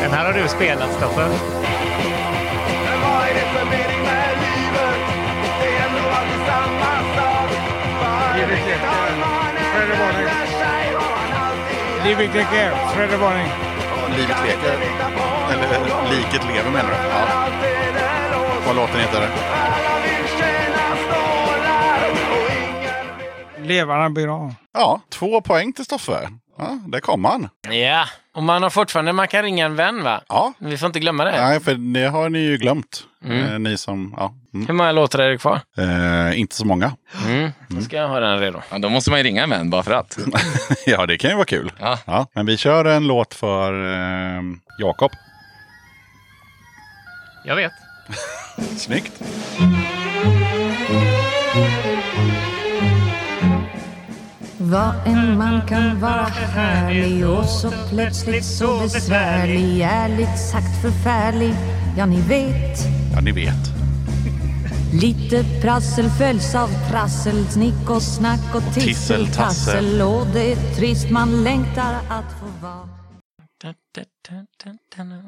Speaker 6: Den här har du spelat, Stoffe.
Speaker 2: Livet
Speaker 5: leker. Freddy Warning. Livet leker.
Speaker 3: Eller liket lever menar du? Ja. Vad låten heter?
Speaker 5: Levarna blir av.
Speaker 3: Ja, två poäng till Stoffe. Ja, där kom han.
Speaker 1: Ja, och man har fortfarande, man kan ringa en vän va?
Speaker 3: Ja,
Speaker 1: Vi får inte glömma det.
Speaker 3: nej, för det har ni ju glömt.
Speaker 1: Mm.
Speaker 3: Eh, ni som, ja. Mm.
Speaker 1: Hur många låtar är det kvar?
Speaker 3: Eh, inte så många.
Speaker 1: Mm. Då ska jag ha den redo.
Speaker 8: Ja, då måste man ju ringa en vän bara för att.
Speaker 3: ja, det kan ju vara kul.
Speaker 8: Ja.
Speaker 3: Ja, men vi kör en låt för eh, Jakob.
Speaker 6: Jag vet.
Speaker 10: Vad en man kan vara härlig och så plötsligt så besvärlig. Ärligt sagt förfärlig, ja ni vet.
Speaker 3: Ja, ni vet.
Speaker 10: Lite prassel följs av trassel, snick och snack och tissel, tassel. Och det är trist, man längtar att få vara.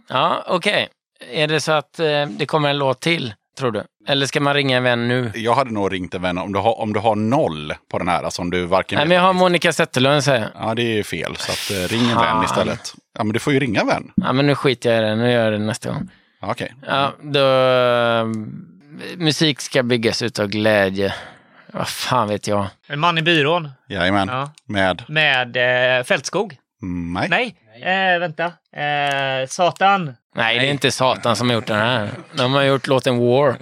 Speaker 1: Ja, okej. Är det så att eh, det kommer en låt till, tror du? Eller ska man ringa en vän nu?
Speaker 3: Jag hade nog ringt en vän om du har, om du har noll på den här. Alltså om du varken
Speaker 1: Nej, men jag har Monica Zetterlund säger jag.
Speaker 3: Ja, det är fel. Så att, eh, ring en vän istället. Ja, men du får ju ringa en vän.
Speaker 1: Ja, men nu skiter jag i det. Nu gör jag det nästa gång.
Speaker 3: Ja, Okej.
Speaker 1: Ja, då... eh, musik ska byggas utav glädje. Vad fan vet jag?
Speaker 6: En man i byrån
Speaker 3: Jajamän.
Speaker 6: Ja.
Speaker 3: Med?
Speaker 6: med eh, Fältskog.
Speaker 3: Mm, nej.
Speaker 6: Nej, eh, vänta. Eh, Satan.
Speaker 1: Nej, det är inte Satan som har gjort den här. De har gjort låten War.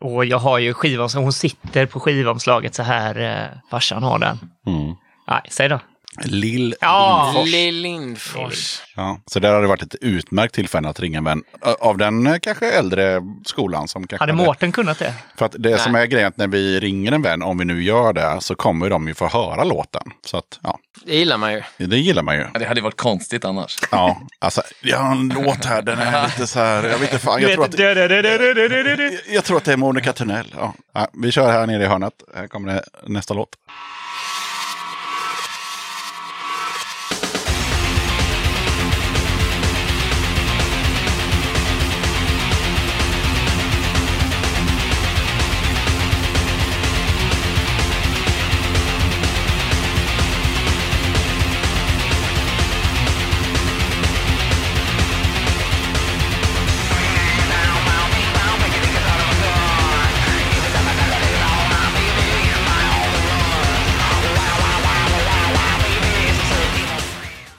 Speaker 6: Och jag har ju skivomslaget. Hon sitter på skivomslaget så här. Eh, farsan har den.
Speaker 3: Mm.
Speaker 6: Nej, säg då.
Speaker 3: Lill
Speaker 6: Ja.
Speaker 3: Lindfors.
Speaker 1: Lill Lindfors.
Speaker 3: Ja, så där har det varit ett utmärkt tillfälle att ringa en vän. Av den eh, kanske äldre skolan som kanske...
Speaker 6: Hade Mårten kunnat det?
Speaker 3: För att det som är grejen att när vi ringer en vän, om vi nu gör det, så kommer de ju få höra låten. Så att, ja,
Speaker 1: Det gillar man ju.
Speaker 3: det gillar man ju.
Speaker 8: Ja, Det hade varit konstigt annars.
Speaker 3: Ja, alltså, jag har en låt här, den är lite så här, jag vet inte fan, jag tror att, jag tror att det är Monica Tunnell. Ja. Ja, vi kör här nere i hörnet, här kommer det nästa låt.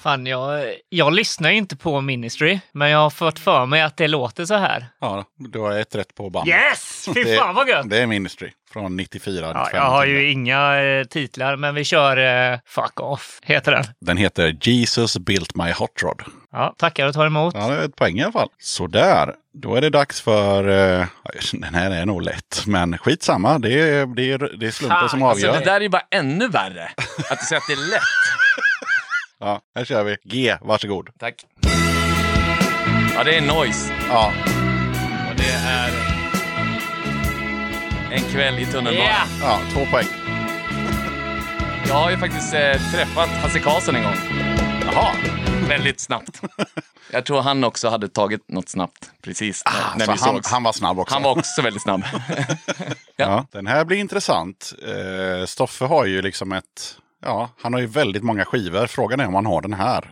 Speaker 6: Fan, jag, jag lyssnar ju inte på Ministry, men jag har fått för mig att det låter så här.
Speaker 3: Ja, du har ett rätt på band.
Speaker 6: Yes! Fy
Speaker 3: Det-
Speaker 6: fan vad gött!
Speaker 3: Det är Ministry från 94.
Speaker 6: Ja,
Speaker 3: 95
Speaker 6: jag har ju inga eh, titlar, men vi kör eh, Fuck Off, heter den.
Speaker 3: Den heter Jesus Built My Hot Rod.
Speaker 6: Ja, tackar och tar emot.
Speaker 3: Ja, det är ett poäng i alla fall. Sådär, då är det dags för... eh, den här är nog lätt, men skitsamma. Det är, det är, det är slumpen som
Speaker 8: Alltså,
Speaker 3: avgör.
Speaker 8: det där är ju bara ännu värre. Att du säger att det är lätt.
Speaker 3: Ja, här kör vi. G, varsågod.
Speaker 8: Tack. Ja, det är Noise.
Speaker 3: Ja,
Speaker 8: Och det är En kväll i tunnelbanan.
Speaker 6: Yeah!
Speaker 3: ja två poäng.
Speaker 8: Jag har ju faktiskt eh, träffat Hasse Karlsson en gång.
Speaker 3: Jaha.
Speaker 8: Väldigt snabbt. Jag tror han också hade tagit något snabbt precis när, när
Speaker 3: Så
Speaker 8: vi
Speaker 3: han,
Speaker 8: sågs.
Speaker 3: han var snabb också.
Speaker 8: Han var också väldigt snabb.
Speaker 3: ja. Den här blir intressant. Eh, Stoffe har ju liksom ett... Ja, han har ju väldigt många skivor. Frågan är om han har den här.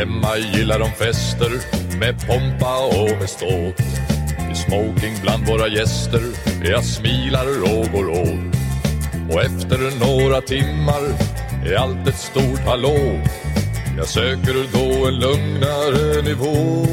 Speaker 11: Hemma gillar de fester med pompa och med ståt. I smoking bland våra gäster jag smilar och går åt. Och efter några timmar är allt ett stort hallå. Jag söker då en lugnare nivå.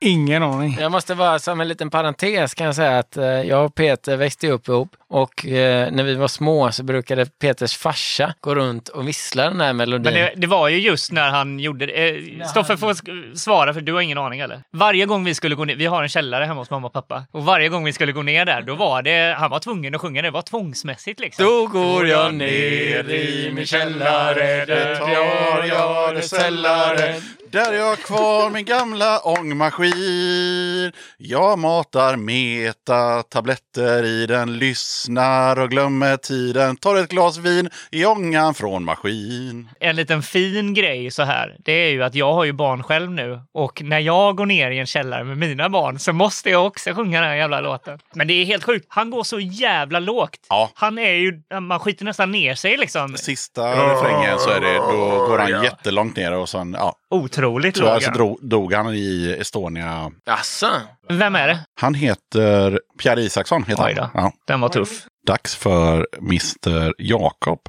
Speaker 5: Ingen aning.
Speaker 1: Jag måste vara som en liten parentes kan jag säga att eh, jag och Peter växte upp ihop och eh, när vi var små så brukade Peters farsa gå runt och vissla den här melodin.
Speaker 6: Men det, det var ju just när han gjorde det. Eh, Stoffe får sk- svara för du har ingen aning eller? Varje gång vi skulle gå ner, vi har en källare hemma hos mamma och pappa. Och varje gång vi skulle gå ner där, då var det, han var tvungen att sjunga det. Det var tvångsmässigt liksom.
Speaker 1: Då går jag ner i min källare, där tar jag det sällare.
Speaker 3: Där jag har kvar min gamla ångmaskin. Jag matar meta tabletter i den, lyssnar och glömmer tiden. Tar ett glas vin i ångan från maskin.
Speaker 6: En liten fin grej så här, det är ju att jag har ju barn själv nu och när jag går ner i en källare med mina barn så måste jag också sjunga den här jävla låten. Men det är helt sjukt. Han går så jävla lågt.
Speaker 3: Ja.
Speaker 6: Han är ju, man skiter nästan ner sig liksom.
Speaker 3: Sista refrängen så är det, då går han jättelångt ner och sen, ja.
Speaker 6: Otroligt
Speaker 3: Tyvärr
Speaker 6: låg
Speaker 3: så drog, dog han i Estonia.
Speaker 1: Asså?
Speaker 6: Vem är det?
Speaker 3: Han heter Pierre Isaksson. Heter
Speaker 6: Oj då.
Speaker 3: han. Ja.
Speaker 6: Den var tuff.
Speaker 3: Dags för Mr Jakob.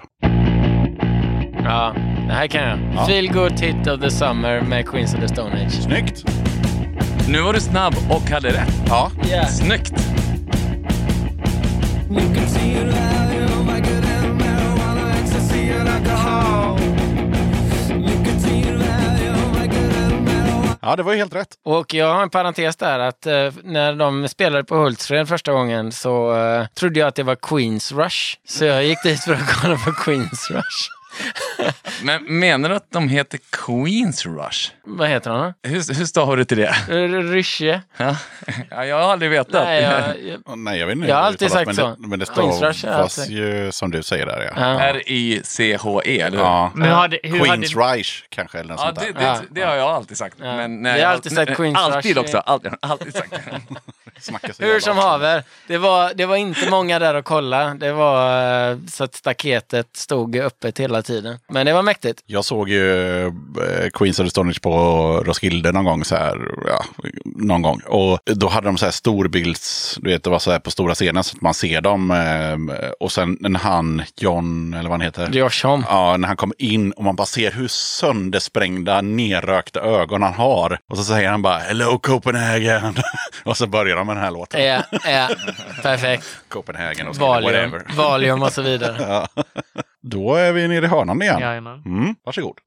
Speaker 1: Ja, Det här kan jag.
Speaker 3: Ja.
Speaker 1: Feel good hit of the summer med Queens of the Stone Age.
Speaker 3: Snyggt!
Speaker 7: Nu var du snabb och hade rätt.
Speaker 3: Ja,
Speaker 1: Yeah.
Speaker 7: Snyggt!
Speaker 3: Ja det var ju helt rätt.
Speaker 1: Och jag har en parentes där att eh, när de spelade på Hultsfred första gången så eh, trodde jag att det var Queens Rush. Så jag gick dit för att kolla på Queens Rush.
Speaker 7: Men menar du att de heter Queens Rush?
Speaker 1: Vad heter han?
Speaker 7: Hur, hur stavar du till det?
Speaker 1: Rysche?
Speaker 7: Ja, Ja, jag har aldrig vetat.
Speaker 1: Nej, jag, jag,
Speaker 3: Nej, jag vet inte.
Speaker 1: Jag har
Speaker 3: det
Speaker 1: alltid sagt
Speaker 3: men
Speaker 1: så.
Speaker 3: Det, men det
Speaker 1: Rush jag
Speaker 3: stavas
Speaker 1: alltid-
Speaker 3: ju som du säger där ja.
Speaker 1: ja.
Speaker 7: R-I-C-H-E, eller hur?
Speaker 3: Ja.
Speaker 6: Men hur hade, hur
Speaker 3: Queens
Speaker 6: hade,
Speaker 3: Reich kanske eller något
Speaker 7: Ja,
Speaker 3: sånt
Speaker 7: det,
Speaker 3: där.
Speaker 7: det,
Speaker 1: Ja.
Speaker 7: det har jag alltid sagt.
Speaker 1: Ja.
Speaker 7: Men,
Speaker 1: Vi har alltid sagt Queens
Speaker 7: Alltid
Speaker 1: Rush.
Speaker 7: också. Alltid, alltid sagt.
Speaker 1: Hur som haver, det var, det var inte många där att kolla. Det var eh, så att staketet stod öppet hela tiden. Men det var mäktigt.
Speaker 3: Jag såg ju eh, Queens of the Stone på Roskilde någon gång så här, ja, någon gång. Och då hade de så här storbilds, du vet det var så här på stora scenen så att man ser dem. eh, Och sen när han, John, eller vad han heter.
Speaker 1: Josh Homme.
Speaker 3: Ja, när han kommer in och man bara ser hur söndersprängda, nerrökta ögon han har. Och så säger han bara Hello Copenhagen. och så börjar de med den här låten.
Speaker 1: Ja, ja, perfekt.
Speaker 3: Copenhagen och
Speaker 1: Valium,
Speaker 3: whatever.
Speaker 1: Valium och så vidare.
Speaker 3: Ja. Då är vi nere i hörnan igen.
Speaker 6: Jajamän.
Speaker 3: Mm, varsågod.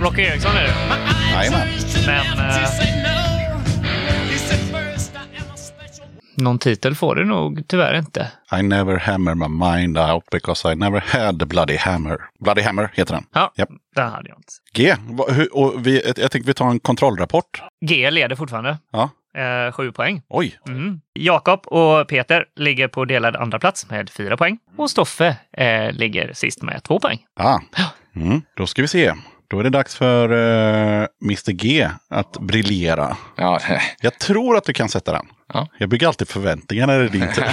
Speaker 6: Rocky Eriksson är det.
Speaker 3: Jajamän.
Speaker 6: Men, eh,
Speaker 12: a
Speaker 6: Någon titel får det nog tyvärr inte.
Speaker 3: I never hammer my mind out because I never had the bloody hammer. Bloody hammer heter den.
Speaker 6: Ja,
Speaker 3: Japp.
Speaker 6: den hade jag inte.
Speaker 3: G. Och vi, jag jag tänkte vi tar en kontrollrapport.
Speaker 6: G leder fortfarande.
Speaker 3: Ja.
Speaker 6: Eh, sju poäng.
Speaker 3: Oj.
Speaker 6: Mm. Jakob och Peter ligger på delad andra plats med fyra poäng. Och Stoffe eh, ligger sist med två poäng.
Speaker 3: Ah. Mm. Då ska vi se. Då är det dags för uh, Mr G att briljera.
Speaker 7: Ja,
Speaker 3: Jag tror att du kan sätta den.
Speaker 7: Ja.
Speaker 3: Jag bygger alltid förväntningar när det är din tur.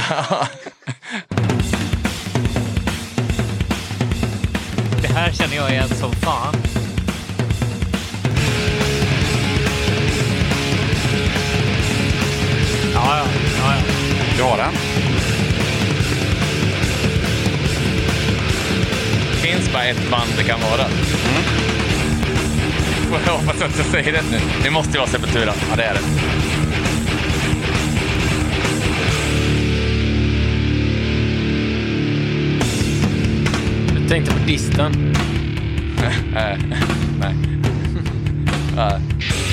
Speaker 6: Det här känner jag igen som fan. Ja, ja, ja, ja.
Speaker 3: Du har den.
Speaker 7: det finns bara ett band det kan vara. Får Jag hoppas att jag säger rätt nu. Det måste ju vara Sepultura.
Speaker 3: Ja, det är det.
Speaker 1: Jag tänkte på Distan.
Speaker 7: Nej.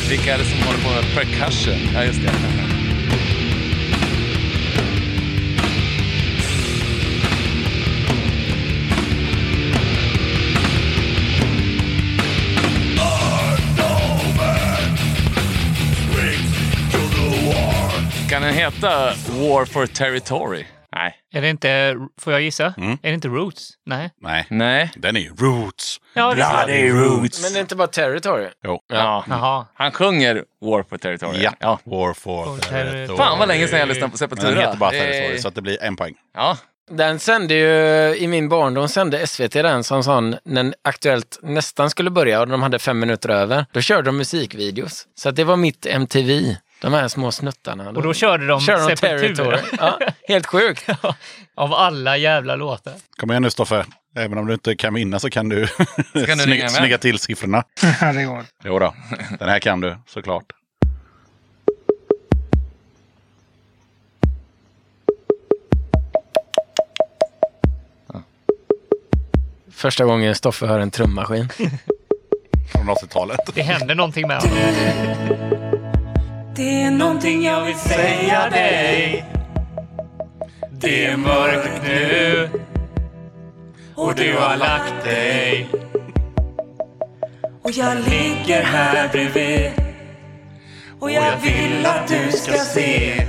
Speaker 7: Vilka är det som håller på med percussion? Ja, just det. Den heta War for Territory? Nej.
Speaker 6: Är det inte, får jag gissa?
Speaker 3: Mm.
Speaker 6: Är det inte Roots? Nej.
Speaker 3: Nej,
Speaker 7: Nej.
Speaker 3: den är ju Roots.
Speaker 6: Ja, det är
Speaker 7: Roots.
Speaker 1: Men det är inte bara Territory.
Speaker 3: Jo.
Speaker 7: Ja.
Speaker 6: Jaha.
Speaker 7: Han sjunger War for Territory.
Speaker 3: Ja.
Speaker 7: ja.
Speaker 3: War for
Speaker 6: For
Speaker 3: Territory.
Speaker 7: Fan vad länge sedan jag lyssnade på
Speaker 3: Men
Speaker 7: Sepultura.
Speaker 3: den heter bara Territory, så att det blir en poäng.
Speaker 7: Ja.
Speaker 1: Den sände ju, i min barndom sände SVT den som sån, när Aktuellt nästan skulle börja och de hade fem minuter över. Då körde de musikvideos. Så att det var mitt MTV. De här små snuttarna.
Speaker 6: Och då körde de
Speaker 1: körde de
Speaker 6: Sepultura.
Speaker 1: Territory. Ja, helt sjukt.
Speaker 6: Av alla jävla låtar.
Speaker 3: Kom igen nu Stoffe. Även om du inte kan vinna så kan du,
Speaker 7: du ringa
Speaker 3: snygga, snygga till siffrorna.
Speaker 5: Ja, det går.
Speaker 3: Jo då. den här kan du såklart.
Speaker 1: Första gången Stoffe hör en trummaskin.
Speaker 3: Från 80-talet.
Speaker 6: Det händer någonting med honom. Det är någonting jag vill säga dig. Det är mörkt nu. Och du har lagt dig. Och jag ligger här bredvid. Och jag vill att du ska se.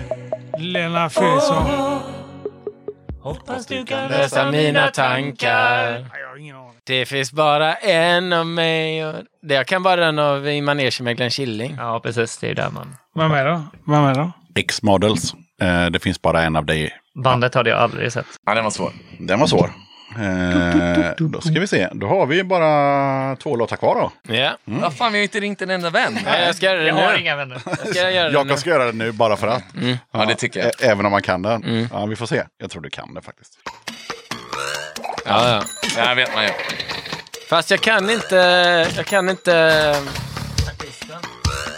Speaker 5: Lena Philipsson.
Speaker 6: Hoppas du kan
Speaker 1: Läsa mina tankar. Det finns bara en av mig. Och... Det jag kan bara den av I manegen med Glenn Killing.
Speaker 6: Ja, precis. Det är där man...
Speaker 5: Vem är det? Vem är det?
Speaker 3: X-Models. Eh, det finns bara en av dig.
Speaker 6: Bandet hade jag aldrig sett.
Speaker 7: Ja, den var svår.
Speaker 3: Den var svår. Eh, då ska vi se. Då har vi bara två låtar kvar då.
Speaker 1: Ja.
Speaker 7: Vad fan, vi har inte ringt en enda vän.
Speaker 1: Nej, jag ska göra det
Speaker 6: Jag
Speaker 1: nu.
Speaker 6: har inga vänner.
Speaker 1: Jag ska göra det nu.
Speaker 3: Jakob ska göra det nu bara för att.
Speaker 7: Ja, det tycker jag.
Speaker 3: Ä- Även om man kan den. Ja, vi får se. Jag tror du kan det faktiskt.
Speaker 1: Ja, ja.
Speaker 7: Det här vet man ju.
Speaker 1: Fast jag kan inte... Jag kan inte...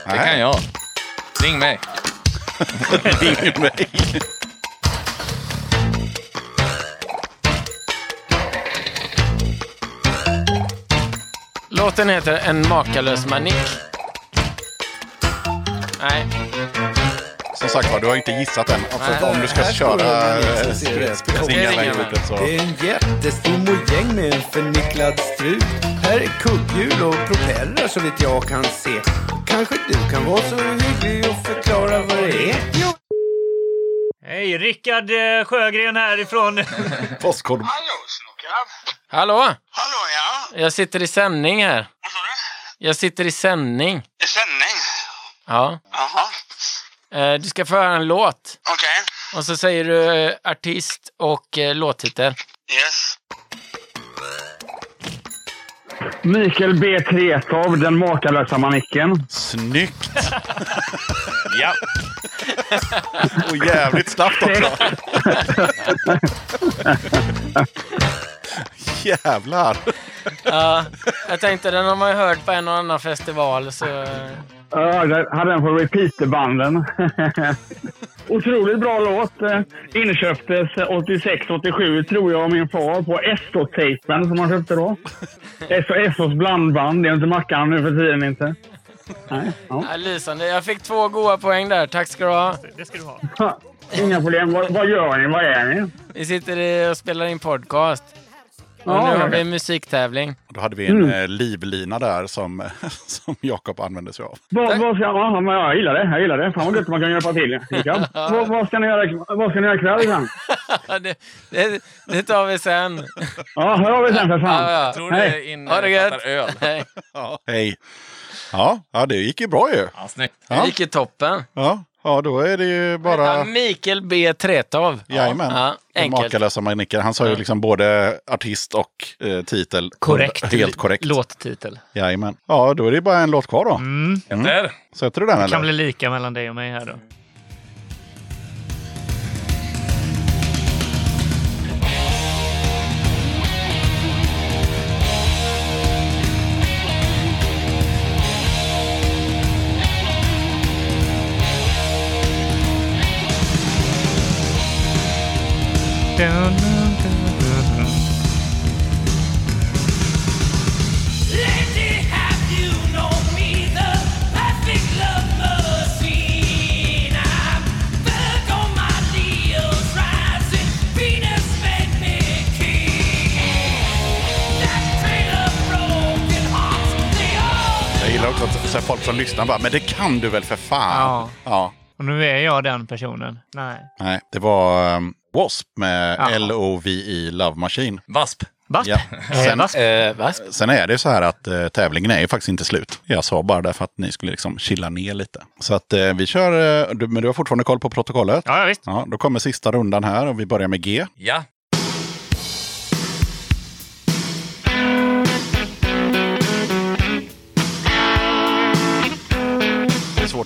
Speaker 7: Det kan jag. Ring mig.
Speaker 3: Ring mig.
Speaker 1: Låten heter En makalös manik. Nej.
Speaker 3: Som sagt var, du har inte gissat än. Alltså, om du ska köra eh, springa-kortet så...
Speaker 12: Det är en jättestor mojäng med en förnicklad strut. Här är kugghjul och propellrar så vitt jag kan se. Kanske du kan vara så hygglig och förklara vad det är? Jo.
Speaker 6: Hej, Rickard eh, Sjögren härifrån...
Speaker 3: Postkod.
Speaker 1: Hallå?
Speaker 13: Hallå ja,
Speaker 1: Jag sitter i sändning här.
Speaker 13: vad sa du?
Speaker 1: Jag sitter i sändning.
Speaker 13: I sändning?
Speaker 1: Ja.
Speaker 13: Jaha,
Speaker 1: Eh, Du ska få höra en låt.
Speaker 13: okej.
Speaker 1: Och så säger du eh, artist och eh, låttitel.
Speaker 13: Yes.
Speaker 14: Mikael B. Tretow, den makalösa manicken.
Speaker 3: Snyggt!
Speaker 7: Ja.
Speaker 3: Och jävligt snabbt också. Jävlar!
Speaker 1: Ja, jag tänkte den har man ju hört på en och annan festival. Så...
Speaker 14: Ja, jag hade den på repeaterbanden. Otroligt bra låt. Inköptes 86-87 tror jag av min far på SO-tejpen som han köpte då. SO, SOs blandband. Det är inte Mackan nu för tiden inte. Nej, ja.
Speaker 1: Lysande. Jag fick två goda poäng där. Tack ska du ha.
Speaker 6: Det ska du ha.
Speaker 14: Inga problem. Vad, vad gör ni? Vad är ni?
Speaker 1: Vi sitter i- och spelar in podcast.
Speaker 14: Ja,
Speaker 1: nu
Speaker 14: ja.
Speaker 1: har vi en musiktävling.
Speaker 3: Då hade vi en eh, livlina där som, som Jakob använde sig av.
Speaker 14: Vad, vad ska, ja, men jag gillar det. Jag gillar det. Fan vad gött man kan hjälpa till. Vad, vad, ska ni göra, vad ska ni göra ikväll
Speaker 1: det, det, det tar vi sen.
Speaker 14: Ja, hör av er sen för fan.
Speaker 1: Ja, ja.
Speaker 14: Hej.
Speaker 7: det är
Speaker 1: Ha det gött.
Speaker 7: öl.
Speaker 1: Hej.
Speaker 3: Ja. Hej! Ja, ja, det gick ju bra ju.
Speaker 7: Ja, snyggt.
Speaker 1: Det gick ju toppen.
Speaker 3: Ja, ja då är det ju bara...
Speaker 1: Mikael B. Tretow.
Speaker 3: Jajamän.
Speaker 1: Ja, enkelt.
Speaker 3: makalösa manicken. Han sa ju liksom både artist och eh, titel.
Speaker 6: Korrekt.
Speaker 3: Helt korrekt.
Speaker 6: Låttitel.
Speaker 3: Jajamän. Ja, då är det bara en låt kvar då.
Speaker 6: Mm.
Speaker 7: Där.
Speaker 3: Sätter du den
Speaker 6: Det
Speaker 3: eller?
Speaker 6: kan bli lika mellan dig och mig här då.
Speaker 3: Så folk som lyssnar bara, men det kan du väl för fan?
Speaker 6: Ja.
Speaker 3: ja.
Speaker 6: Och nu är jag den personen. Nej.
Speaker 3: Nej, det var um, W.A.S.P. med
Speaker 6: Ja.
Speaker 3: L-O-V-I Love Machine.
Speaker 7: Vasp.
Speaker 6: Vasp?
Speaker 3: Ja.
Speaker 6: Eh,
Speaker 3: Sen?
Speaker 1: Eh, Vasp.
Speaker 3: sen är det så här att eh, tävlingen är ju faktiskt inte slut. Jag sa bara därför att ni skulle liksom chilla ner lite. Så att eh, vi kör, eh, du, men du har fortfarande koll på protokollet?
Speaker 6: Ja, ja, visst.
Speaker 3: Ja, då kommer sista rundan här och vi börjar med G.
Speaker 7: Ja.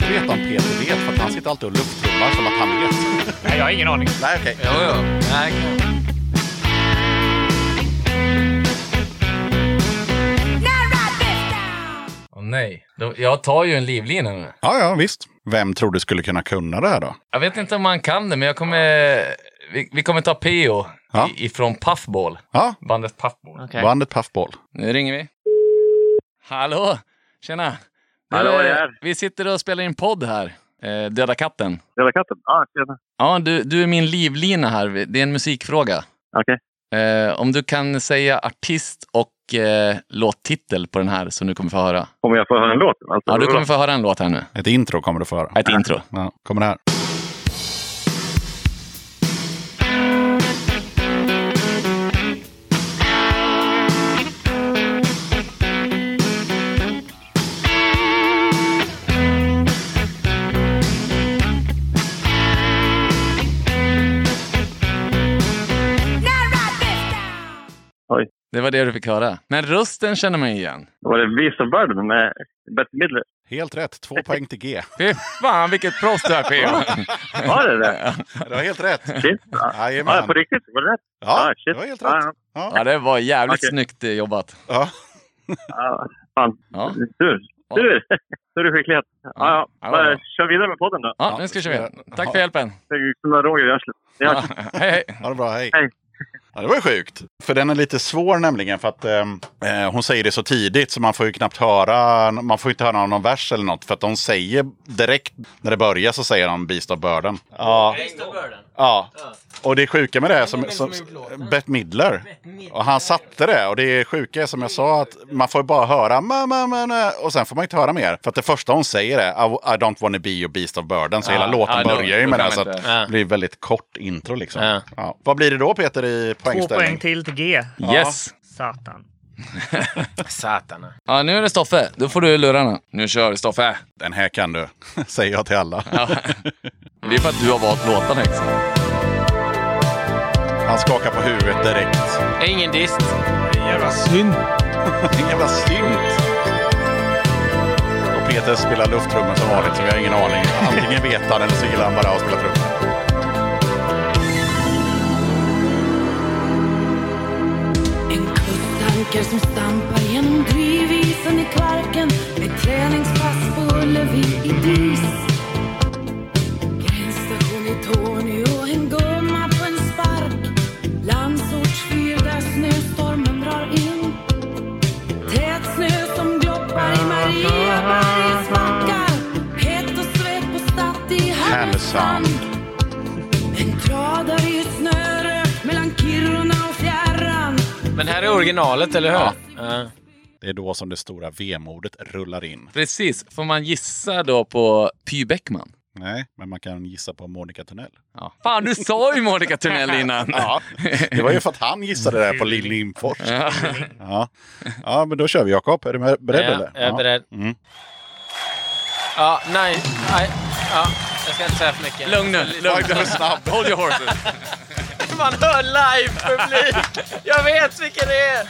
Speaker 3: Att veta om Peter vet för att han sitter alltid och luftrullar som att han vet.
Speaker 6: Nej, jag har ingen aning.
Speaker 3: Nej, okej.
Speaker 1: Jo, jo. Nej.
Speaker 7: Åh nej. Då, jag tar ju en livlina nu.
Speaker 3: Ja, ja, visst. Vem tror du skulle kunna kunna det här då?
Speaker 7: Jag vet inte om man kan det, men jag kommer... Vi, vi kommer ta P.O.
Speaker 3: Ja.
Speaker 7: i- ifrån Puffball.
Speaker 3: Ja,
Speaker 7: Bandet Puffball.
Speaker 6: Okej.
Speaker 3: bandet Puffball.
Speaker 7: Nu ringer vi. Hallå! Tjena!
Speaker 15: Hallå, här.
Speaker 7: Vi sitter och spelar in podd här. Eh, Döda katten.
Speaker 15: Döda katten? Ja, tjena.
Speaker 7: Ja, du, du är min livlina här. Det är en musikfråga.
Speaker 15: Okej.
Speaker 7: Eh, om du kan säga artist och eh, låttitel på den här som du kommer få höra.
Speaker 15: Kommer jag få höra en låt? Alltså,
Speaker 7: Ja, du kommer få höra en låt här nu.
Speaker 3: Ett intro kommer du få höra.
Speaker 7: Ett intro.
Speaker 3: Ja, kommer det här.
Speaker 8: Det var det du fick höra. Men rösten känner man igen.
Speaker 15: Var det Beast of Burden med Bette Midler?
Speaker 3: Helt rätt. Två poäng till G.
Speaker 8: Fy fan vilket proffs du är P.O.
Speaker 15: Var det det?
Speaker 3: Det var helt rätt.
Speaker 15: Shit. Ja,
Speaker 3: Jajamän.
Speaker 15: ja, på riktigt? Var det rätt?
Speaker 3: Ja,
Speaker 15: shit.
Speaker 3: det var helt rätt.
Speaker 15: Ja,
Speaker 3: Ja.
Speaker 8: Ja, det var jävligt
Speaker 15: Okej.
Speaker 8: snyggt eh, jobbat.
Speaker 3: Ja.
Speaker 15: ja, fan.
Speaker 8: Ja.
Speaker 15: Tur. Tur. Tur är skicklighet. Ja, ja.
Speaker 8: Ja.
Speaker 15: Men, Kör vidare med podden då.
Speaker 8: Ja, nu ska vi köra. Tack för hjälpen.
Speaker 15: Som Roger i arslet. Vi hörs.
Speaker 8: Hej, hej.
Speaker 3: Ha det bra, hej.
Speaker 15: Hej.
Speaker 3: Ja, det var ju sjukt. För den är lite svår nämligen för att ehm, eh, hon säger det så tidigt så man får ju knappt höra, man får inte höra någon vers eller något. För att de säger direkt när det börjar så säger de Beast of Burden. Ja. Ja. Och det sjuka med det är som, som, Bette Midler. Och han satte det. Och det sjuka är som jag sa att man får bara höra ma, ma, ma, ma, och sen får man inte höra mer. För att det första hon säger är I, I don't wanna be your Beast of Burden. Så
Speaker 8: Ja,
Speaker 3: hela låten
Speaker 8: ja,
Speaker 3: börjar ju med det. Så det blir väldigt kort intro liksom.
Speaker 1: Ja.
Speaker 3: Ja. Vad blir det då Peter i
Speaker 6: Två
Speaker 3: poängställning?
Speaker 6: poäng till till G.
Speaker 8: Yes.
Speaker 6: Satan.
Speaker 1: Satana.
Speaker 8: Ja, nu är det Stoffe. Då får du lurarna. Nu kör vi Stoffe.
Speaker 3: Den här kan du, säger jag till alla.
Speaker 8: Ja. Det är för att du har valt låtarna liksom.
Speaker 3: Han skakar på huvudet direkt.
Speaker 1: Ingen dist.
Speaker 5: Jävla synd.
Speaker 3: Vilken jävla! Och Peter spelar lufttrummor som vanligt, så vi har ingen aning. Antingen vet han eller så gillar han bara att spela trummor.
Speaker 16: Tankar som stampar genom drivisen i Kvarken med träningspass på Ullevi i dis. Gränsstation i Torneå, en gumma på en spark. Landsortsfyr där snöstormen drar in. Tät snö som gloppar i Mariabergets backar. Hett och svett på Statt i Härnösand. En tradare i
Speaker 1: Men här är originalet, eller hur?
Speaker 3: Ja.
Speaker 1: Ja.
Speaker 3: Det är då som det stora vemodet rullar in.
Speaker 8: Precis. Får man gissa då på Py Bäckman?
Speaker 3: Nej, men man kan gissa på Monica Tunnell.
Speaker 8: Ja. Fan, du sa ju Monica Tunnell innan.
Speaker 3: Ja, det var ju för att han gissade det här på Lill Lindfors.
Speaker 8: Ja.
Speaker 3: Ja. ja, men då kör vi Jakob. Är du beredd
Speaker 1: Ja,
Speaker 3: eller?
Speaker 1: jag är
Speaker 3: Ja.
Speaker 1: beredd.
Speaker 3: Mm.
Speaker 1: Ja, nej. nej. Ja, jag ska inte säga för mycket.
Speaker 8: Lugn nu. Lugn.
Speaker 3: Snabb.
Speaker 8: Hold your horses.
Speaker 1: Man hör live-publik! Jag vet vilken det är!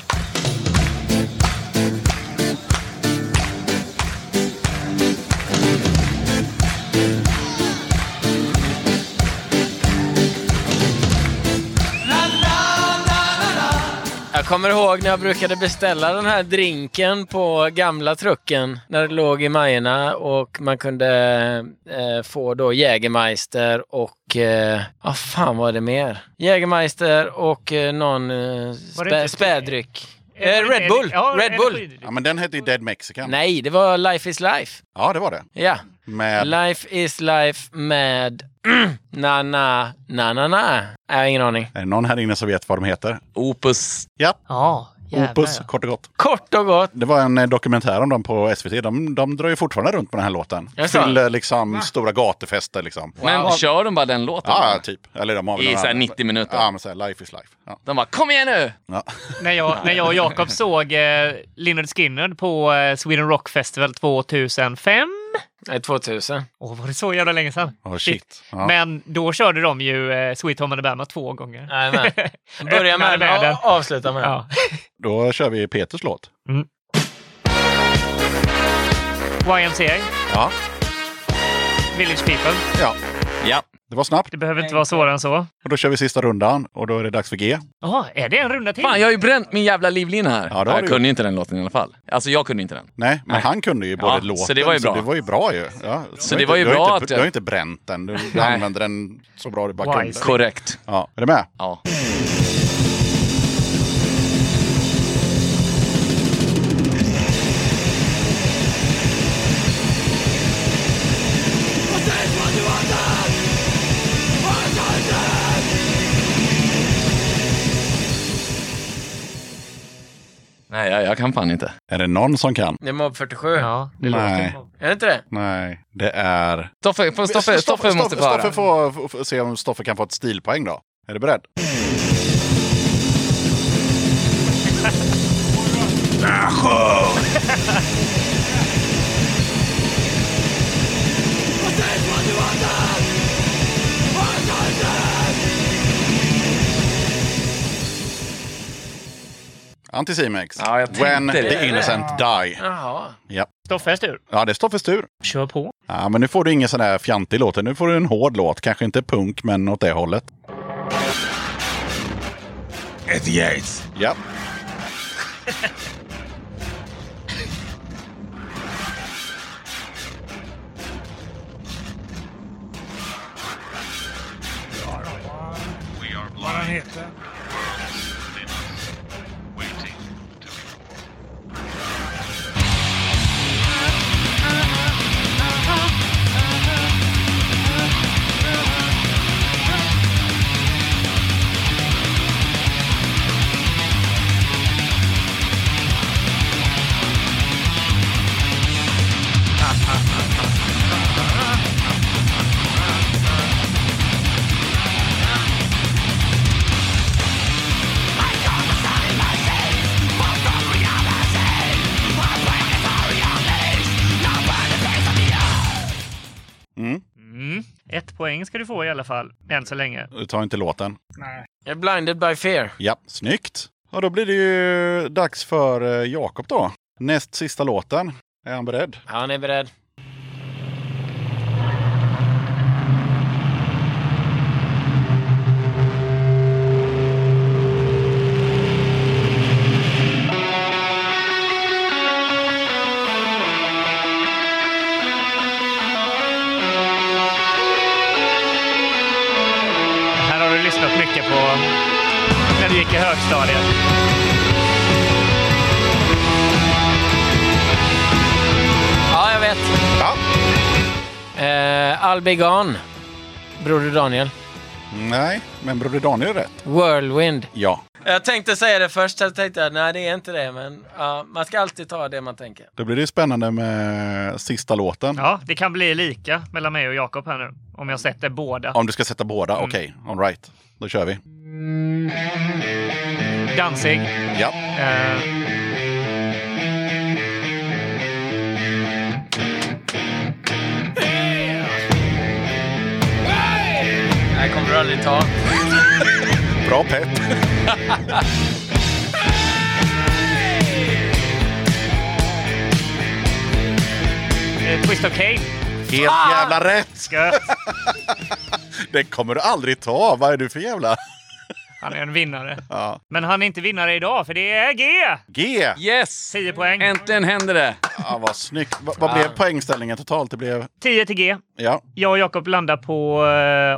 Speaker 1: Jag kommer ihåg när jag brukade beställa den här drinken på gamla trucken när det låg i Majerna och man kunde eh, få då Jägermeister och eh, vad fan var det mer? Jägermeister och eh, någon eh, spä, spädryck. Eh, Red
Speaker 6: inte-
Speaker 1: Bull!
Speaker 6: ja,
Speaker 1: Red Bull!
Speaker 3: Ja, men den hette ju Dead Mexican.
Speaker 1: Nej, det var Life is Life.
Speaker 3: Ja, det var det.
Speaker 1: Ja.
Speaker 3: Med...
Speaker 1: Life is Life med na na na na na. Jag har ingen aning.
Speaker 3: Är det någon här inne som vet vad de heter?
Speaker 8: Opus.
Speaker 3: Ja,
Speaker 6: Ja, jävlar.
Speaker 3: Opus, kort och gott.
Speaker 1: Kort och gott.
Speaker 3: Det var en eh, dokumentär om dem på SVT. De, de drar ju fortfarande runt på den här låten. Fyller liksom stora gatufester liksom.
Speaker 8: Men kör de bara den låten?
Speaker 3: Ja, typ. Eller de har
Speaker 8: I så här
Speaker 3: andra.
Speaker 8: 90 minuter?
Speaker 3: Ja, men så här, life is life. Ja.
Speaker 8: De bara “Kom igen nu!”
Speaker 3: Ja.
Speaker 6: När jag, när jag och Jakob såg eh, Lynyrd Skynyrd på eh, Sweden Rock Festival 2005.
Speaker 1: Nej, 2000.
Speaker 6: Åh, var det så jävla länge sedan?
Speaker 3: Oh, shit. Ja.
Speaker 6: Men då körde de ju eh, Sweet Home Alabama två gånger.
Speaker 1: Jajamän. Börja med
Speaker 6: världen.
Speaker 1: och avsluta med.
Speaker 6: Ja.
Speaker 3: Då kör vi Peters låt.
Speaker 6: YMCA,
Speaker 3: Ja.
Speaker 6: Village People.
Speaker 3: ja.
Speaker 8: Ja.
Speaker 3: Det var snabbt.
Speaker 6: Det behöver inte vara svårare än så.
Speaker 3: Och då kör vi sista rundan och då är det dags för G.
Speaker 6: Jaha, är det en runda till?
Speaker 8: Fan, jag har ju bränt min jävla livlina här.
Speaker 3: Ja, det har
Speaker 8: jag
Speaker 3: du
Speaker 8: kunde ju inte den låten i alla fall. Alltså, jag kunde inte den.
Speaker 3: Nej, men
Speaker 8: Nej.
Speaker 3: han kunde ju både
Speaker 8: Ja,
Speaker 3: låten
Speaker 8: så det var ju bra.
Speaker 3: det var ju bra ju. Ja.
Speaker 8: Så
Speaker 3: Du
Speaker 8: det
Speaker 3: har
Speaker 8: var ju
Speaker 3: inte, du har
Speaker 8: bra
Speaker 3: inte,
Speaker 8: att
Speaker 3: Du har inte bränt den. Du, du använde den så bra du bara kunde.
Speaker 6: Wise.
Speaker 8: Korrekt.
Speaker 3: Ja. Är du med?
Speaker 8: Ja. Nej, jag, jag kan fan inte.
Speaker 3: Är det någon som kan?
Speaker 1: Det är Mob 47.
Speaker 6: Ja, det
Speaker 3: Nej.
Speaker 6: låter.
Speaker 1: Är det inte det?
Speaker 3: Nej, det är...
Speaker 8: Stoffe, får- Stoffe, Stoffe måste få höra.
Speaker 3: Stoffe får, får, får se om Stoffe kan få ett stilpoäng då. Är du beredd? Anticimex.
Speaker 7: Ja, jag tänkte
Speaker 3: When
Speaker 7: det.
Speaker 3: the innocent die.
Speaker 1: Jaha.
Speaker 3: Ja.
Speaker 6: Stoffes tur.
Speaker 3: ja, det står för tur.
Speaker 6: Kör på.
Speaker 3: Ja, men nu får du ingen sån där fjantig låt. Nu får du en hård låt. Kanske inte punk, men åt det hållet.
Speaker 5: Ett Yates.
Speaker 3: Ja.
Speaker 5: Vad han heter.
Speaker 6: Ett poäng ska du få i alla fall, än så länge.
Speaker 3: Du tar inte låten.
Speaker 5: Nej.
Speaker 1: Jag är blinded by fear.
Speaker 3: Ja, snyggt. Och då blir det ju dags för eh, Jakob då. Näst sista låten. Är han beredd?
Speaker 1: Han är beredd.
Speaker 6: Högstadiet.
Speaker 1: Ja, jag vet.
Speaker 3: Ja.
Speaker 1: Eh, I'll be gone. Broder Daniel.
Speaker 3: Nej, men Broder Daniel är rätt.
Speaker 1: Whirlwind.
Speaker 3: Ja.
Speaker 1: Jag tänkte säga det först, så tänkte jag nej det är inte det. Men ja, man ska alltid ta det man tänker.
Speaker 3: Då blir det spännande med sista låten.
Speaker 6: Ja, det kan bli lika mellan mig och Jakob här nu. Om jag sätter båda.
Speaker 3: Om du ska sätta båda,
Speaker 6: Mm.
Speaker 3: okej. All right. Då kör vi.
Speaker 6: Danzig.
Speaker 3: Ja.
Speaker 6: Eh,
Speaker 1: Det här kommer du aldrig ta.
Speaker 3: Bra pepp.
Speaker 6: eh, Twist of Cain.
Speaker 3: Helt jävla rätt! Det kommer du aldrig ta. Vad är du för jävla...
Speaker 6: Han är en vinnare.
Speaker 3: Ja.
Speaker 6: Men han är inte vinnare idag, för det är G!
Speaker 3: G!
Speaker 7: Yes!
Speaker 6: 10 poäng.
Speaker 7: Äntligen händer det!
Speaker 3: Ja, vad snyggt. Va- vad blev poängställningen totalt? Det blev...
Speaker 6: 10 till G.
Speaker 3: Ja.
Speaker 6: Jag och Jakob landar på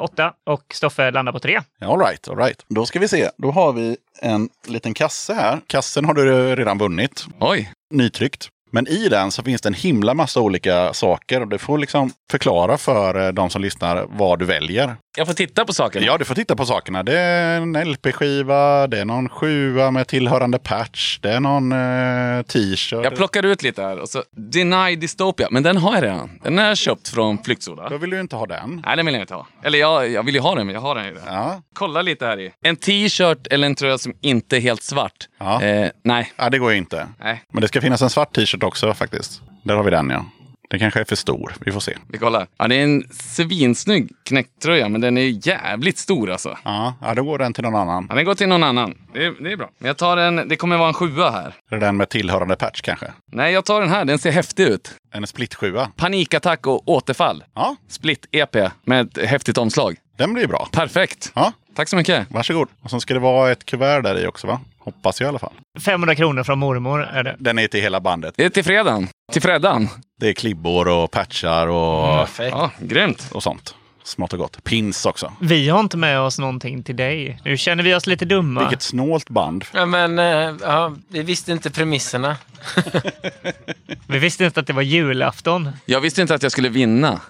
Speaker 6: 8 och Stoffe landar på 3.
Speaker 3: All right, all right. Då ska vi se. Då har vi en liten kasse här. Kassen har du redan vunnit.
Speaker 7: Oj!
Speaker 3: Nytryckt. Men i den så finns det en himla massa olika saker och du får liksom förklara för eh, de som lyssnar vad du väljer.
Speaker 7: Jag får titta på sakerna.
Speaker 3: Ja, du får titta på sakerna. Det är en LP-skiva, det är någon sjua med tillhörande patch, det är någon eh, t-shirt.
Speaker 7: Jag plockar ut lite här. Och så, Deny Dystopia. Men den har jag redan. Den har jag köpt från Flyktsoda.
Speaker 3: Då vill du inte ha den.
Speaker 7: Nej, den vill jag inte ha. Eller jag, jag vill ju ha den, men jag har den ju. där.
Speaker 3: Ja.
Speaker 7: Kolla lite här i. En t-shirt eller en tröja som inte är helt svart.
Speaker 3: Ja.
Speaker 7: Eh, nej.
Speaker 3: ja, det går ju inte.
Speaker 7: Nej.
Speaker 3: Men det ska finnas en svart t-shirt också faktiskt. Där har vi den ja. Den kanske är för stor. Vi får se.
Speaker 7: Vi kollar. Ja, det är en svinsnygg knäcktröja, men den är jävligt stor alltså.
Speaker 3: Ja, ja då går den till någon annan.
Speaker 7: Ja, den går till någon annan. Det är, det är bra. Men jag tar en, det kommer vara en sjua här.
Speaker 3: Är det den med tillhörande patch kanske?
Speaker 7: Nej, jag tar den här. Den ser häftig ut.
Speaker 3: En split sjua.
Speaker 7: Panikattack och återfall.
Speaker 3: Ja,
Speaker 7: Split-EP med ett häftigt omslag.
Speaker 3: den blir bra.
Speaker 7: Perfekt.
Speaker 3: Ja,
Speaker 7: Tack så mycket.
Speaker 3: varsågod. Och så ska det vara ett kuvert där i också va? Hoppas jag i alla fall.
Speaker 6: 500 kronor från mormor är det.
Speaker 3: Den är till hela bandet.
Speaker 7: Det är till fredagen. Till fredagen.
Speaker 3: Det är klibbor och patchar och,
Speaker 1: Perfekt.
Speaker 7: Ja, grymt.
Speaker 3: och sånt. Smått och gott. Pins också.
Speaker 6: Vi har inte med oss någonting till dig. Nu känner vi oss lite dumma.
Speaker 3: Vilket snålt band.
Speaker 1: Ja, men eh, ja, vi visste inte premisserna.
Speaker 6: Vi visste inte att det var julafton.
Speaker 7: Jag visste inte att jag skulle vinna.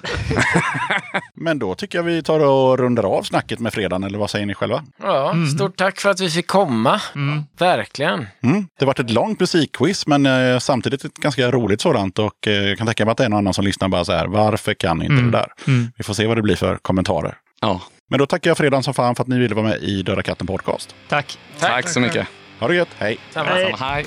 Speaker 3: Men då tycker jag vi tar och rundar av snacket med fredagen, eller vad säger ni själva?
Speaker 1: Ja, Stort tack för att vi fick komma. Verkligen.
Speaker 3: Mm. Det varit ett långt musikquiz, men eh, samtidigt ett ganska roligt sådant. Och eh, jag kan tänka mig att det är någon annan som lyssnar bara så här, varför kan inte det där? Vi får se vad det blir för kommentarer.
Speaker 7: Ja,
Speaker 3: Men då tackar jag fredagen som fan för att ni ville vara med i Döda katten podcast.
Speaker 6: Tack.
Speaker 7: tack, så mycket.
Speaker 3: Ha det gött, hej!
Speaker 1: Samma.
Speaker 6: Hej.
Speaker 7: Hej.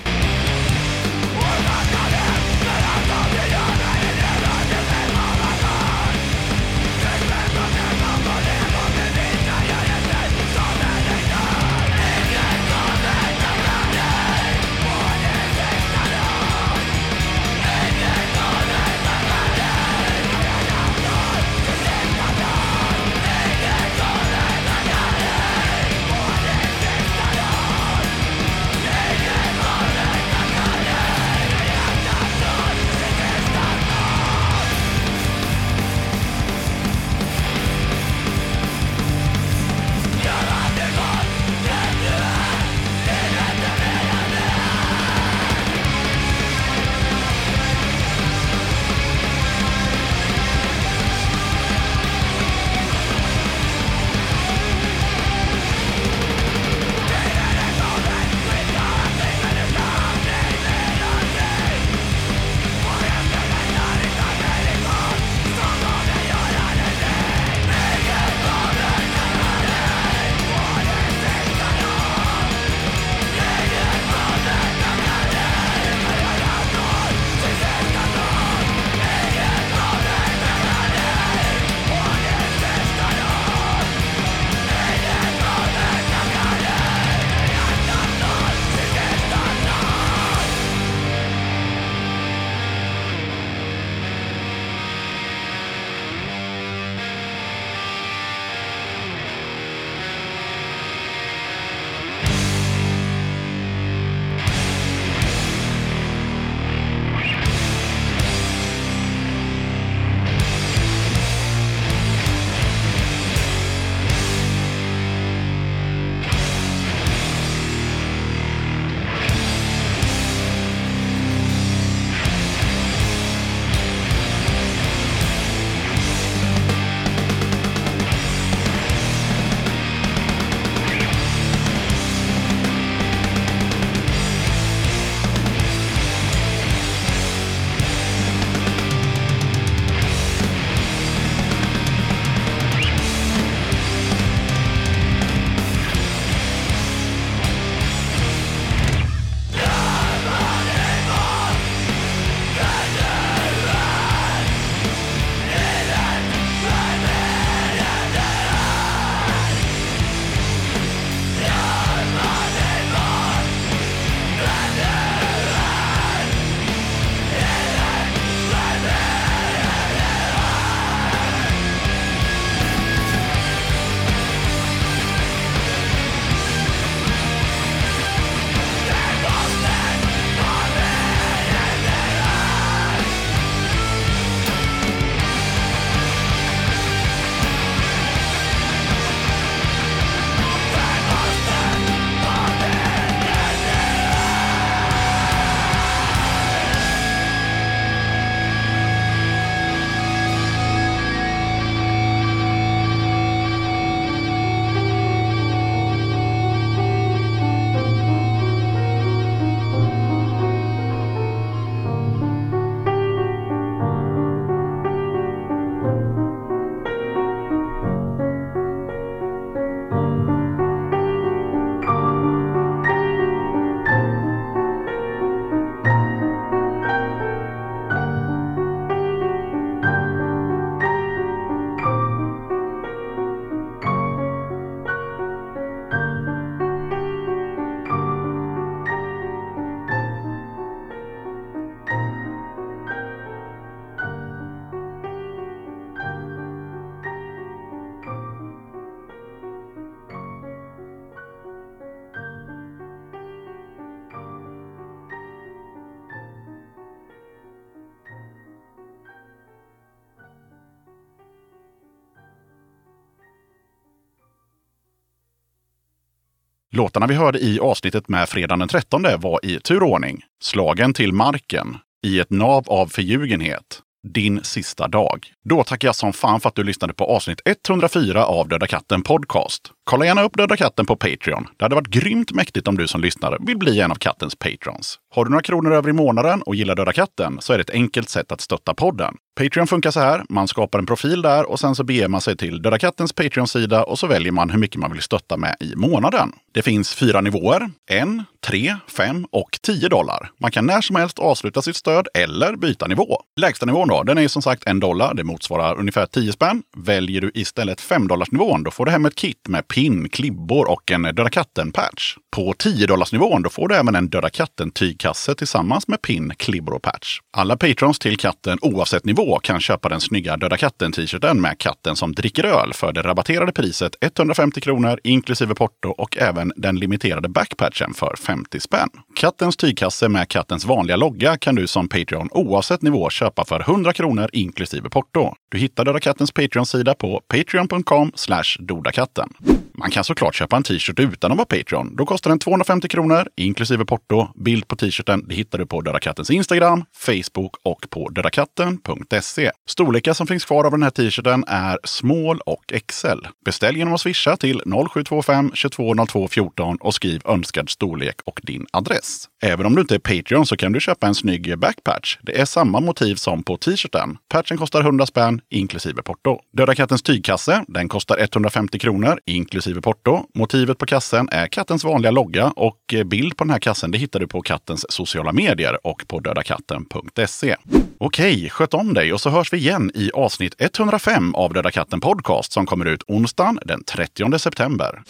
Speaker 3: Låtarna vi hörde i avsnittet med fredagen den 13 var i turordning Slagen till marken, I ett nav av förljugenhet, Din sista dag. Då tackar jag som fan för att du lyssnade på avsnitt 104 av Döda katten Podcast. Kolla gärna upp Döda katten på Patreon. Det hade varit grymt mäktigt om du som lyssnare vill bli en av kattens patrons. Har du några kronor över i månaden och gillar Döda katten så är det ett enkelt sätt att stötta podden. Patreon funkar så här. Man skapar en profil där och sen så beger man sig till Döda kattens Patreon-sida och så väljer man hur mycket man vill stötta med i månaden. Det finns fyra nivåer. En, tre, fem och tio dollar. Man kan när som helst avsluta sitt stöd eller byta nivå. Lägsta nivån då, den är som sagt en dollar. Det motsvarar ungefär 10 spänn. Väljer du istället 5 dollars nivån, då får du hem ett kit med pin, klibbor och en Döda katten-patch. På 10 dollars nivån, då får du även en Döda katten-tyg katten-tygkasse tillsammans med pin, klibbor och patch. Alla patrons till katten oavsett nivå kan köpa den snygga Döda katten-t-shirten med katten som dricker öl för det rabatterade priset 150 kronor inklusive porto och även den limiterade backpatchen för 50 spänn. Kattens tygkasse med kattens vanliga logga kan du som Patreon oavsett nivå köpa för 100 kronor inklusive porto. Du hittar Döda kattens Patreon-sida på patreon.com dodakatten. Man kan såklart köpa en t-shirt utan att vara Patreon. Då kostar den 250 kronor inklusive porto. Bild på t-shirten det hittar du på Döda Kattens Instagram, Facebook och på dödakatten.se. Storlekar som finns kvar av den här t-shirten är small och XL. Beställ genom att swisha till 0725 2202 14 och skriv önskad storlek och din adress. Även om du inte är Patreon så kan du köpa en snygg backpatch. Det är samma motiv som på t-shirten. Patchen kostar 100 spänn inklusive porto. Döda kattens tygkasse, den kostar 150 kronor inklusive inklusive porto. Motivet på kassen är kattens vanliga logga och eh, bild på den här kassen det hittar du på kattens sociala medier och på dödakatten.se. Okej, sköt om dig och så hörs vi igen i avsnitt 105 av Döda katten Podcast som kommer ut onsdagen den 30 september.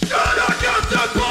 Speaker 3: Döda katten